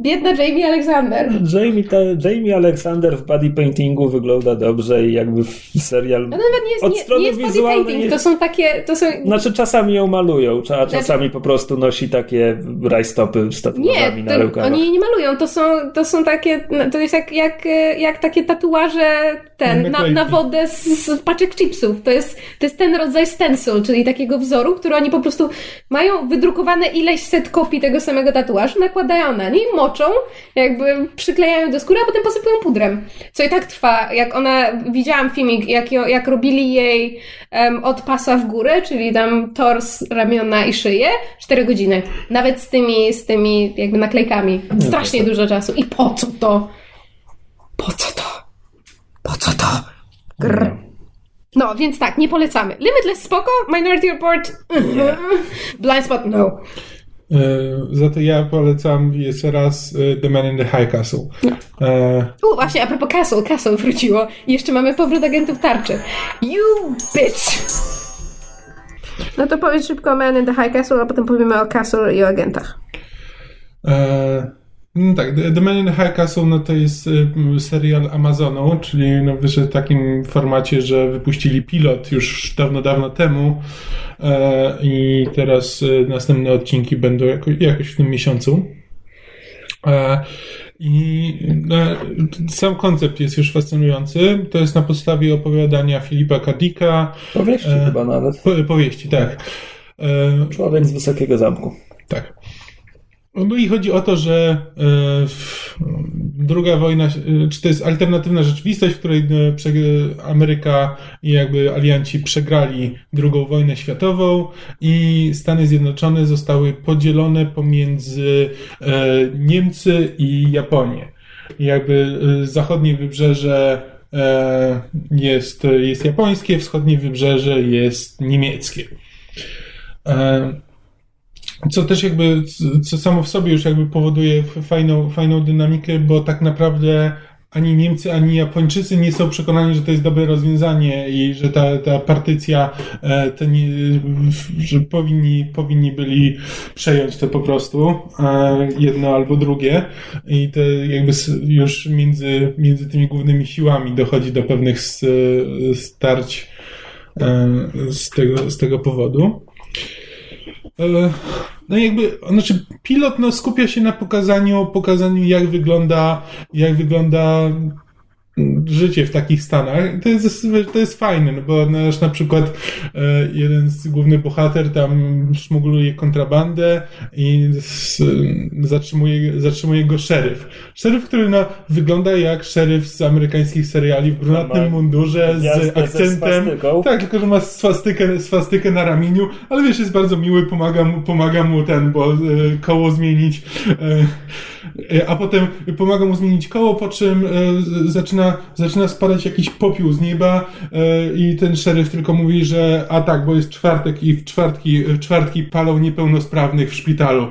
Biedna Jamie Alexander. Jamie, ta, Jamie Alexander w body paintingu wygląda dobrze i jakby w serial. No nawet nie jest, od nie, strony nie jest body painting, to są takie. To są... Znaczy czasami ją malują, a znaczy- czasami znaczy... po prostu nosi takie rajstopy z tatuażami na rękawach. Oni nie malują, to są, to są takie. No, to jest jak, jak, jak takie tatuaże ten, na, na wodę z, z paczek chipsów. To jest, to jest ten rodzaj stencil, czyli takiego wzoru, który oni po prostu mają wydrukowane ileś set kopii tego samego tatuażu, nakładają na nie moczą, jakby przyklejają do skóry, a potem posypują pudrem. Co i tak trwa. Jak ona, widziałam filmik, jak, jak robili jej um, od pasa w górę, czyli tam tors, ramiona i szyję, 4 godziny. Nawet z tymi, z tymi jakby naklejkami. Strasznie dużo czasu. I po co to? Po co to? Po co to? Grr. No, więc tak, nie polecamy. Limitless spoko, Minority Report. Blind Spot no. E, za to ja polecam jeszcze raz e, The Man in the High Castle. E, U, właśnie, a propos Castle, Castle wróciło. I jeszcze mamy powrót agentów tarczy. You bitch! No to powiedz szybko o Man in the High Castle, a potem powiemy o Castle i o agentach. e, no tak, The Man in the High Castle no to jest e, serial Amazonu, czyli no w takim formacie, że wypuścili pilot już dawno, dawno temu e, i teraz e, następne odcinki będą jako, jakoś w tym miesiącu. E, I e, sam koncept jest już fascynujący. To jest na podstawie opowiadania Filipa Kadika. Powieści E, chyba nawet. Po, powieści, tak. E, Człowiek z Wysokiego Zamku. tak. No i chodzi o to, że e, druga wojna, e, czy to jest alternatywna rzeczywistość, w której e, Ameryka i jakby alianci przegrali drugą wojnę światową i Stany Zjednoczone zostały podzielone pomiędzy Niemcy i Japonię. I jakby zachodnie wybrzeże jest, jest japońskie, wschodnie wybrzeże jest niemieckie. Co też jakby, co samo w sobie już jakby powoduje fajną, fajną dynamikę, bo tak naprawdę ani Niemcy, ani Japończycy nie są przekonani, że to jest dobre rozwiązanie i że ta, ta partycja, e, że powinni, powinni byli przejąć to po prostu, e, jedno albo drugie i to jakby już między, między tymi głównymi siłami dochodzi do pewnych starć e, z tego, z tego powodu. E, No jakby, znaczy pilot no, skupia się na pokazaniu, pokazaniu jak wygląda, jak wygląda życie w takich stanach. To jest, to jest fajne, no bo nasz na przykład e, jeden z główny bohater tam szmugluje kontrabandę i zatrzymuje, zatrzymuje go szeryf. Szeryf, który no, wygląda jak szeryf z amerykańskich seriali w brunatnym mundurze z akcentem. Tak, tylko że ma swastykę, swastykę na ramieniu, ale wiesz, jest bardzo miły, pomaga mu, pomaga mu ten, bo e, koło zmienić, e, a potem pomaga mu zmienić koło, po czym e, z- zaczyna, zaczyna spadać jakiś popiół z nieba e, i ten szeryf tylko mówi, że a tak, bo jest czwartek i w czwartki, w czwartki palą niepełnosprawnych w szpitalu.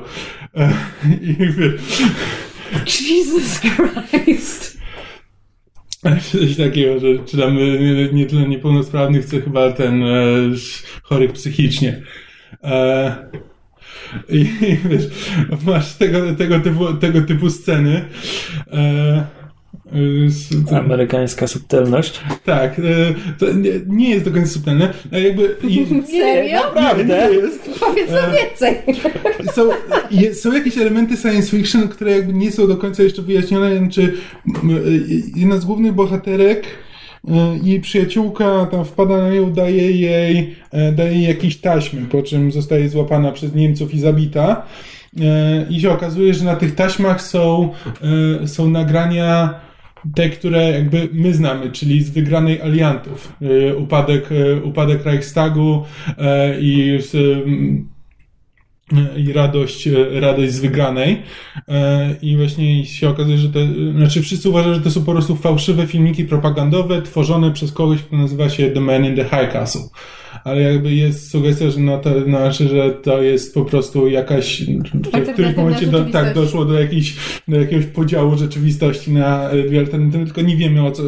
E, I Jesus Christ! Coś takiego, że czy tam e, nie, nie tyle niepełnosprawnych, co chyba ten e, chorych psychicznie. E, I wiesz, masz tego, tego, typu, tego typu sceny. E, Amerykańska subtelność. tak, e, to nie, nie jest do końca subtelne. E, jakby, Serio? Naprawdę? nie jest. Powiedz nam więcej! są, je, są jakieś elementy science fiction, które jakby nie są do końca jeszcze wyjaśnione. M, y, jedna z głównych bohaterek, y, jej przyjaciółka tam wpada na nią, daje jej, e, daje jej jakieś taśmy, po czym zostaje złapana przez Niemców i zabita. E, I się okazuje, że na tych taśmach są, e, są nagrania te, które jakby my znamy, czyli z wygranej aliantów. E, Upadek, e, upadek Reichstagu e, i i radość, radość z wygranej. I właśnie się okazuje, że te, znaczy wszyscy uważają, że to są po prostu fałszywe filmiki propagandowe tworzone przez kogoś, kto nazywa się The Man in the High Castle. Ale jakby jest sugestia, że, no to, znaczy, że to jest po prostu jakaś, w którymś momencie do, tak, doszło do, jakiejś, do jakiegoś podziału rzeczywistości na e, dwie alternatywy, tylko nie wiemy o co,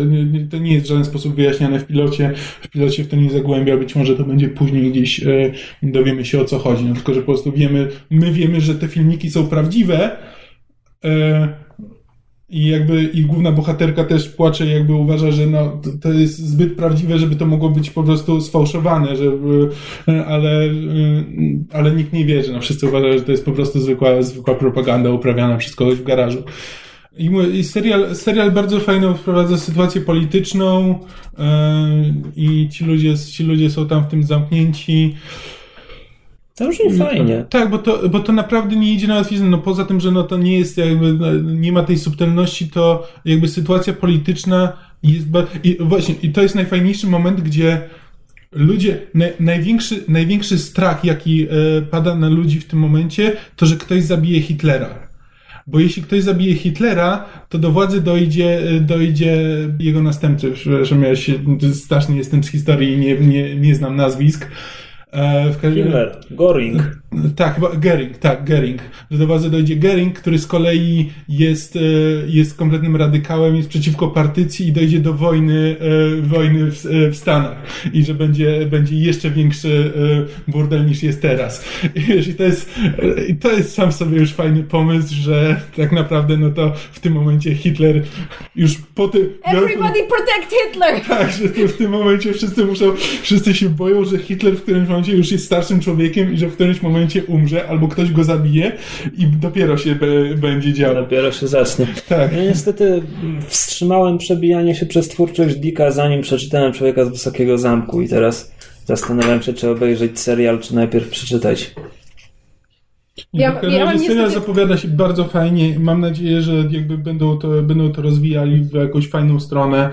to nie jest w żaden sposób wyjaśniane w pilocie, w pilocie w to nie zagłębia, być może to będzie później gdzieś, e, dowiemy się o co chodzi, no tylko, że po prostu wiemy, my wiemy, że te filmiki są prawdziwe, e, i jakby i główna bohaterka też płacze i jakby uważa, że no, to, to jest zbyt prawdziwe, żeby to mogło być po prostu sfałszowane, żeby, e, ale, e, ale nikt nie wierzy. No, wszyscy uważają, że to jest po prostu zwykła, zwykła propaganda uprawiana przez kogoś w garażu. I, i serial, serial bardzo fajną wprowadza sytuację polityczną e, i ci ludzie, ci ludzie są tam w tym zamknięci. To brzmi fajnie. Tak, bo to, bo to naprawdę nie idzie na łatwiznę. No poza tym, że no to nie jest jakby, no, nie ma tej subtelności, to jakby sytuacja polityczna jest, i właśnie, i to jest najfajniejszy moment, gdzie ludzie, naj, największy, największy strach, jaki e, pada na ludzi w tym momencie, to, że ktoś zabije Hitlera. bo jeśli ktoś zabije Hitlera, to do władzy dojdzie, dojdzie jego następcy. Przepraszam, ja się strasznie jestem z historii i nie, nie, nie znam nazwisk. E, w każdym... Hitler, Goring. Tak, chyba Gering, tak, Gering. Że do władzy dojdzie Gering, który z kolei jest, e, jest kompletnym radykałem, jest przeciwko partycji i dojdzie do wojny, e, wojny w, w Stanach. I że będzie, będzie jeszcze większy burdel niż jest teraz. I to jest, i to jest sam sobie już fajny pomysł, że tak naprawdę, no to w tym momencie Hitler już po tym... Everybody protect Hitler! Tak, że w tym momencie wszyscy muszą, wszyscy się boją, że Hitler w którymś momencie już jest starszym człowiekiem i że w którymś momencie umrze, albo ktoś go zabije i dopiero się be, będzie działo. Dopiero się zacznie. Tak. Ja niestety wstrzymałem przebijanie się przez twórczość Dicka, zanim przeczytałem Człowieka z Wysokiego Zamku i teraz zastanawiam się, czy obejrzeć serial, czy najpierw przeczytać. Ja, ja serial niestety... zapowiada się bardzo fajnie. Mam nadzieję, że jakby będą to, będą to rozwijali w jakąś fajną stronę.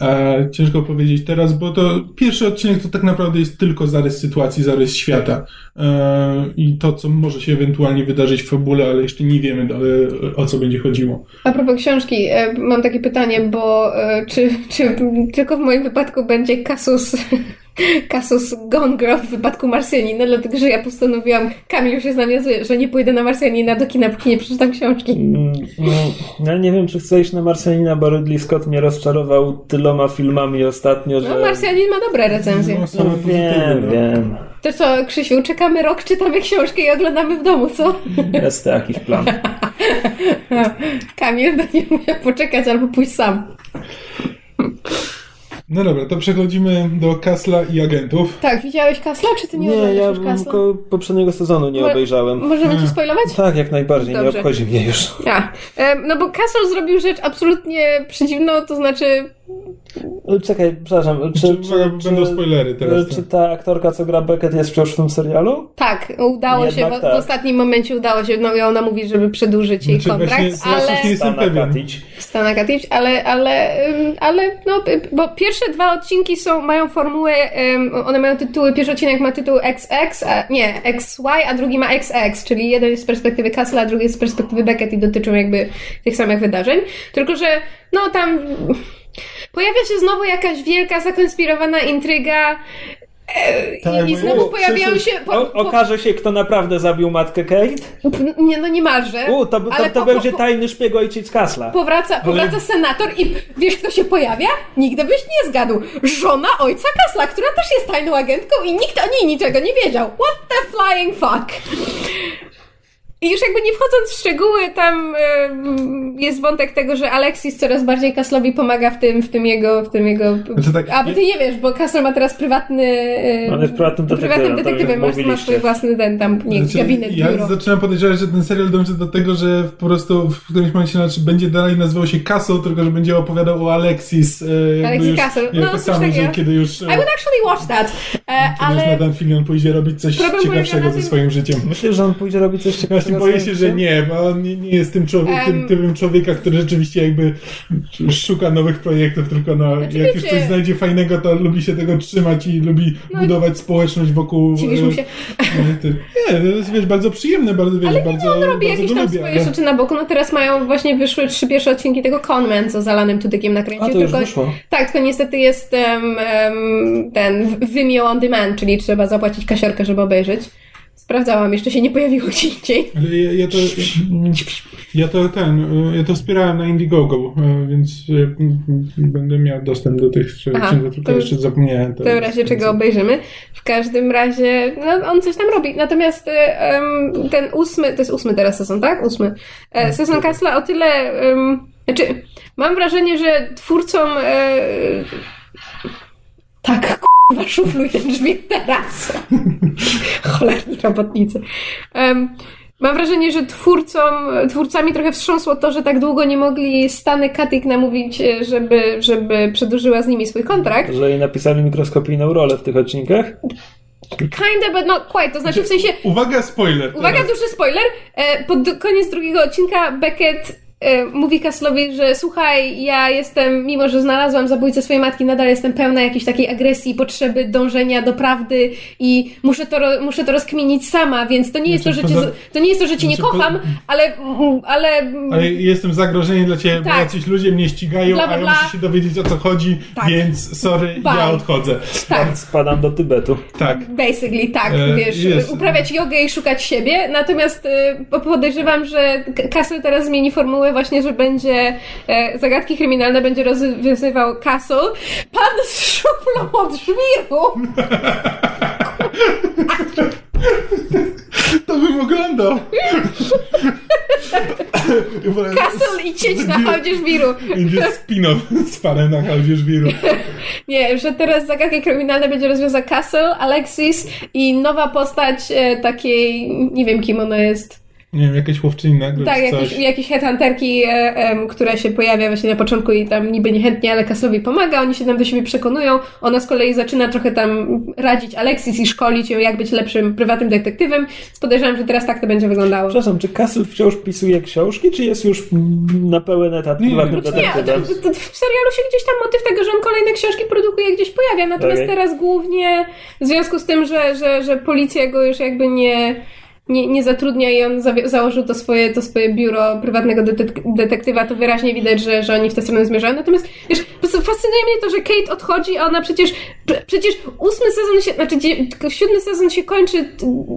E, ciężko powiedzieć teraz, bo to pierwszy odcinek to tak naprawdę jest tylko zarys sytuacji, zarys świata. E, I to, co może się ewentualnie wydarzyć w fabule, ale jeszcze nie wiemy o co będzie chodziło. A propos książki, e, mam takie pytanie, bo e, czy, czy tylko w moim wypadku będzie kasus kasus Gone Girl w wypadku Marsjanina, dlatego że ja postanowiłam, Kamil już się nawiązuje, że nie pójdę na Marsjanina do kina, póki nie przeczytam książki. Mm, no, ja nie wiem, czy chcę iść na Marsjanina, bo Ridley Scott mnie rozczarował tyloma filmami ostatnio, że... No, Marsjanin ma dobre recenzje. No, no wiem, no. wiem. To co, Krzysiu, czekamy rok, czytamy książkę i oglądamy w domu, co? Jest to jakiś plan. Kamil będzie musiał poczekać albo pójść sam. No dobra, to przechodzimy do Kasla i agentów. Tak, widziałeś Kasla, czy ty nie Nie, ja tylko poprzedniego sezonu nie Mo obejrzałem. Możemy ci spoilować? Tak, jak najbardziej, Dobrze. nie obchodzi mnie już. Ja. No bo Castle zrobił rzecz absolutnie przeciwną, to znaczy Czekaj, przepraszam. Czy, czy, czy, będą spoilery teraz. Czy ta aktorka, co gra Beckett, jest wciąż w tym serialu? Tak, udało Jednak się, w, tak. w, ostatnim momencie udało się, no i ona mówi, żeby przedłużyć jej znaczy, kontrakt, właśnie, ale... nie jestem pewien. Stana Katic, ale, ale, ale, no, bo pierwsze dwa odcinki są, mają formułę, um, one mają tytuły, pierwszy odcinek ma tytuł XX, a, nie, XY, a drugi ma XX, czyli jeden jest z perspektywy Castle, a drugi jest z perspektywy Beckett i dotyczą jakby tych samych wydarzeń. Tylko, że no tam Pojawia się znowu jakaś wielka, zakonspirowana intryga. E, tak, I, znowu pojawiają się. Po, po... okaże się, kto naprawdę zabił matkę Kate? Nie, no niemalże. U, to, to, to po, będzie tajny szpieg ojciec Kasla. Powraca, powraca senator i wiesz, kto się pojawia? Nigdy byś nie zgadł. Żona ojca Kasla, która też jest tajną agentką i nikt o niej niczego nie wiedział. What the flying fuck? I już jakby nie wchodząc w szczegóły, tam y, jest wątek tego, że Alexis coraz bardziej Kaslowi pomaga w tym, w tym jego, w tym jego... Znaczy tak, A, bo ty nie wiesz, bo Kasl ma teraz prywatny... Y, On jest prywatnym detektywem. detektywem masz, ma swój własny ten tam, nie, znaczy, gabinet, Ja biuro. zaczynam podejrzewać, że ten serial dąży do tego, że po prostu w którymś momencie znaczy, będzie dalej nazywał się Castle, tylko że będzie opowiadał o Alexis. Y, Alexis Castle. No, tak samo, że kiedy już... I would actually watch that. E, ale... Już Nathan Fillion pójdzie robić coś ciekawszego ze swoim życiem. Myślę, że on pójdzie robić coś ciekawszego boję się, że nie, bo on nie, nie jest tym, człowiek, um, tym typem człowieka, który rzeczywiście jakby szuka nowych projektów, tylko no, znaczy, jak już coś znajdzie fajnego, to lubi się tego trzymać i lubi no, budować społeczność wokół... Dziwisz mu się. Nie, to jest wiesz, bardzo przyjemne, bardzo wiesz, ale bardzo, on robi jakieś tam swoje ale... rzeczy na boku. No teraz mają, właśnie wyszły trzy pierwsze odcinki tego Conman, co zalanym tutykiem nakręcił. A, to już tylko, wyszło. Tak, tylko niestety jest um, um, ten Vimeo on demand, czyli trzeba zapłacić kasiorkę, żeby obejrzeć. Sprawdzałam, jeszcze się nie pojawiło gdzie indziej. Ale ja, ja, to, ja to ten, ja to wspierałem na Indiegogo, więc będę miał dostęp do tych Aha, tylko jeszcze zapomniałem. To, w razie czego obejrzymy. W każdym razie, no, on coś tam robi. Natomiast um, ten ósmy, to jest ósmy teraz sezon, tak? Ósmy. E, sezon Kasla o tyle, um, znaczy, mam wrażenie, że twórcom e, tak, Chyba szufluj ten drzwi teraz. Cholerni robotnicy. Um, mam wrażenie, że twórcom, twórcami trochę wstrząsło to, że tak długo nie mogli Stany Katik namówić, e, żeby, żeby przedłużyła z nimi swój kontrakt. Że jej napisali mikroskopijną rolę w tych odcinkach? Kinda, but not quite. To znaczy w sensie... Uwaga, spoiler. Uwaga, teraz. duży spoiler. E, pod koniec drugiego odcinka Beckett mówi Kaslowi, że słuchaj, ja jestem, mimo że znalazłam zabójcę swojej matki, nadal jestem pełna jakiejś takiej agresji, potrzeby dążenia do prawdy i muszę to, muszę to rozkminić sama, więc to nie jest to, że cię, Znaczy, to nie jest to, że cię nie znaczy, po- kocham, ale, ale, Ale jestem zagrożeniem dla ciebie, bo Tak. jacyś ludzie mnie ścigają, Bla, bla, a ja bla. muszę się dowiedzieć o co chodzi, Tak. więc sorry, Bye. ja odchodzę. tak. Spadam do Tybetu. Tak. Basically, tak, E, wiesz, jest. uprawiać jogę i szukać siebie, natomiast e, po- podejrzewam, że K- Castle teraz zmieni formułę właśnie, że będzie e, zagadki kryminalne będzie rozwiązywał Castle. Pan z szuflą od żwiru! To bym oglądał. Castle i cieć na hołdzie żwiru. Będzie spin-off z panem na hołdzie żwiru. Nie, że teraz zagadki kryminalne będzie rozwiązał Castle, Alexis i nowa postać e, takiej, nie wiem kim ona jest. Nie wiem, jakaś łowczyni nagród Tak, jakieś, jakieś headhunterki, e, em, która się pojawia właśnie na początku i tam niby niechętnie, ale Kaslowi pomaga, oni się tam do siebie przekonują. Ona z kolei zaczyna trochę tam radzić Alexis i szkolić ją, jak być lepszym prywatnym detektywem. Podejrzewam, że teraz tak to będzie wyglądało. Przepraszam, czy Castle wciąż pisuje książki, czy jest już na pełen etat Nie, prywatnym Znaczy Nie, to, detektywem? to, to w serialu się gdzieś tam motyw tego, że on kolejne książki produkuje, gdzieś pojawia. Natomiast Okej. teraz głównie w związku z tym, że, że, że policja go już jakby nie, nie, nie zatrudnia i on zawi- założył to swoje, to swoje biuro prywatnego detek- detektywa, to wyraźnie widać, że, że oni w tę stronę zmierzają. Natomiast wiesz, po prostu fascynuje mnie to, że Kate odchodzi, a ona przecież przecież ósmy sezon się, znaczy siódmy sezon się kończy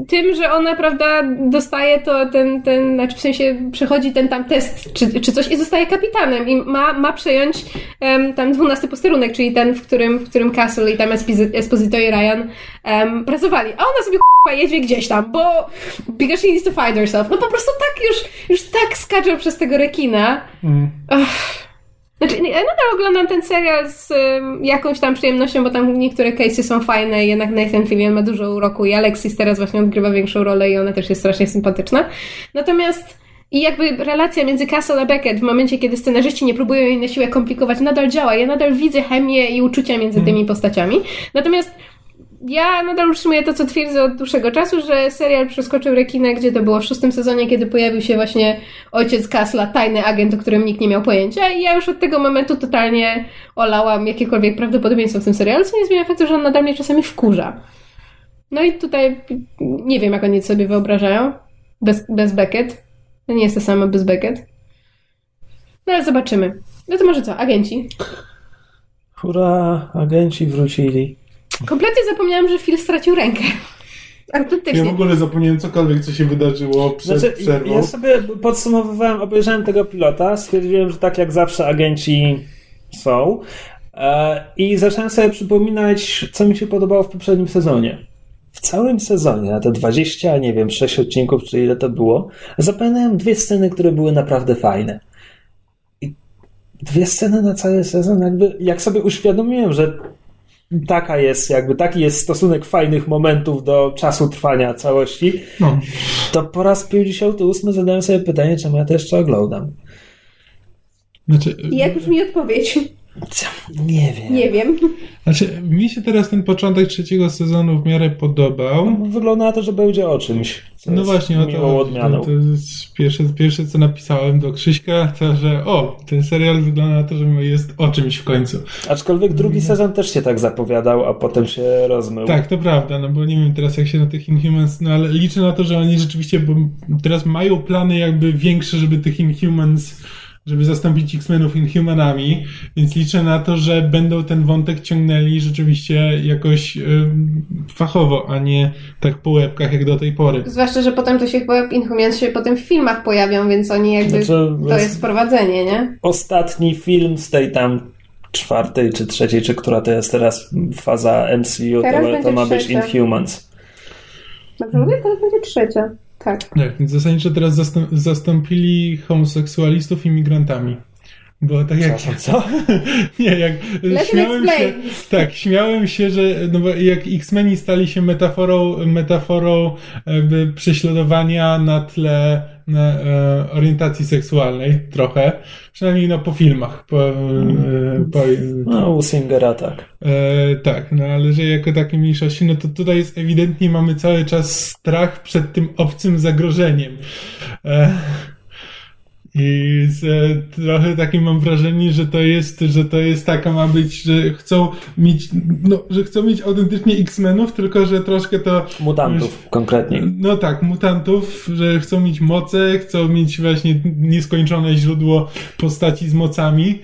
tym, że ona, prawda, dostaje to ten, ten, znaczy w sensie przechodzi ten tam test czy, czy coś i zostaje kapitanem i ma, ma przejąć em, tam dwunasty posterunek, czyli ten, w którym, w którym Castle i tam Esposi- Esposito i Ryan em, pracowali. A ona sobie jedzie gdzieś tam, bo because she needs to find herself. No po prostu tak już, już tak skaczą przez tego rekina. Mm. Ach. Znaczy, ja nadal oglądam ten serial z ym, jakąś tam przyjemnością, bo tam niektóre case'y są fajne i jednak Nathan Fillion ma dużo uroku i Alexis teraz właśnie odgrywa większą rolę i ona też jest strasznie sympatyczna. Natomiast i jakby relacja między Castle a Beckett w momencie, kiedy scenarzyści nie próbują jej na siłę komplikować, nadal działa. Ja nadal widzę chemię i uczucia między tymi postaciami. Natomiast ja nadal utrzymuję to, co twierdzę od dłuższego czasu, że serial Przeskoczył Rekinę, gdzie to było w szóstym sezonie, kiedy pojawił się właśnie ojciec Kasla, tajny agent, o którym nikt nie miał pojęcia i ja już od tego momentu totalnie olałam jakiekolwiek prawdopodobieństwo w tym serialu, co nie zmienia faktu, że on nadal mnie czasami wkurza. No i tutaj nie wiem, jak oni sobie wyobrażają bez, bez Beckett. To nie jest to samo bez Beckett. No ale zobaczymy. No to może co, agenci? Hurra, agenci wrócili. Kompletnie zapomniałam, że Phil stracił rękę. Ja w ogóle zapomniałem cokolwiek, co się wydarzyło przed Znaczy, przerwą. ja sobie podsumowywałem, obejrzałem tego pilota, stwierdziłem, że tak jak zawsze agenci są e, i zacząłem sobie przypominać, co mi się podobało w poprzednim sezonie. W całym sezonie, na te 20, nie wiem, 6 odcinków, czy ile to było, zapamiętałem dwie sceny, które były naprawdę fajne. I dwie sceny na cały sezon, jakby, jak sobie uświadomiłem, że taka jest, jakby taki jest stosunek fajnych momentów do czasu trwania całości, No. to po raz 58 zadałem sobie pytanie, czemu ja to jeszcze oglądam. Znaczy, I jak już mi odpowiedź? Nie wiem. Nie wiem. znaczy, mi się teraz ten początek trzeciego sezonu w miarę podobał. Wygląda na to, że będzie o czymś. No właśnie, o to, odmianą. to, to jest pierwsze, pierwsze, co napisałem do Krzyśka, to że o, ten serial wygląda na to, że jest o czymś w końcu. Aczkolwiek drugi sezon też się tak zapowiadał, a potem się rozmył. Tak, to prawda, no bo nie wiem teraz jak się na tych Inhumans, no ale liczę na to, że oni rzeczywiście, bo teraz mają plany jakby większe, żeby tych Inhumans, żeby zastąpić X-Menów Inhumanami, więc liczę na to, że będą ten wątek ciągnęli rzeczywiście jakoś ym, fachowo, a nie tak po łebkach jak do tej pory. Zwłaszcza, że potem to się chyba Inhumans się potem w filmach pojawią, więc oni jakby... Znaczy, To jest wprowadzenie, nie? Ostatni film z tej tam czwartej czy trzeciej, czy która to jest teraz faza MCU, Teraz to, to ma być trzecia. Inhumans. Dobrze mówię? Teraz będzie trzecia. Tak. Tak, więc zasadniczo teraz zastą- zastąpili homoseksualistów imigrantami. Bo tak jak. Przepraszam, co? Nie, jak Let śmiałem się. Tak, śmiałem się, że no bo jak X-Meni stali się metaforą, metaforą jakby prześladowania na tle na, e, orientacji seksualnej, trochę. Przynajmniej no po filmach. Po, e, po, No, u Singera tak. E, tak, no ale że jako takie mniejszości, no to tutaj jest ewidentnie mamy cały czas strach przed tym obcym zagrożeniem. E, I z, e, trochę takie mam wrażenie, że to jest, że to jest taka ma być, że chcą mieć, no, że chcą mieć autentycznie X-Menów, tylko że troszkę to... Mutantów konkretnie. No tak, mutantów, że chcą mieć moce, chcą mieć właśnie nieskończone źródło postaci z mocami.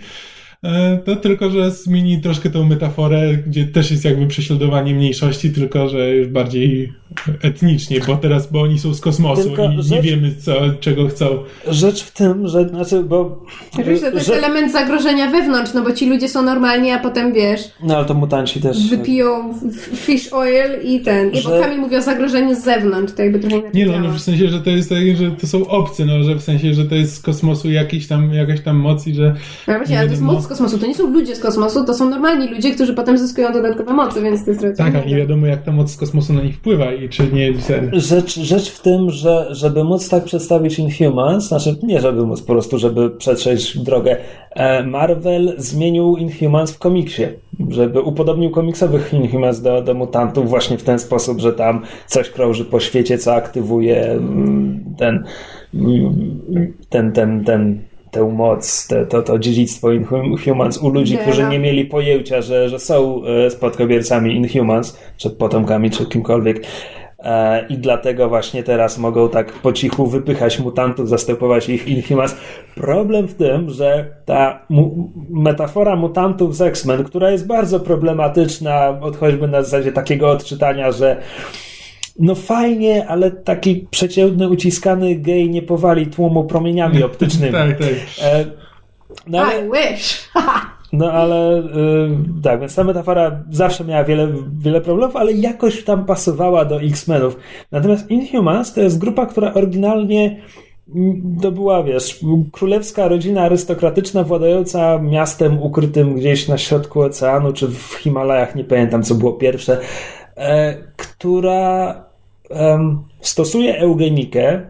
E, to tylko, że zmieni troszkę tą metaforę, gdzie też jest jakby prześladowanie mniejszości, tylko że już bardziej etnicznie, bo teraz, bo oni są z kosmosu Tylko i rzecz- nie wiemy, co, czego chcą. Rzecz w tym, że znaczy, bo. Oczywiście to jest że- element zagrożenia wewnątrz, no bo ci ludzie są normalni, a potem wiesz, No ale to mutanci też. wypiją fish oil i ten. I Że- bo Kami mówi o zagrożeniu z zewnątrz, to jakby trochę Nie no, no w sensie, że to jest tak, że to są obcy, no, że w sensie, że to jest z kosmosu jakiś tam, jakaś tam moc i że No właśnie, nie ale to jest moc kosmosu, to nie są ludzie z kosmosu, to są normalni ludzie, którzy potem zyskują dodatkowe mocy, więc to jest co tak, a nie wiadomo jak ta moc z kosmosu na nich wpływa i czy nie ten. Rzecz, rzecz w tym, że żeby móc tak przedstawić Inhumans, znaczy nie żeby móc, po prostu żeby przetrzeć drogę, e, Marvel zmienił Inhumans w komiksie, żeby upodobnił komiksowych Inhumans do, do mutantów właśnie w ten sposób, że tam coś krąży po świecie, co aktywuje mm, ten mm, ten, ten, ten tę moc, te, to, to dziedzictwo Inhumans u ludzi, którzy nie mieli pojęcia, że, że są e, spadkobiercami Inhumans, czy potomkami, czy kimkolwiek. E, I dlatego właśnie teraz mogą tak po cichu wypychać mutantów, zastępować ich Inhumans. Problem w tym, że ta mu- metafora mutantów z X-Men, która jest bardzo problematyczna, od choćby na zasadzie takiego odczytania, że no fajnie, ale taki przeciętny, uciskany gej nie powali tłumu promieniami optycznymi. tak, tak. E, no ale, I wish! no ale y, tak, więc ta metafora zawsze miała wiele, wiele problemów, ale jakoś tam pasowała do X-Menów. Natomiast Inhumans to jest grupa, która oryginalnie to była, wiesz, królewska rodzina arystokratyczna władająca miastem ukrytym gdzieś na środku oceanu, czy w Himalajach, nie pamiętam co było pierwsze, e, która stosuje eugenikę,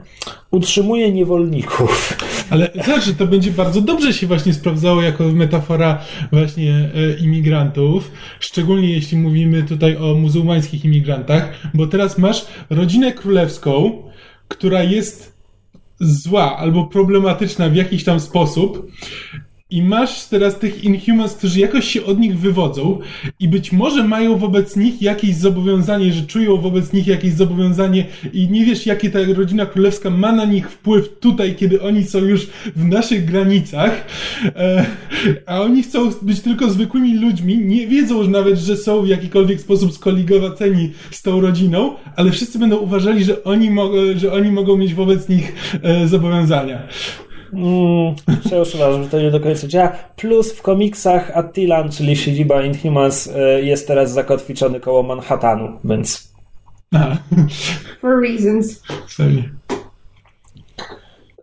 utrzymuje niewolników. Ale znaczy, to będzie bardzo dobrze się właśnie sprawdzało jako metafora właśnie e, imigrantów, szczególnie jeśli mówimy tutaj o muzułmańskich imigrantach, bo teraz masz rodzinę królewską, która jest zła albo problematyczna w jakiś tam sposób i masz teraz tych Inhumans, którzy jakoś się od nich wywodzą i być może mają wobec nich jakieś zobowiązanie, że czują wobec nich jakieś zobowiązanie i nie wiesz, jakie ta rodzina królewska ma na nich wpływ tutaj, kiedy oni są już w naszych granicach, e, a oni chcą być tylko zwykłymi ludźmi, nie wiedzą że nawet, że są w jakikolwiek sposób skoligowaceni z tą rodziną, ale wszyscy będą uważali, że oni, mogą, że oni mogą mieć wobec nich e, zobowiązania. Mm, już uważam, że to nie do końca działa. Plus w komiksach Attilan, czyli siedziba Inhumans, e, jest teraz zakotwiczony koło Manhattanu, więc Aha, For reasons. sorry.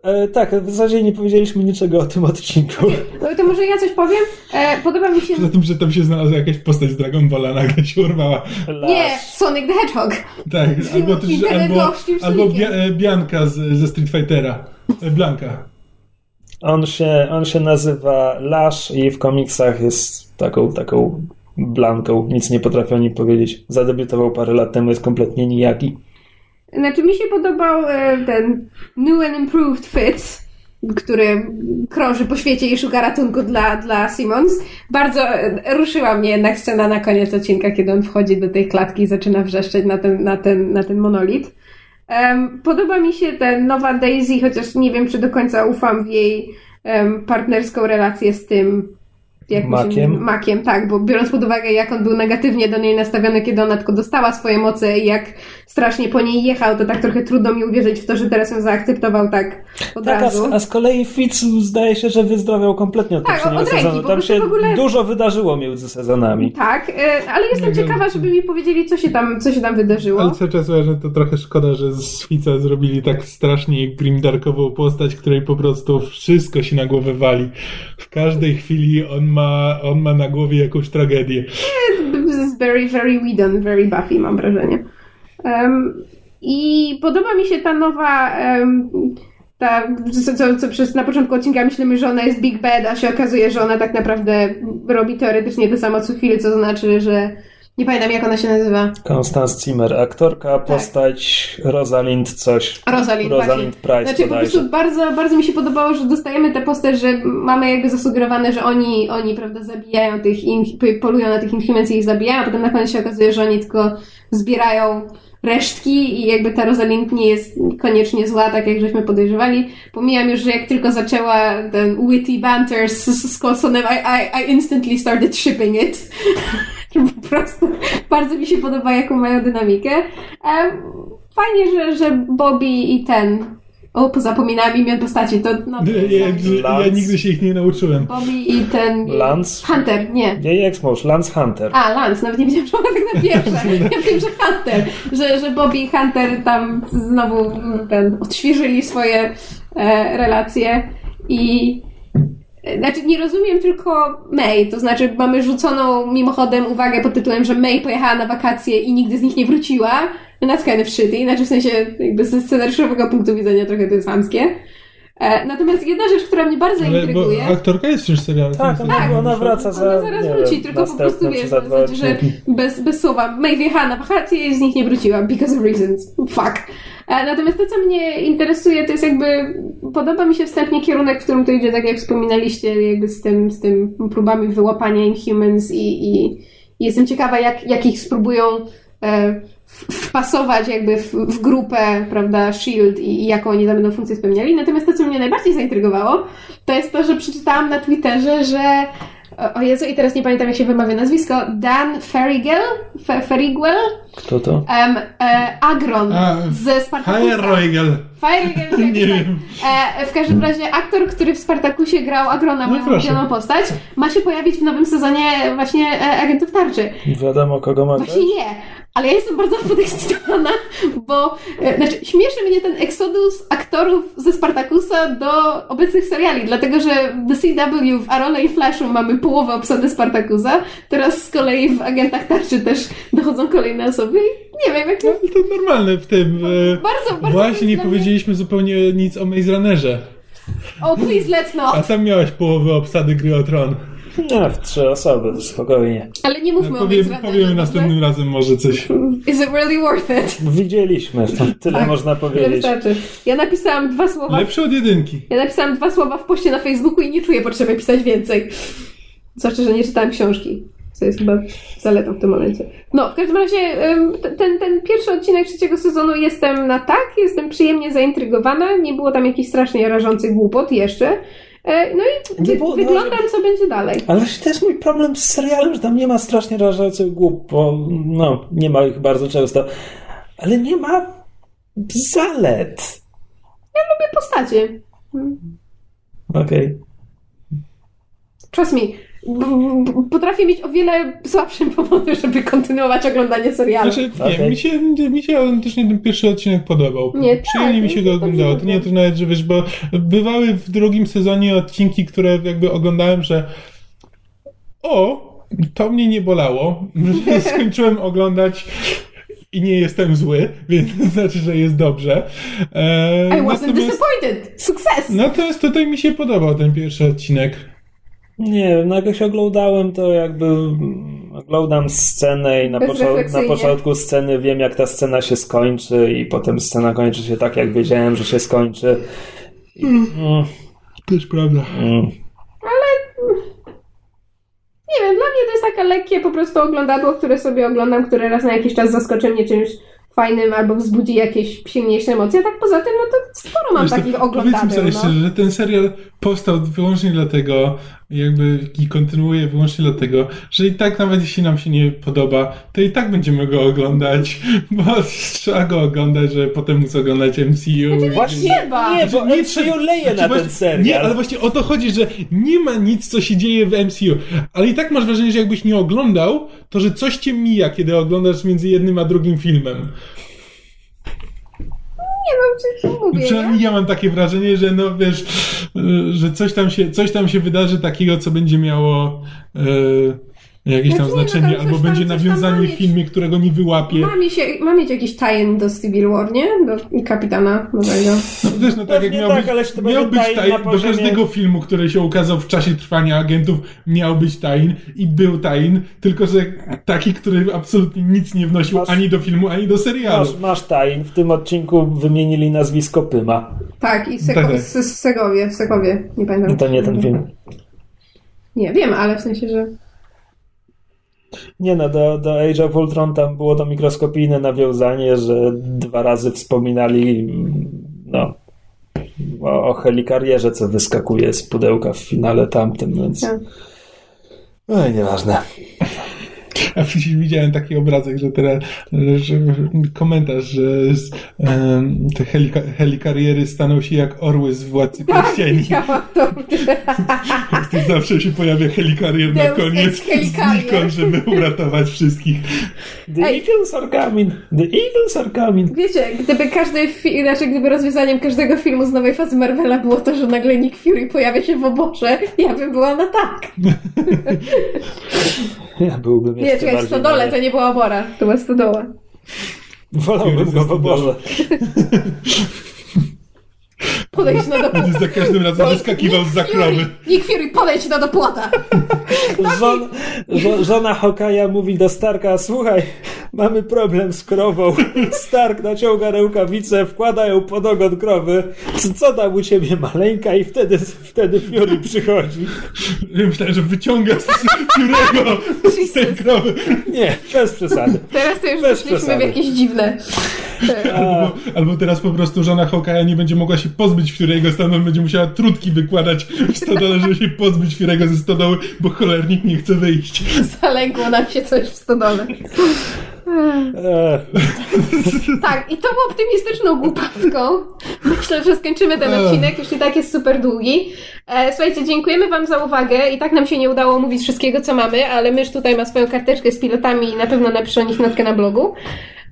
e, tak, w zasadzie nie powiedzieliśmy niczego o tym odcinku. No to może ja coś powiem? E, podoba mi się... Poza tym, że tam się znalazła jakaś postać z Dragon Balla, nagle się urwała. Nie, Sonic the Hedgehog. Tak, albo też, albo, albo e, Bianka z, ze Street Fightera. E, Blanka. On się, on się nazywa Lash i w komiksach jest taką, taką blanką, nic nie potrafią o nim powiedzieć. Zadebiutował parę lat temu, jest kompletnie nijaki. Znaczy mi się podobał e, ten New and Improved Fits, który krąży po świecie i szuka ratunku dla, dla Simmons. Bardzo e, ruszyła mnie jednak scena na koniec odcinka, kiedy on wchodzi do tej klatki i zaczyna wrzeszczeć na ten, na ten, na ten monolit. Em, podoba mi się ten nowa Daisy, chociaż nie wiem, czy do końca ufam w jej em, partnerską relację z tym się- Makiem? Makiem, tak, bo biorąc pod uwagę, jak on był negatywnie do niej nastawiony, kiedy ona tylko dostała swoje moce i jak strasznie po niej jechał, to tak trochę trudno mi uwierzyć w to, że teraz ją zaakceptował tak od Tak, a razu. z, a z kolei Fitz zdaje się, że wyzdrowiał kompletnie od Tak, poprzedniego od ręki, sezonu. Tam się ogóle- dużo wydarzyło między sezonami. Tak, e, ale jestem Nie wiem. ciekawa, żeby mi powiedzieli, co się tam, co się tam wydarzyło. Ale cały czas uważam, że to trochę szkoda, że z Fica zrobili tak strasznie grimdarkową postać, której po prostu wszystko się na głowę wali. W każdej chwili on ma, on ma na głowie jakąś tragedię. This is very, very Whedon, very Buffy, mam wrażenie. I podoba mi się ta nowa, ta, co, co, przez na początku odcinka myślimy, że ona jest Big Bad, a się okazuje, że ona tak naprawdę robi teoretycznie to samo co Phil, co znaczy, że Nie pamiętam, jak ona się nazywa. Constance Zimmer, aktorka, postać Rosalind coś. Rosalind, Rosalind. Price Znaczy, po prostu bardzo, bardzo mi się podobało, że dostajemy tę postać, że mamy jakby zasugerowane, że oni, oni prawda, zabijają tych, in, polują na tych Inhumans i ich zabijają, a potem na koniec się okazuje, że oni tylko zbierają resztki i jakby ta Rosalind nie jest koniecznie zła, tak jak żeśmy podejrzewali. Pomijam już, że jak tylko zaczęła ten witty banter z, z Coulsonem, I, I, I instantly started shipping it. po prostu bardzo mi się podoba, jaką mają dynamikę. Fajnie, że, że Bobby i ten. O, pozapominałam imion postaci, to no. Ja, ja, ja Lance. nigdy się ich nie nauczyłem. Bobby i ten. Lance? Hunter, nie. Jej ex-mąż, Lance Hunter. A, Lance, nawet nie wiedziałam, że ona tak na pierwsze. Ja wiem, że Hunter, że, że Bobby i Hunter tam znowu ten, odświeżyli swoje e, relacje i e, znaczy nie rozumiem tylko May, to znaczy mamy rzuconą mimochodem uwagę pod tytułem, że May pojechała na wakacje i nigdy z nich nie wróciła. No That's kind of shitty, znaczy w sensie jakby ze scenariuszowego punktu widzenia trochę to jest chamskie. E, natomiast jedna rzecz, która mnie bardzo Ale, bo intryguje... aktorka jest już w serialu. Tak, ona, ona wraca za. Ona zaraz nie wróci, wiem, tylko po prostu wiesz, zasadzie, że bez, bez słowa. May wjechała na wakacje i z nich nie wróciła, because of reasons. Fuck. E, Natomiast to, co mnie interesuje, to jest jakby, podoba mi się wstępnie kierunek, w którym to idzie, tak jak wspominaliście, jakby z tym, z tym próbami wyłapania Inhumans i, i, i jestem ciekawa, jak, jak ich spróbują e, wpasować jakby w, w grupę, prawda, SHIELD i, i jaką oni tam będą funkcję spełniali. Natomiast to, co mnie najbardziej zaintrygowało, to jest to, że przeczytałam na Twitterze, że o- o Jezu, i teraz nie pamiętam, jak się wymawia nazwisko, Dan Ferrigel, Fe, Ferrigel, Kto to? em, e, Agron A, ze Spartakusa. Heroigel. Ferrigel, Nie jakoś tak. wiem. E, w każdym razie aktor, który w Spartakusie grał Agrona, moją proszę. ulubioną postać, ma się pojawić w nowym sezonie właśnie e, Agentów Tarczy. Wiadomo, kogo ma grać? Właśnie nie, ale ja jestem bardzo podekscytowana, bo e, znaczy, śmieszy mnie ten eksodus aktorów ze Spartakusa do obecnych seriali, dlatego że w CW w Arole i Flashu mamy połowę obsady Spartakusa, teraz z kolei w Agentach Tarczy też dochodzą kolejne osoby i nie wiem, jak No, to normalne w tym. e, Bardzo, bardzo Właśnie nie dla mnie- powiedzieliśmy zupełnie nic o Maze Runnerze. O, please, let's A not! tam miałaś połowę obsady gry o tron. Nie, w trzy osoby, spokojnie. Ale nie mówmy o Maze Runnerze, powiemy dobrze? następnym razem może coś. Is it really worth it? Widzieliśmy, to tyle Tak, można powiedzieć. wystarczy. Ja napisałam dwa słowa Lepsze od jedynki. Ja napisałam dwa słowa w poście na Facebooku i nie czuję potrzeby pisać więcej. Zwłaszcza, że nie czytałam książki. Co jest chyba zaletą w tym momencie. No, w każdym razie ten, ten pierwszy odcinek trzeciego sezonu jestem na tak, jestem przyjemnie zaintrygowana. Nie było tam jakichś strasznie rażących głupot jeszcze. E, No i wy, było- no, wyglądam, co będzie dalej. Ale właśnie to jest mój problem z serialem, że tam nie ma strasznie rażących głup, bo no, nie ma ich bardzo często. Ale nie ma zalet. Lubię postacie. Okej. Trust me. Potrafię mieć o wiele słabsze powody, żeby kontynuować oglądanie serialu. Znaczy, nie, Okej. mi się, mi się autentycznie ten pierwszy odcinek podobał. Nie, Przyjemnie tak, mi się go oglądało. To nie to nawet, że wiesz, bo bywały w drugim sezonie odcinki, które jakby oglądałem, że o, to mnie nie bolało. że Skończyłem oglądać i nie jestem zły, więc to znaczy, że jest dobrze. E, I wasn't disappointed. Sukces! natomiast tutaj mi się podobał ten pierwszy odcinek. Nie wiem, no jak się oglądałem, to jakby mm, oglądam scenę i na, początku, na początku sceny wiem, jak ta scena się skończy i potem scena kończy się tak, jak wiedziałem, że się skończy. I, mm, Też prawda. mm. Nie wiem, dla mnie to jest takie lekkie po prostu oglądadło, które sobie oglądam, które raz na jakiś czas zaskoczy mnie czymś fajnym albo wzbudzi jakieś silniejsze emocje. A tak poza tym, no to sporo mam Wiesz, to takich Powiedzmy oglądadeł. sobie No. szczerze, że ten serial powstał wyłącznie dlatego, jakby i kontynuuje wyłącznie dlatego, że i tak nawet jeśli nam się nie podoba, to i tak będziemy go oglądać, bo trzeba go oglądać, żeby potem móc oglądać MCU. Właśnie trzeba. nie, bo Nie nie trzeba- leje na Znaczy, ten serial. Nie, ale właśnie o to chodzi, że nie ma nic, co się dzieje w MCU. Ale i tak masz wrażenie, że jakbyś nie oglądał, to że coś cię mija, kiedy oglądasz między jednym a drugim filmem. No, czy- mówię, nie? Przynajmniej ja mam takie wrażenie, że no wiesz, y, że coś tam się, coś tam się wydarzy takiego, co będzie miało y, jakieś tam Znaczy nie, no znaczenie, tam albo tam- będzie tam nawiązanie mieć. filmie, którego nie wyłapie. Ma, mi się, ma mieć jakiś tie do Civil War, nie? Do kapitana nowego. No też, no tak jak miał tak, być, ale czy to miał będzie być na do każdego filmu, który się ukazał w czasie trwania agentów, miał być tajn i był tajn, tylko że taki, który absolutnie nic nie wnosił Masz- ani do filmu, ani do serialu. Masz, masz. W tym odcinku wymienili nazwisko Pyma. Tak, i Seko- Tak, tak. z, z Segowie, w Segowie, nie pamiętam. No to nie ten film. Nie, wiem, ale w sensie, że... Nie no, do, do Age of Ultron tam było to mikroskopijne nawiązanie, że dwa razy wspominali no, o, o helikarierze, co wyskakuje z pudełka w finale tamtym, więc... Tak. No i nieważne. A widziałem taki obrazek, że teraz że komentarz, że z, em, te helika, helikariery staną się jak orły z Władcy Pierścieni. Widziałam to. To zawsze się pojawia helikarier na koniec znikąd, żeby uratować wszystkich. The Ej. Eagles are coming! The Eagles are coming! Wiecie, gdyby każdy fi- znaczy gdyby rozwiązaniem każdego filmu z nowej fazy Marvela było to, że nagle Nick Fury pojawia się w oborze, ja bym była na tak. Ja byłbym Nie, czekaj, w stodole to nie była obora, to była stodoła. Wolałbym go w oborze. Podejdź no do płota. Będzie za każdym razem wyskakiwał z zakrowy. Nick Fury, podejdź no do płota. Żon, żo, żona Hokaja mówi do Starka, słuchaj, mamy problem z krową. Stark naciąga rękawicę, wkłada ją pod ogon krowy. Co, co tam u ciebie maleńka? I wtedy, wtedy Fury przychodzi. Ja Myślałem, że wyciąga z Fury'ego z tej krowy. Nie, bez przesady. Teraz to już Bez weszliśmy w przesady. jakieś dziwne. Albo, albo teraz po prostu żona Hokaja nie będzie mogła się pozbyć Fury'ego, stamtąd będzie musiała trutki wykładać w stodole, żeby się pozbyć Fury'ego ze stodoły, bo cholernik nie chce wyjść. Zalęgło nam się coś w stodole. Tak, i tą optymistyczną głupawką myślę, że skończymy ten odcinek, już i tak jest super długi. E, słuchajcie, dziękujemy Wam za uwagę i tak nam się nie udało mówić wszystkiego, co mamy, ale mysz tutaj ma swoją karteczkę z pilotami i na pewno napisze o nich notkę na blogu.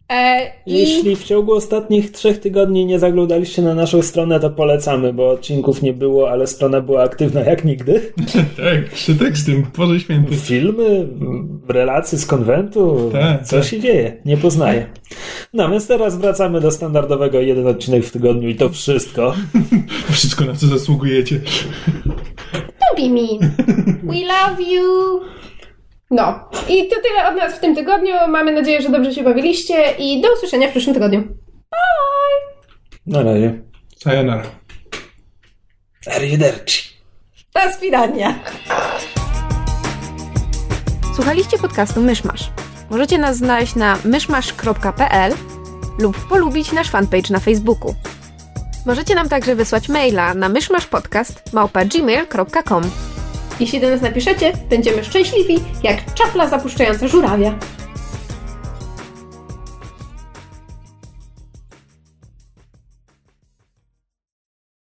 E, i... Jeśli w ciągu ostatnich trzech tygodni nie zaglądaliście na naszą stronę, to polecamy, bo odcinków nie było, ale strona była aktywna jak nigdy. Tak, jeszcze tekstem, Boże Święty. Filmy, relacje z konwentu, Tak, co tak. się dzieje, nie poznaję. No więc teraz wracamy do standardowego jeden odcinek w tygodniu i to wszystko. Wszystko, na co zasługujecie. Don't be mean. We love you. No, i to tyle od nas w tym tygodniu. Mamy nadzieję, że dobrze się bawiliście i do usłyszenia w przyszłym tygodniu. Na razie. Sayonara. Arrivederci. Do swidania. Słuchaliście podcastu Myszmasz. Możecie nas znaleźć na myszmasz.pl lub polubić nasz fanpage na Facebooku. Możecie nam także wysłać maila na myszmaszpodcast.gmail.com Jeśli do nas napiszecie, będziemy szczęśliwi jak czapla zapuszczająca żurawia.